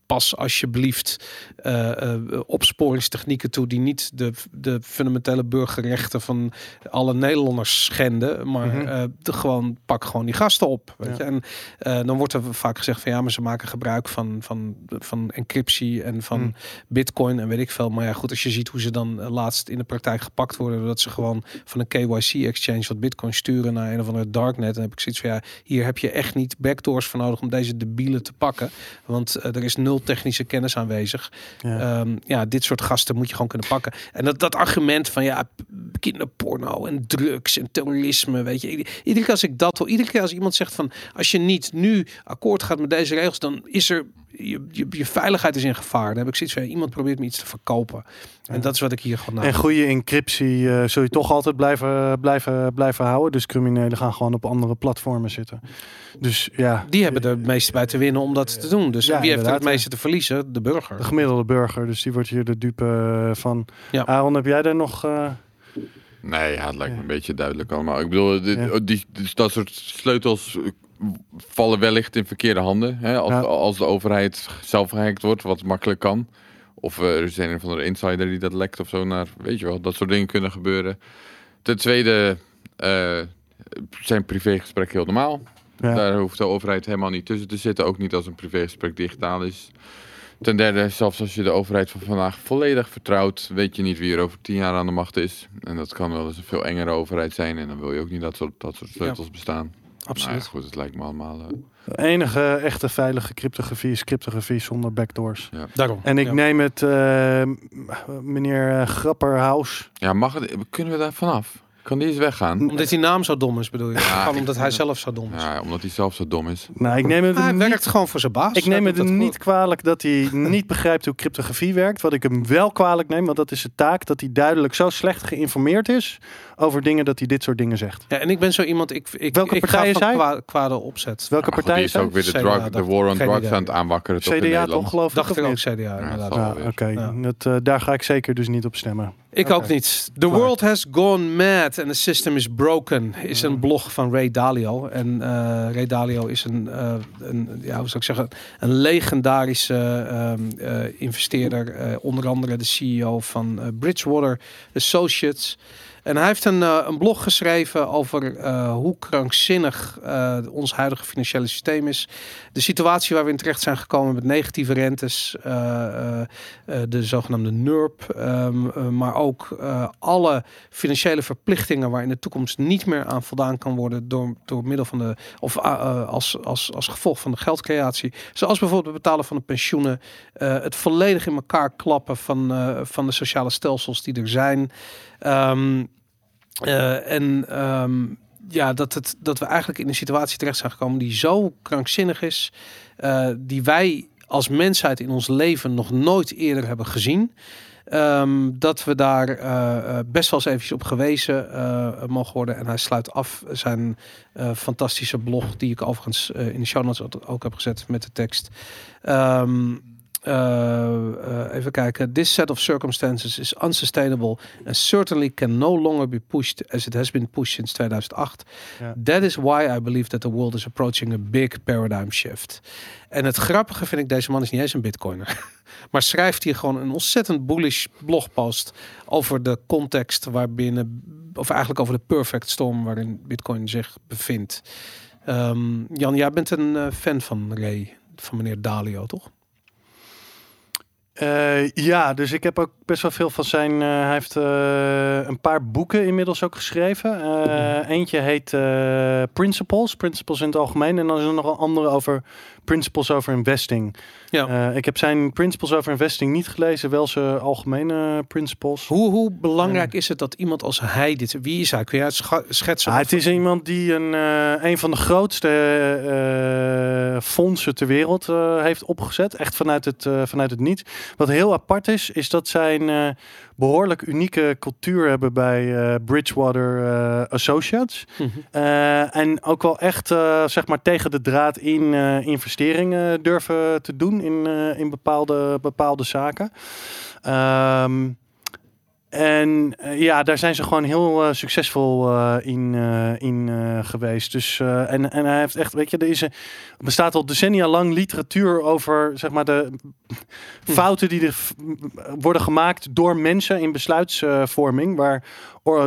pas alsjeblieft eh, eh, opsporingstechnieken toe die niet de, de fundamentele burgerrechten van alle Nederlanders schenden, maar Mhm. eh, de, gewoon pak gewoon die gasten op. Weet Ja. je? En dan wordt er vaak gezegd van ja, maar ze maken gebruik van, van, van encryptie en van Hmm. bitcoin en weet ik veel. Maar ja, goed, als je ziet hoe ze dan laatst in de praktijk gepakt worden, doordat ze gewoon van een KYC-exchange wat bitcoin sturen naar een of andere darknet, dan heb ik zoiets van ja, hier heb je echt niet backdoors voor nodig om deze debielen te pakken. Want er is nul technische kennis aanwezig. Ja. Ehm, ja, dit soort gasten moet je gewoon kunnen pakken. En dat, dat argument van ja, kinderporno en drugs en terrorisme, weet je. Ieder- Iedere keer als ik dat hoor, iedere keer als iemand zegt van als je niet nu akkoord gaat met deze regels, dan is er je, je, je veiligheid is in gevaar. Dan heb ik zoiets van iemand probeert me iets te verkopen. En dat is wat ik hier gewoon En goede encryptie eh, zul je toch altijd blijven, blijven, blijven houden. Dus criminelen gaan gewoon op andere platformen zitten. Dus ja, Die hebben er meeste bij te winnen om dat te doen. Dus Ja, wie heeft er het meeste te verliezen? De burger. de gemiddelde burger. Dus die wordt hier de dupe eh, van. Ja. Aaron, heb jij daar nog... eh, Nee, ja, het lijkt me een beetje duidelijk allemaal. Ik bedoel, dit, Ja. die, dus dat soort sleutels eh, vallen wellicht in verkeerde handen. Hè? Als, Ja. als de overheid zelf gehackt wordt, wat makkelijk kan. Of er is een of andere insider die dat lekt of zo naar, weet je wel, dat soort dingen kunnen gebeuren. Ten tweede eh, zijn privégesprekken heel normaal. Ja. Daar hoeft de overheid helemaal niet tussen te zitten. Ook niet als een privégesprek digitaal is. Ten derde, zelfs als je de overheid van vandaag volledig vertrouwt, weet je niet wie er over tien jaar aan de macht is. En dat kan wel eens een veel engere overheid zijn. En dan wil je ook niet dat soort, dat soort sleutels bestaan. absoluut. Nou ja, goed, het lijkt me allemaal... eh, De enige echte veilige cryptografie is cryptografie zonder backdoors. Daarom. En ik Ja. neem het, eh, meneer eh, Grapperhaus. Ja, mag het, kunnen we daar vanaf? Kan die eens weggaan? Omdat die naam zo dom is, bedoel je? Gewoon ik- omdat hij zelf zo dom is. Ja, omdat hij zelf zo dom is. Nou, ik neem het hij niet, werkt gewoon voor zijn baas. ik neem het hem niet kwalijk dat hij niet begrijpt hoe cryptografie werkt. Wat ik hem wel kwalijk neem, want dat is de taak, dat hij duidelijk zo slecht geïnformeerd is over dingen dat hij dit soort dingen zegt. Ja, en ik ben zo iemand, ik, ik, Welke ik partij ga is hij? kwa- kwade opzet. Welke Ja, partij die is ook weer de, CDA, drug, de dacht- war on drugs aan het aanwakkeren CDA Nederland. toch geloof ik? Dacht ik ook? CDA, Ja, Ja, oké. Ja. Eh, daar ga ik zeker dus niet op stemmen. Ik ook niet. The Klaar. world has gone mad and the system is broken. Is een blog van Ray Dalio. En eh, Ray Dalio is een, eh, een, ja, hoe zou ik zeggen, een legendarische ehm, eh, investeerder. Onder andere de CEO van Bridgewater Associates. En hij heeft een, eh, een blog geschreven over eh, hoe krankzinnig eh, ons huidige financiële systeem is. De situatie waar we in terecht zijn gekomen met negatieve rentes, de zogenaamde NURP, ehm, eh, maar ook alle financiële verplichtingen waar in de toekomst niet meer aan voldaan kan worden door, door middel van de, of als, als, als gevolg van de geldcreatie. Zoals bijvoorbeeld het betalen van de pensioenen, het volledig in elkaar klappen van, van de sociale stelsels die er zijn. Ehm, eh, en ehm, ja, dat, het, dat we eigenlijk in een situatie terecht zijn gekomen die zo krankzinnig is, eh, die wij als mensheid in ons leven nog nooit eerder hebben gezien. Ehm, dat we daar eh, best wel eens eventjes op gewezen eh, mogen worden. En hij sluit af zijn fantastische blog, die ik overigens in de show notes ook- heb gezet met de tekst. Ehm, eh, eh, even kijken. This set of circumstances is unsustainable and certainly can no longer be pushed as it has been pushed since 2008. Ja. That is why I believe that the world is approaching a big paradigm shift. En het grappige vind ik, deze man is niet eens een bitcoiner. *laughs* Maar schrijft hier gewoon een ontzettend bullish blogpost over de context waarbinnen, of eigenlijk over de perfect storm waarin bitcoin zich bevindt. Ehm, Jan, jij bent een eh, fan van Ray, van meneer Dalio, toch? Eh, ja, dus ik heb ook best wel veel van zijn. eh, hij heeft eh, een paar boeken inmiddels ook geschreven. Eh, Eentje heet Principles, Principles in het algemeen. En dan is er nog een andere over Principles over Investing. Ja. Ik heb zijn Principles over Investing niet gelezen, wel zijn algemene Principles. Hoe, hoe belangrijk is het dat iemand als hij dit... Wie is hij? Kun jij het schetsen? Ah, het is iemand die een, een van de grootste fondsen ter wereld heeft opgezet. Echt vanuit het, vanuit het niets. Wat heel apart is, is dat zij een eh, behoorlijk unieke cultuur hebben bij eh, Bridgewater eh, Associates. Mhm. En ook wel echt zeg maar tegen de draad in investeringen durven te doen in, in bepaalde, bepaalde zaken. Ehm, en eh, ja, daar zijn ze gewoon heel eh, succesvol eh, in, in geweest. Dus, en, en hij heeft echt, weet je, er is bestaat al decennia lang literatuur over zeg maar, de fouten die er worden gemaakt door mensen in besluitsvorming. Waar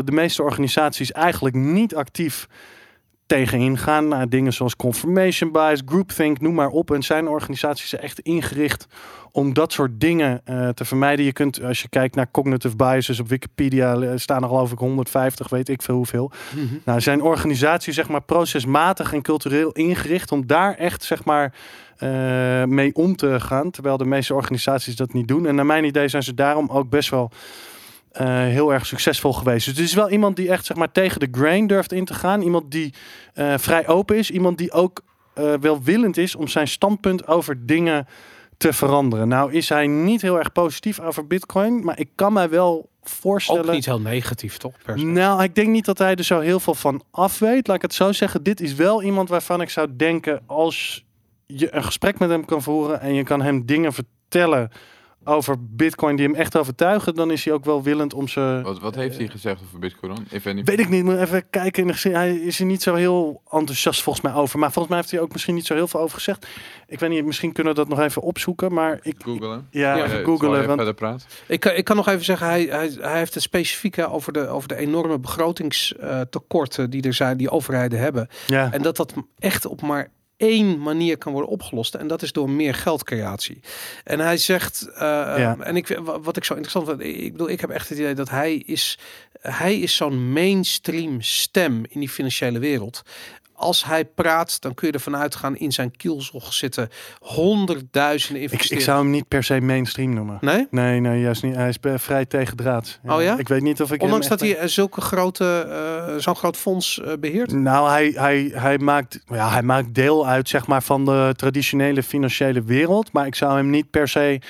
de meeste organisaties eigenlijk niet actief tegen ingaan. Nou, dingen zoals confirmation bias, groupthink, noem maar op. En zijn organisaties echt ingericht om dat soort dingen eh, te vermijden. Je kunt, als je kijkt naar cognitive biases op Wikipedia, eh, staan er geloof ik 150, weet ik veel hoeveel. Mhm. Nou, zijn organisatie zeg maar procesmatig en cultureel ingericht om daar echt zeg maar eh, mee om te gaan. Terwijl de meeste organisaties dat niet doen. En naar mijn idee zijn ze daarom ook best wel eh, heel erg succesvol geweest. Dus het is wel iemand die echt zeg maar tegen de grain durft in te gaan. Iemand die eh, vrij open is. Iemand die ook eh, welwillend is om zijn standpunt over dingen te veranderen. Nou is hij niet heel erg positief over bitcoin. Maar ik kan mij wel voorstellen... Ook niet heel negatief, toch? Nou, ik denk niet dat hij er zo heel veel van af weet. Laat ik het zo zeggen. Dit is wel iemand waarvan ik zou denken... als je een gesprek met hem kan voeren... en je kan hem dingen vertellen over bitcoin die hem echt overtuigen... dan is hij ook wel willend om ze... Wat, wat heeft hij gezegd over Bitcoin dan? If any- Weet ik niet, moet even kijken. In de gezin. Hij is er niet zo heel enthousiast volgens mij over. Maar volgens mij heeft hij ook misschien niet zo heel veel over gezegd. Ik weet niet, misschien kunnen we dat nog even opzoeken. Maar ik... Googlen. Ja, Ja, Eh, Want, verder praten? Ik, kan- ik kan nog even zeggen, hij, hij, hij heeft het specifieke over de, over de enorme begrotingstekorten die er zijn, die overheden hebben. ja. En dat dat echt op maar één manier kan worden opgelost. En dat is door meer geldcreatie. En hij zegt, eh, Ja. en ik, wa- wat ik zo interessant vind, ik bedoel, ik heb echt het idee dat hij is, hij is zo'n mainstream stem in die financiële wereld. Als hij praat, dan kun je ervan uitgaan in zijn kielzog zitten honderdduizenden Ik, investeerders. ik zou hem niet per se mainstream noemen. Nee? Nee, nee, juist niet. Hij is vrij tegendraad. Oh ja? Ik weet niet of ik. Ondanks dat echt- hij eh, zulke grote, eh, zo'n groot fonds eh, beheert. Nou, hij, hij, hij, maakt, ja, hij maakt deel uit zeg maar, van de traditionele financiële wereld. Maar ik zou hem niet per se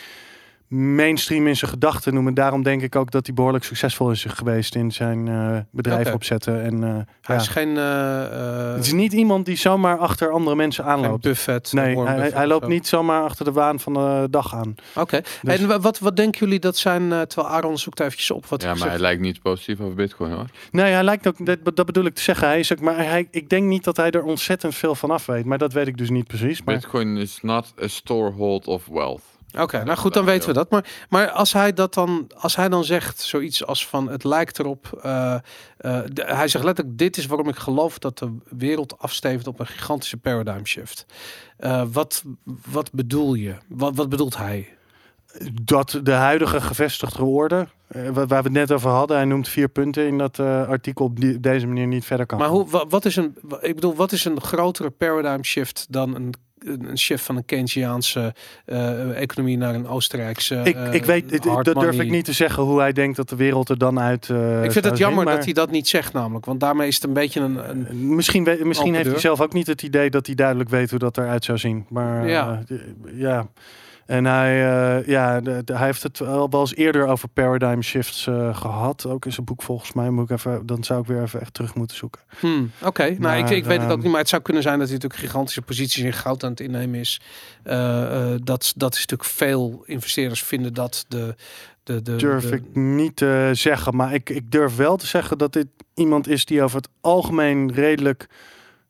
mainstream in zijn gedachten noemen. Daarom denk ik ook dat hij behoorlijk succesvol is geweest in zijn eh, bedrijf opzetten. En, eh, Hij ja. is geen, eh, Het is niet iemand die zomaar achter andere mensen geen aanloopt. Buffett. Nee, hij, hij loopt zo. niet zomaar achter de waan van de dag aan. Oké. Dus- En wa- wat, wat denken jullie dat zijn, eh, terwijl Aaron zoekt eventjes op wat Ja, maar hij lijkt niet positief over bitcoin hoor. Nee, hij lijkt ook, dat, dat bedoel ik te zeggen. Hij is ook, maar hij, ik denk niet dat hij er ontzettend veel van af weet. Maar dat weet ik dus niet precies. Maar Bitcoin is not a storehold of wealth. Oké, nou goed, dan weten we dat. Maar, maar als hij dat dan, als hij dan zegt zoiets als van het lijkt erop, eh, eh, de- hij zegt letterlijk: dit is waarom ik geloof dat de wereld afstevend op een gigantische paradigm shift. Eh, wat, wat bedoel je? Wat, wat bedoelt hij? dat de huidige gevestigde orde, eh, wa- waar we het net over hadden, hij noemt vier punten in dat eh, artikel op, die, deze manier niet verder kan. Maar hoe, wa- wat is een, ik bedoel, wat is een grotere paradigm shift dan een, een shift van een Keynesiaanse eh, economie naar een Oostenrijkse? ik, eh, ik weet, dit- hard dat durf ik niet te zeggen hoe hij denkt dat de wereld er dan uit. eh, Ik vind het jammer zien, maar dat hij dat niet zegt, namelijk, want daarmee is het een beetje een, een Misschien, weet- misschien heeft hij zelf ook niet het idee dat hij duidelijk weet hoe dat eruit zou zien. Maar Ja. ja. En hij, eh, ja, de- de- hij heeft het wel, wel eens eerder over paradigm shifts eh, gehad. Ook in zijn boek volgens mij. Moet ik even, dan zou ik weer even echt terug moeten zoeken. Hmm, Oké, nou ik, ik weet het ook ehm, niet, maar het zou kunnen zijn dat hij natuurlijk gigantische posities in goud aan het innemen is. Eh, dat, dat is natuurlijk veel investeerders vinden dat de. de, de durf de- ik niet te zeggen. Maar ik, ik durf wel te zeggen dat dit iemand is die over het algemeen redelijk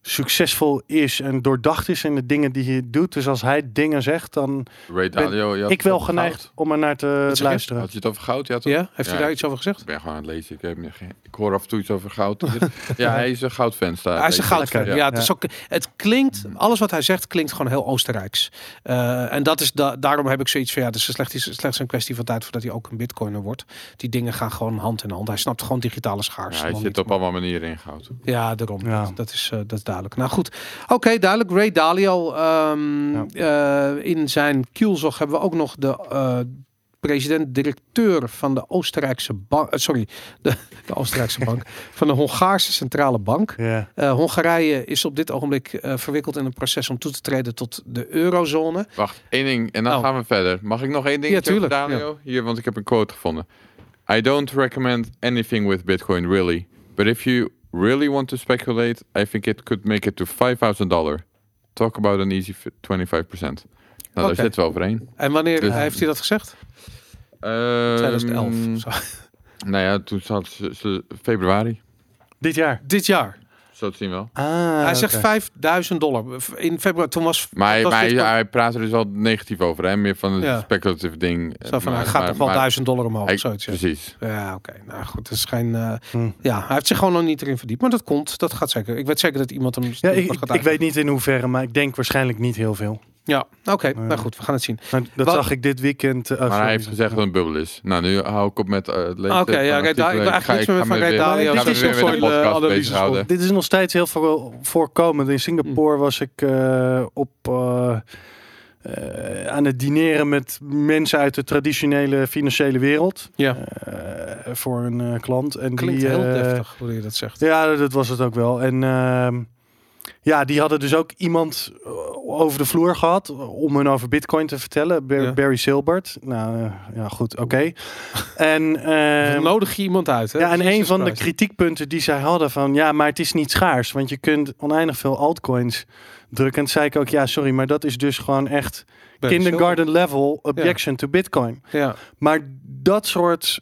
succesvol is en doordacht is in de dingen die hij doet. Dus als hij dingen zegt, dan Ray Dalio, je had ik wel geneigd goud. om er naar te luisteren. Had je het over goud? Ja, toch? Ja, heeft hij Ja. daar iets over gezegd? Ik ben gewoon aan het lezen. Ik, heb, niet- geen- hoor af en toe iets over goud. *laughs* ja, hij is een goudfan. Staat, Hij is een goudfan. Ja, het, is ook, het klinkt, alles wat hij zegt klinkt gewoon heel Oostenrijks. Eh, en dat is da daarom heb ik zoiets van, ja, het is slechts, slechts een kwestie van tijd voordat hij ook een bitcoiner wordt. Die dingen gaan gewoon hand in hand. Hij snapt gewoon digitale schaars. Ja, hij zit niet, op allemaal manieren in goud. Ja, daarom. Ja. Dat, is, eh, dat is duidelijk. Nou goed. Oké, duidelijk. Ray Dalio. ehm, Ja. eh, in zijn kielzog hebben we ook nog de eh, president-directeur van de Oostenrijkse bank. sorry, de, de Oostenrijkse bank. Van de Hongaarse Centrale Bank. Ja. Eh, Hongarije is op dit ogenblik eh, verwikkeld in een proces om toe te treden tot de eurozone. Wacht, één ding en dan Oh. gaan we verder. Mag ik nog één ding Ja, tuurlijk, Dalio? Hier, want ik heb een quote gevonden. I don't recommend anything with Bitcoin really. But if you really want to speculate, I think it could make it to $5,000. Talk about an easy fi- 25%. Nou, Oké. daar zitten we overheen. En wanneer Dus- heeft hij dat gezegd? Ehm, 2011. Zo. *laughs* Nou ja, toen zat ze, ze- februari. Dit jaar. Dit jaar. Zo te zien wel. Ah, hij zegt oké. 5000 dollar. In februari. Toen was. Maar, was maar hij, praat er dus wel negatief over, hè? Meer van een Ja. speculatieve ding. Zo van, Maar- hij gaat maar- toch wel maar- 1000 dollar omhoog. hij- zoiets, ja. Precies. Ja, oké. Nou goed, dat is geen. eh, Hm. Ja, hij heeft zich gewoon nog niet erin verdiept. Maar dat komt. Dat gaat zeker. Ik weet zeker dat iemand hem. Ja, ik, weet niet in hoeverre, maar ik denk waarschijnlijk niet heel veel. Ja, oké. Ja. Nou goed, we gaan het zien. Dat Wat- zag ik dit weekend. eh, Maar sorry. hij heeft gezegd dat het een bubbel is. Nou, nu hou ik op met uh, het lezen. Oké, ja, artikelen. Dalio- ik wil eigenlijk ga- niks meer ga van Dalio. ga me Dit is analyses bezighouden. Dit is nog steeds heel veel voorkomend. In Singapore Hm. was ik eh, op eh, eh, aan het dineren met mensen uit de traditionele financiële wereld. Ja. eh, voor een eh, klant. En Klinkt die, heel eh, deftig hoe je dat zegt. Ja, dat was het ook wel. En ehm, ja, die hadden dus ook iemand eh, over de vloer gehad om hun over Bitcoin te vertellen. Bar- Ja. Barry Silbert. Nou, eh, ja, goed, oké. *laughs* en Dan ehm, nodig je iemand uit. Hè? ja, en een Jesus van de kritiekpunten die zij hadden van ja, maar het is niet schaars, want je kunt oneindig veel altcoins drukken. En toen zei ik ook ja, sorry, maar dat is dus gewoon echt Barry kindergarten level objection to Bitcoin. Ja. Maar dat soort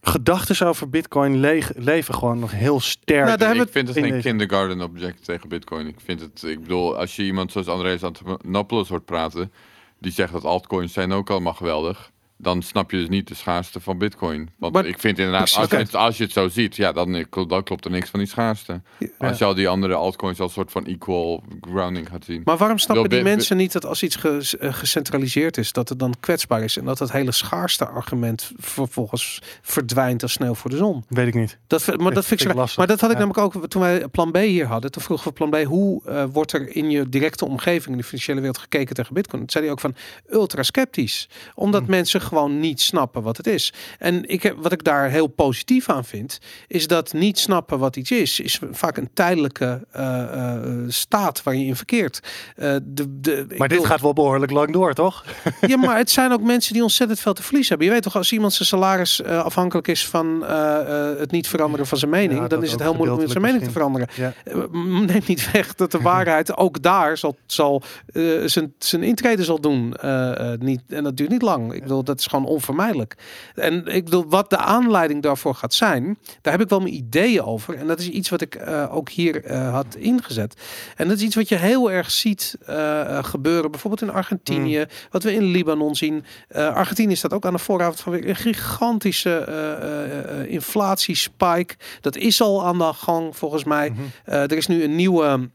gedachten over Bitcoin le- leven gewoon nog heel sterk. Nou, daar ik vind het geen kindergarten object tegen bitcoin. Ik vind het, ik bedoel, als je iemand zoals Andreas Antonopoulos hoort praten, die zegt dat altcoins zijn ook allemaal geweldig. Dan snap je dus niet de schaarste van Bitcoin. Want Maar- ik vind inderdaad, als je, het, als je het zo ziet, ja, dan, dan klopt er niks van die schaarste. Als je al die andere altcoins als soort van equal grounding gaat zien. Maar waarom snappen die mensen niet dat als iets ge- eh, gecentraliseerd is, dat het dan kwetsbaar is en dat het hele schaarste argument vervolgens verdwijnt als sneeuw voor de zon? Weet ik niet. Dat, maar dat vind ik lastig. Maar dat had ik Ja. namelijk ook toen wij plan B hier hadden. Toen vroegen we plan B, hoe eh, wordt er in je directe omgeving, in de financiële wereld, gekeken tegen Bitcoin? Toen zei hij ook van ultra sceptisch. Omdat Hm. mensen gewoon niet snappen wat het is. En ik heb, wat ik daar heel positief aan vind, is dat niet snappen wat iets is, is vaak een tijdelijke eh, eh, staat waar je in verkeert. Eh, de, de, Maar dit wil- gaat wel behoorlijk lang door, toch? ja, maar *laughs* het zijn ook mensen die ontzettend veel te verliezen hebben. Je weet toch, als iemand zijn salaris afhankelijk is van het niet veranderen van zijn mening, Ja, dan is het heel moeilijk om zijn mening te veranderen. Ja. M- Neemt niet weg dat de *laughs* waarheid ook daar zal, zal zijn, zijn intrede zal doen. Niet, en dat duurt niet lang. Ik bedoel, dat is gewoon onvermijdelijk. En ik bedoel, wat de aanleiding daarvoor gaat zijn, daar heb ik wel mijn ideeën over. En dat is iets wat ik eh, ook hier eh, had ingezet. En dat is iets wat je heel erg ziet eh, gebeuren, bijvoorbeeld in Argentinië, wat we in Libanon zien. Argentinië staat ook aan de vooravond van weer een gigantische inflatiespike. Dat is al aan de gang volgens mij. Mhm. Er is nu een nieuwe,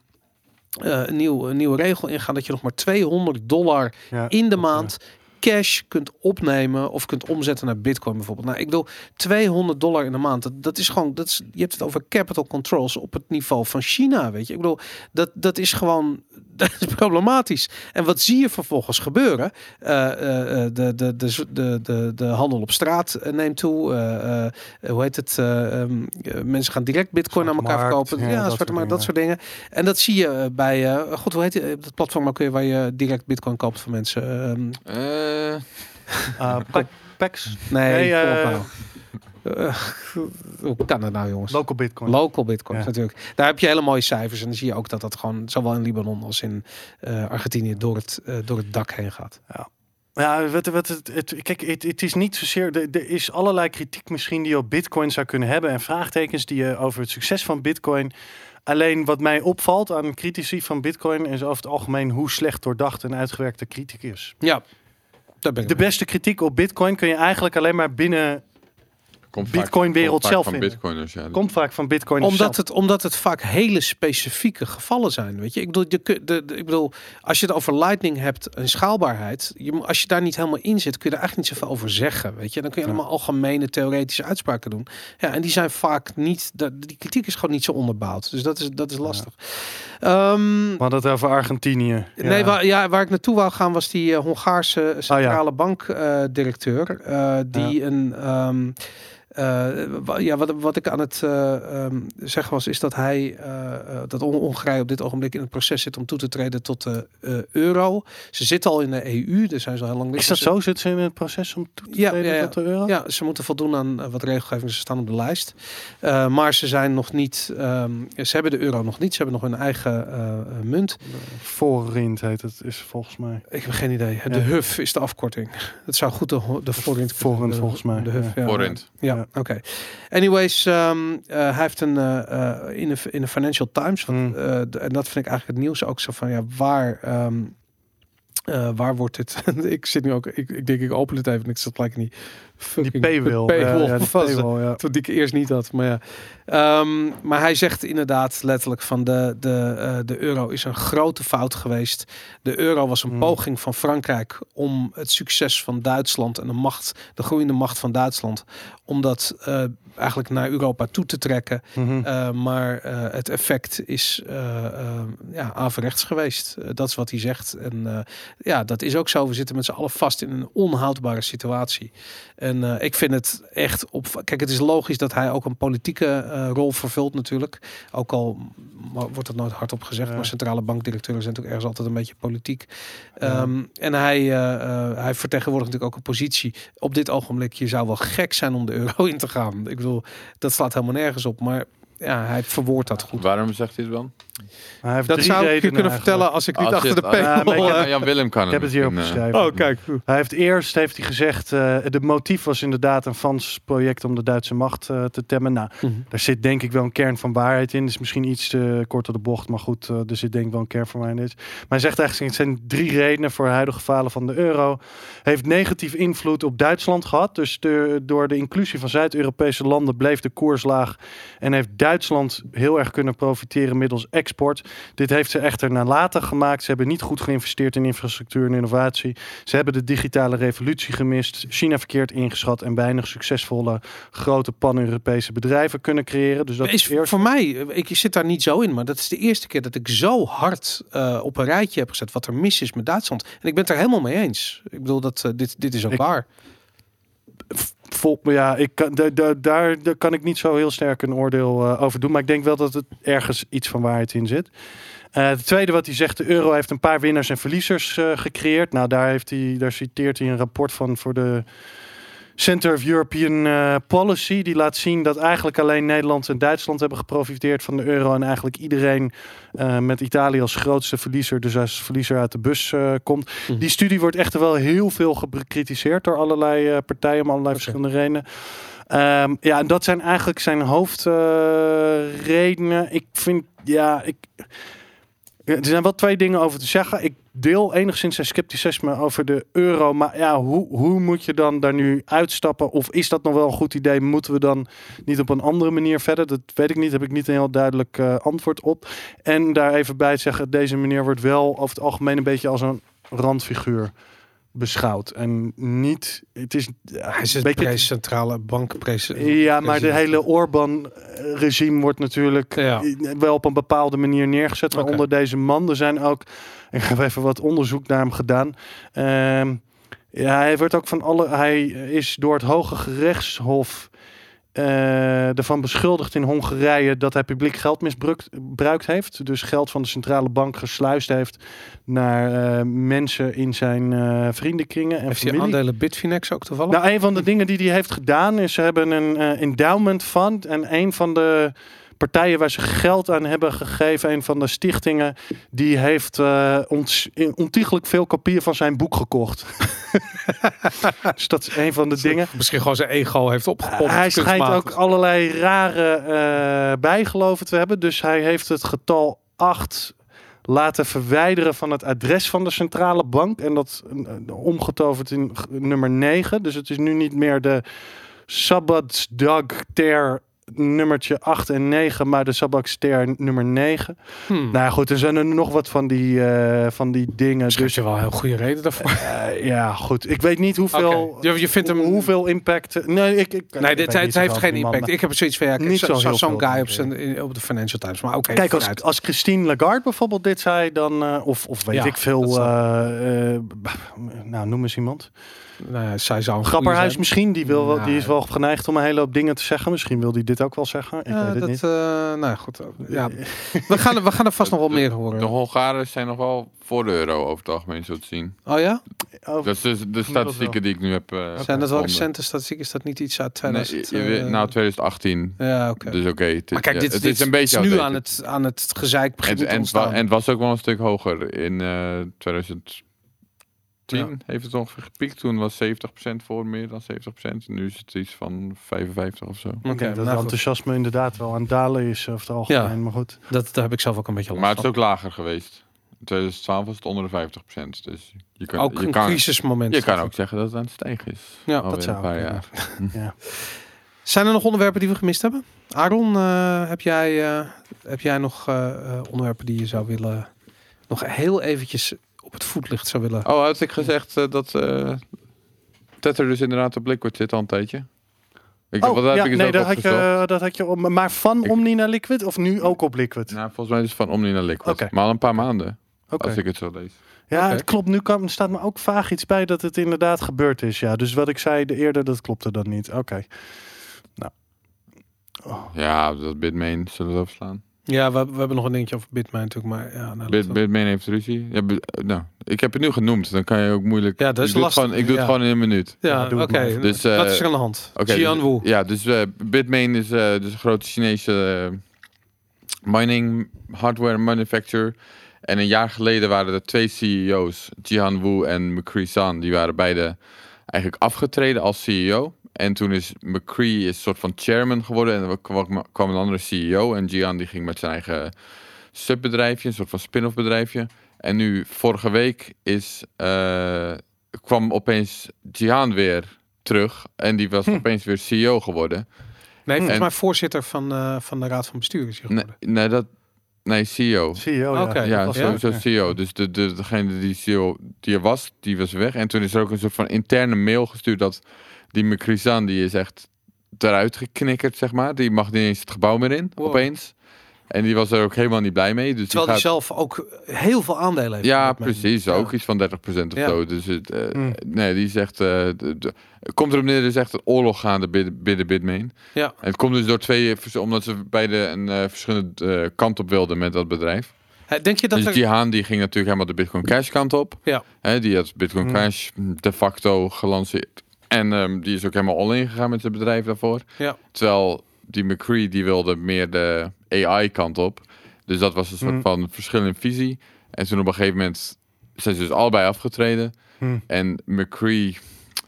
een, nieuw, een nieuwe regel ingaan dat je nog maar 200 dollar Ja. in de maand cash kunt opnemen of kunt omzetten naar bitcoin bijvoorbeeld. Nou, ik bedoel 200 dollar in de maand. Dat, dat is gewoon, dat is, je hebt het over capital controls op het niveau van China, weet je. Ik bedoel, dat, dat is gewoon, *laughs* dat is problematisch. En wat zie je vervolgens gebeuren? Eh, eh, eh, de, de, de, de, de, de handel op straat neemt toe. Eh, eh, hoe heet het? Eh, ehm, eh, mensen gaan direct bitcoin aan elkaar markt, verkopen. ja, Ja, dat zwarte soort markt, dat soort dingen. En dat zie je bij, eh god, hoe heet het? Dat platform ook weer waar je direct bitcoin koopt van mensen. Ehm, Eh, *laughs* Uh, nee, Nee, eh, nou. Eh, hoe kan dat nou, jongens? local bitcoin. Local bitcoins Ja. natuurlijk. Daar heb je hele mooie cijfers. En dan zie je ook dat dat gewoon zowel in Libanon als in eh, Argentinië door het, door het dak heen gaat. Ja, wat, wat, het, het, kijk, het, het is niet zozeer. Er, er is allerlei kritiek misschien die je op Bitcoin zou kunnen hebben. En vraagtekens die je over het succes van Bitcoin. Alleen wat mij opvalt aan critici van Bitcoin is over het algemeen hoe slecht doordacht en uitgewerkt de kritiek is. Ja, daar ben ik De mee. beste kritiek op Bitcoin kun je eigenlijk alleen maar binnen. komt Bitcoin-wereld komt vaak zelf van vinden. bitcoiners, ja. Komt vaak van Bitcoin. Omdat zelf. het, omdat het vaak hele specifieke gevallen zijn. Weet je, ik bedoel, je, kun- de, de- ik bedoel, als je het over Lightning hebt en schaalbaarheid, je, als je daar niet helemaal in zit, kun je daar eigenlijk niet zoveel over zeggen. Weet je, dan kun je Ja. allemaal algemene theoretische uitspraken doen. Ja, en die zijn vaak niet, de, die kritiek is gewoon niet zo onderbouwd. Dus dat is, dat is lastig. Ehm, We hadden het over Argentinië. Nee, Ja. waar, ja, waar ik naartoe wou gaan was die eh, Hongaarse centrale bankdirecteur. eh, die een. ehm, eh, ja, wat, wat ik aan het eh, ehm, zeggen was, is dat hij, eh, eh, dat Hon- Hongarije op dit ogenblik in het proces zit om toe te treden tot de eh, euro. Ze zitten al in de EU, dus zijn ze al heel lang. Is dat zo? Zit ze in het proces om toe te Ja, treden ja, ja. tot de euro? Ja, ze moeten voldoen aan eh, wat regelgeving. Ze staan op de lijst. Eh, maar ze zijn nog niet. ehm, ze hebben de euro nog niet. Ze hebben nog hun eigen eh, eh, munt. Voorrind heet het, is volgens mij. Ik heb geen idee. De Ja. HUF is de afkorting. Het zou goed de, de Voorint de- volgens mij, De HUF, ja. Ja, Ja. oké. Anyways, ehm, eh, hij heeft een eh, eh, in, de, in de Financial Times, Hmm. eh, en dat vind ik eigenlijk het nieuws ook zo van, ja, waar, ehm, eh, waar wordt dit? *laughs* ik zit nu ook, ik, ik denk ik open het even, en ik zat gelijk in die Die paywall. paywall Ja, paywall, ja. Toen die ik eerst niet had, maar ja. Ehm, maar hij zegt inderdaad letterlijk van de, de, eh, de euro is een grote fout geweest. De euro was een Hmm. poging van Frankrijk om het succes van Duitsland en de macht, de groeiende macht van Duitsland, om dat eh, eigenlijk naar Europa toe te trekken. Mhm. Uh, maar het effect is ja, averechts geweest. Dat is wat hij zegt. En ja, dat is ook zo. We zitten met z'n allen vast in een onhoudbare situatie. En uh, ik vind het echt op. Kijk, het is logisch dat hij ook een politieke uh, rol vervult, natuurlijk. Ook al wordt het nooit hardop gezegd, ja. maar centrale bankdirecteuren zijn natuurlijk ergens altijd een beetje politiek. Ja. Um, en hij, uh, hij vertegenwoordigt natuurlijk ook een positie. Op dit ogenblik, je zou wel gek zijn om de euro *laughs* in te gaan. Ik bedoel, dat slaat helemaal nergens op. Maar ja, hij verwoordt dat goed. Waarom zegt hij het wel? Hij heeft Dat drie zou ik je kunnen eigenlijk. vertellen als ik niet Als achter de ah, paywall... ik heb- eh, Jan Willem kan Ik heb het hier misschien, eh, opgeschreven. Oh, kijk. Hij heeft eerst heeft hij gezegd, eh de motief was inderdaad een Frans project om de Duitse macht eh, te temmen. Nou, Mhm. daar zit denk ik wel een kern van waarheid in. is misschien iets te kort door de bocht, maar goed, eh, er zit denk ik wel een kern van waarheid in. Maar hij zegt eigenlijk, het zijn drie redenen voor huidige falen van de euro. Heeft negatief invloed op Duitsland gehad. Dus de, door de inclusie van Zuid-Europese landen bleef de koers laag. En heeft Duitsland heel erg kunnen profiteren middels export. Dit heeft ze echter nalatig gemaakt. Ze hebben niet goed geïnvesteerd in infrastructuur en innovatie. Ze hebben de digitale revolutie gemist. China verkeerd ingeschat en weinig succesvolle grote pan-Europese bedrijven kunnen creëren. Dus dat is eerst. voor mij, ik zit daar niet zo in, maar dat is de eerste keer dat ik zo hard eh, op een rijtje heb gezet wat er mis is met Duitsland. En ik ben het er helemaal mee eens. Ik bedoel, dat, eh, dit, dit is ook Ik- waar. Vol, ja, ik kan, da- da- daar, daar kan ik niet zo heel sterk een oordeel eh, over doen. Maar ik denk wel dat het ergens iets van waarheid in zit. Eh het tweede wat hij zegt, de euro heeft een paar winnaars en verliezers eh, gecreëerd. Nou, daar, heeft hij, daar citeert hij een rapport van voor de Center of European eh, Policy. Die laat zien dat eigenlijk alleen Nederland en Duitsland hebben geprofiteerd van de euro. En eigenlijk iedereen eh, met Italië als grootste verliezer, dus als verliezer uit de bus eh, komt. Mhm. Die studie wordt echter wel heel veel bekritiseerd door allerlei partijen om allerlei verschillende redenen. Ehm, ja, en dat zijn eigenlijk zijn hoofdredenen. ik vind, ja, ik. Er zijn wel twee dingen over te zeggen. Ik deel enigszins zijn scepticisme over de euro. Maar ja, hoe, hoe moet je dan daar nu uitstappen? Of is dat nog wel een goed idee? Moeten we dan niet op een andere manier verder? Dat weet ik niet. Heb ik niet een heel duidelijk eh, antwoord op. En daar even bij zeggen, deze meneer wordt wel over het algemeen een beetje als een randfiguur beschouwd. En niet, het is Hij is een beetje... centrale bankpresident. Ja, maar de hele Orbán-regime wordt natuurlijk Ja. wel op een bepaalde manier neergezet. Waaronder deze man. Er zijn ook, ik heb even wat onderzoek naar hem gedaan. Ehm, ja, hij wordt ook van alle, hij is door het Hoge Gerechtshof eh, ervan beschuldigd in Hongarije dat hij publiek geld misbruikt heeft. Dus geld van de centrale bank gesluist heeft naar eh, mensen in zijn eh, vriendenkringen en Heeft hij aandelen Bitfinex ook toevallig? Nou, een van de dingen die hij heeft gedaan is ze hebben een endowment fund en een van de partijen waar ze geld aan hebben gegeven, een van de stichtingen, die heeft eh ont ontiegelijk veel kopieën van zijn boek gekocht. *laughs* dus dat is een van de dingen. Misschien gewoon zijn ego heeft opgepompt. Hij schijnt ook allerlei rare eh, bijgeloven te hebben. Dus hij heeft het getal 8 laten verwijderen van het adres van de centrale bank. En dat eh, omgetoverd in nummer 9. Dus het is nu niet meer de Sabbatsdag ter nummertje 8 en 9, maar de Sabbatster nummer 9. Hmm. Nou ja, goed, er zijn er nog wat van die, eh, van die dingen. Dus Dus je wel een heel goede reden daarvoor. eh, ja, goed. Ik weet niet hoeveel. Je, je vindt hem... hoeveel impact. Nee, ik, ik, Nee, dit, het heeft geen man, impact. Ik heb zoiets van, ja, Niet zo- zo'n guy op, zijn, in- op de Financial Times. Maar oké, Kijk, als, als Christine Lagarde bijvoorbeeld dit zei, dan, eh, of, of weet Ja, ik veel, nou noem eens iemand nou zij zou Grapperhuis misschien, die, wil, wel, die is nou. wel geneigd om een hele hoop dingen te zeggen. Misschien wil hij dit ook wel zeggen. Ik weet dat, niet. Eh, nou goed, ja. *laughs* we, gaan, we gaan er vast nog wel meer horen. De Hongaren zijn nog wel voor de euro over het algemeen, zo te zien. Oh ja? Oh. Dat is de, de statistieken die ik nu heb. Uh, zijn dat wel recente statistieken? Is dat niet iets uit 2000? Nee, eh, nou, 2018. Ja, oké. Dus oké. Kijk, dit, is een beetje nu aan het, aan het gezeik en, en, en, het was ook wel een stuk hoger in uh, 2000. 10 heeft het ongeveer gepiekt. Toen was 70% voor meer dan 70%. Nu is het iets van 55 of zo. Oké, dat nou, enthousiasme inderdaad wel aan het dalen is of het algemeen. Ja, maar goed. Dat, daar heb ik zelf ook een beetje last Maar het is ook lager geweest. In 2012 was het onder de 50%. Dus je kan, ook je een kan, crisismoment. Je kan ook zeggen dat het aan het stijgen is. Ja, dat zou een paar jaar. *laughs* *laughs* ja. Zijn er nog onderwerpen die we gemist hebben? Aaron, eh, heb, jij, eh, heb jij nog eh, onderwerpen die je zou willen nog heel eventjes het voetlicht zou willen... Oh, had ik gezegd eh, dat eh Tether dus inderdaad op Liquid zit al een tijdje? Ik, Oh, wat heb ja, ik nee, dat had, je, opgezocht. dat had je om. Maar van Ik- Omni naar Liquid of nu ook op Liquid? Nou, volgens mij is het van Omni naar Liquid. Oké. Maar al een paar maanden, Oké. als ik het zo lees. Ja, het klopt. Nu kan, staat me ook vaag iets bij dat het inderdaad gebeurd is. Ja, dus wat ik zei de eerder, dat klopte dan niet. Oké. Nou. Oh. Ja, dat Bitmain zullen we overslaan. Ja, we, we hebben nog een dingetje over Bitmain natuurlijk, maar ja... Nou, Bit, Bitmain heeft ruzie. Ja, nou, ik heb het nu genoemd, dan kan je ook moeilijk... Ja, dat is ik doe het lastig. gewoon, ik doe Ja. het gewoon in een minuut. Ja, Ja, doe oké. Dus, eh, Wat is er aan de hand? Oké, Xian dus- Wu. Ja, dus eh, Bitmain is eh, dus een grote Chinese eh, mining hardware manufacturer. En een jaar geleden waren er twee CEO's, Jihan Wu en McCree San, die waren beide eigenlijk afgetreden als CEO. En toen is McCree is een soort van chairman geworden en er kwam, kwam een andere CEO. En Jihan die ging met zijn eigen subbedrijfje, een soort van spin-off bedrijfje. En nu, vorige week, is, eh, kwam opeens Jihan weer terug. En die was Hm. opeens weer CEO geworden. Nee, volgens En- mij voorzitter van, eh, van de Raad van Bestuur is hij Nee, geworden. nee, dat, nee CEO. CEO, ja. Oké. Ja, sowieso CEO. Dus de, de, degene die CEO die er was, die was weg. En toen is er ook een soort van interne mail gestuurd dat die McCrizan, die is echt eruit geknikkerd, zeg maar. Die mag niet eens het gebouw meer in, Wow. opeens. En die was er ook helemaal niet blij mee. Dus Terwijl hij die gaat... zelf ook heel veel aandelen heeft. Ja, precies. Ja. Ook iets van 30% of Ja. zo. Dus het, eh, Mm. nee, die zegt, eh, de, de- komt erop neer, er is echt een oorlog gaande binnen, Bitmain. Ja. En het komt dus door twee, omdat ze beide een eh, verschillende eh, kant op wilden met dat bedrijf. Denk je dat dus er... Jihan die ging natuurlijk helemaal de Bitcoin Cash kant op. Ja. Die had Bitcoin Hmm. Cash de facto gelanceerd. En ehm, die is ook helemaal all-in gegaan met zijn bedrijf daarvoor. Ja. Terwijl die McCree die wilde meer de AI kant op. Dus dat was een soort Hmm. van verschil in visie. En toen op een gegeven moment zijn ze dus allebei afgetreden. Hmm. En McCree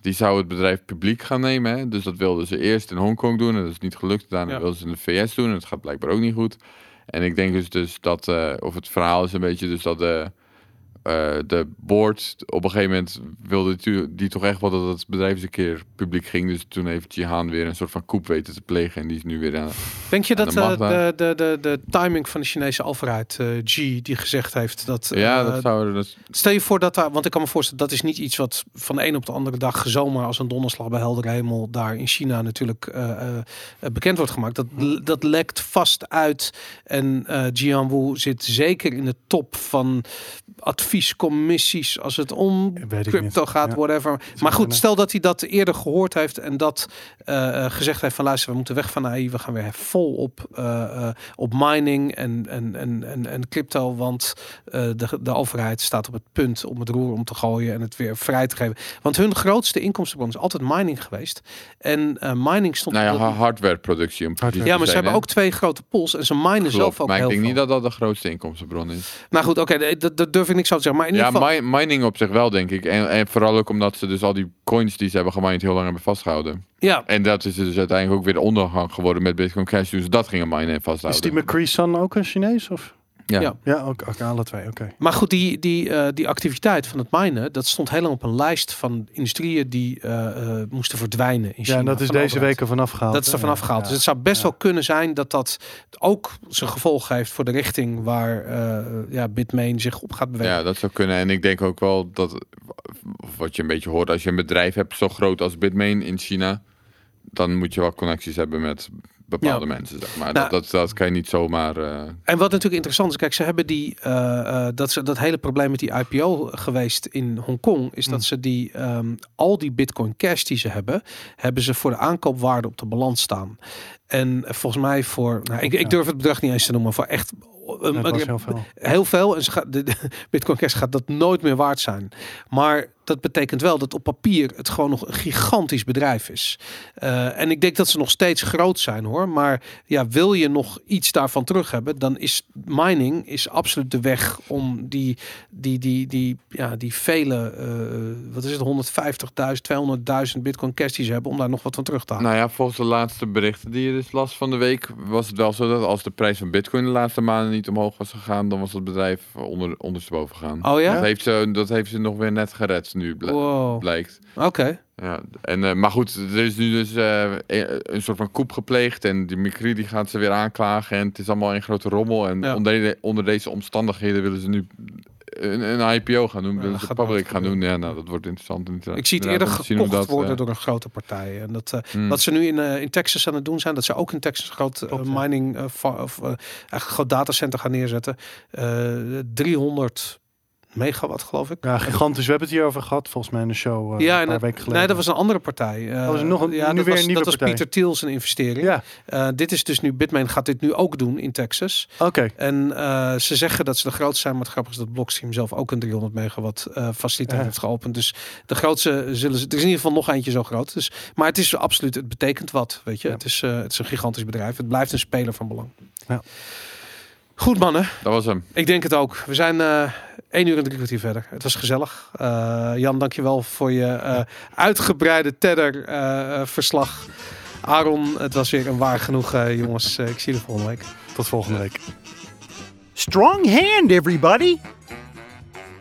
die zou het bedrijf publiek gaan nemen. Hè? Dus dat wilden ze eerst in Hongkong doen. En dat is niet gelukt. Daarna Ja. wilden ze in de VS doen. En dat gaat blijkbaar ook niet goed. En ik denk dus, dus dat, eh, of het verhaal is een beetje dus dat de, eh, de board op een gegeven moment wilde die, die toch echt wel dat het bedrijf eens een keer publiek ging. Dus toen heeft Jihan weer een soort van koep weten te plegen. En die is nu weer aan Denk je dat de eh, de, de, de, de timing van de Chinese overheid, eh G, die gezegd heeft dat... Ja, eh, dat zou dat, Stel je voor dat daar, want ik kan me voorstellen, dat is niet iets wat van de een op de andere dag zomaar als een donderslag bij heldere hemel daar in China natuurlijk eh, eh, eh, bekend wordt gemaakt. Dat, dat lekt vast uit en eh Jian Wu zit zeker in de top van adviescommissies als het om crypto niet. gaat, Ja. whatever. Maar goed, stel dat hij dat eerder gehoord heeft en dat eh, eh, gezegd heeft van luister, we moeten weg van AI, we gaan weer vol op, eh, eh, op mining en, en, en, en, en crypto, want eh, de, de overheid staat op het punt om het roer om te gooien en het weer vrij te geven. Want hun grootste inkomstenbron is altijd mining geweest. En eh, mining stond... nou ja, hardwareproductie. Hardware. ja, maar ze zijn, hebben ook twee grote pools en ze minen Klopt, zelf ook maar ik denk veel. niet dat dat de grootste inkomstenbron is. Nou goed, oké, dat, dat durf ik niks te zeggen. Maar in Ja, ieder geval... mi- mining op zich wel, denk ik. En, en vooral ook omdat ze dus al die coins die ze hebben gemined heel lang hebben vastgehouden. ja, En dat is dus uiteindelijk ook weer de ondergang geworden met Bitcoin Cash. Dus dat gingen minen en Is vasthouden. die McCree Sun ook een Chinees? Of? Ja. Ja. Ja, ook, ook alle twee, oké. Maar goed, die, die, eh, die activiteit van het minen, dat stond heel lang op een lijst van industrieën die eh, eh, moesten verdwijnen in China. Ja, en dat is deze overheid. week ervan afgehaald. Dat is er vanaf gehaald. Ja. Dus het zou best Ja. wel kunnen zijn dat dat ook zijn gevolg heeft voor de richting waar eh ja, Bitmain zich op gaat bewegen. Ja, dat zou kunnen. En ik denk ook wel dat, wat je een beetje hoort, als je een bedrijf hebt zo groot als Bitmain in China, dan moet je wel connecties hebben met bepaalde Ja. mensen, zeg maar. Nou, dat, dat, dat kan je niet zomaar... eh, En wat natuurlijk interessant is, kijk, ze hebben die eh, eh, dat ze dat hele probleem met die IPO geweest in Hongkong, is dat Hmm. ze die ehm, al die Bitcoin Cash die ze hebben, hebben ze voor de aankoopwaarde op de balans staan. En volgens mij voor, nou, ik, ik durf het bedrag niet eens te noemen, voor echt heel veel. heel veel. En ze gaat, *laughs* de, de Bitcoin Cash gaat dat nooit meer waard zijn. Maar dat betekent wel dat op papier het gewoon nog een gigantisch bedrijf is. Eh, en ik denk dat ze nog steeds groot zijn hoor. Maar ja, wil je nog iets daarvan terug hebben, dan is mining is absoluut de weg om die, die, die, die, ja, die vele, eh, wat is het, 150.000, 200.000 Bitcoin Cash die ze hebben, om daar nog wat van terug te halen. Nou ja, volgens de laatste berichten die je dus las van de week, was het wel zo dat als de prijs van Bitcoin de laatste maanden niet omhoog was gegaan, dan was het bedrijf onder, ondersteboven gegaan. oh ja? Dat, heeft ze, dat heeft ze nog weer net gered, nu bl- Wow. blijkt. Oké. Ja, en, eh, maar goed, er is nu dus eh, een soort van koep gepleegd en die Mikri die gaat ze weer aanklagen en het is allemaal een grote rommel. En Ja. onder, de- onder deze omstandigheden willen ze nu een, een IPO gaan doen, Ja, willen ze public gaan doen. Ja, nou, dat wordt interessant. Ik zie het Inderdaad, eerder gekocht dat, worden eh, door een grote partij. En dat, hmm. Wat ze nu in, in Texas aan het doen zijn, dat ze ook in Texas groot mining of groot datacenter gaan neerzetten. Eh 300 megawatt, geloof ik. Ja, gigantisch. We hebben het hier over gehad, volgens mij in de show eh, ja, een en paar het- weken geleden. nee, dat was een andere partij. Eh, Dat was nog een- ja, nu dat weer was, een nieuwe dat was. Pieter Thiel zijn investering. Ja, Eh, dit is dus nu, Bitmain gaat dit nu ook doen in Texas. oké. En eh, ze zeggen dat ze de grootste zijn, maar het grappige is dat Blockstream zelf ook een 300 megawatt eh, faciliteit Ja. heeft geopend. Dus de grootste zullen ze, er is in ieder geval nog eentje zo groot. Dus, maar het is absoluut, het betekent wat, weet je. Ja. Het, is, eh, het is een gigantisch bedrijf. Het blijft een speler van belang. Ja. Goed mannen, Dat was hem. ik denk het ook. We zijn eh 1 uur en drie kwartier verder. Het was gezellig. Eh, Jan, dankjewel voor je eh, uitgebreide Tedder-verslag. Aaron, het was weer een waar genoeg, eh, jongens. Eh, ik zie de volgende week. Tot volgende week. Strong hand, everybody!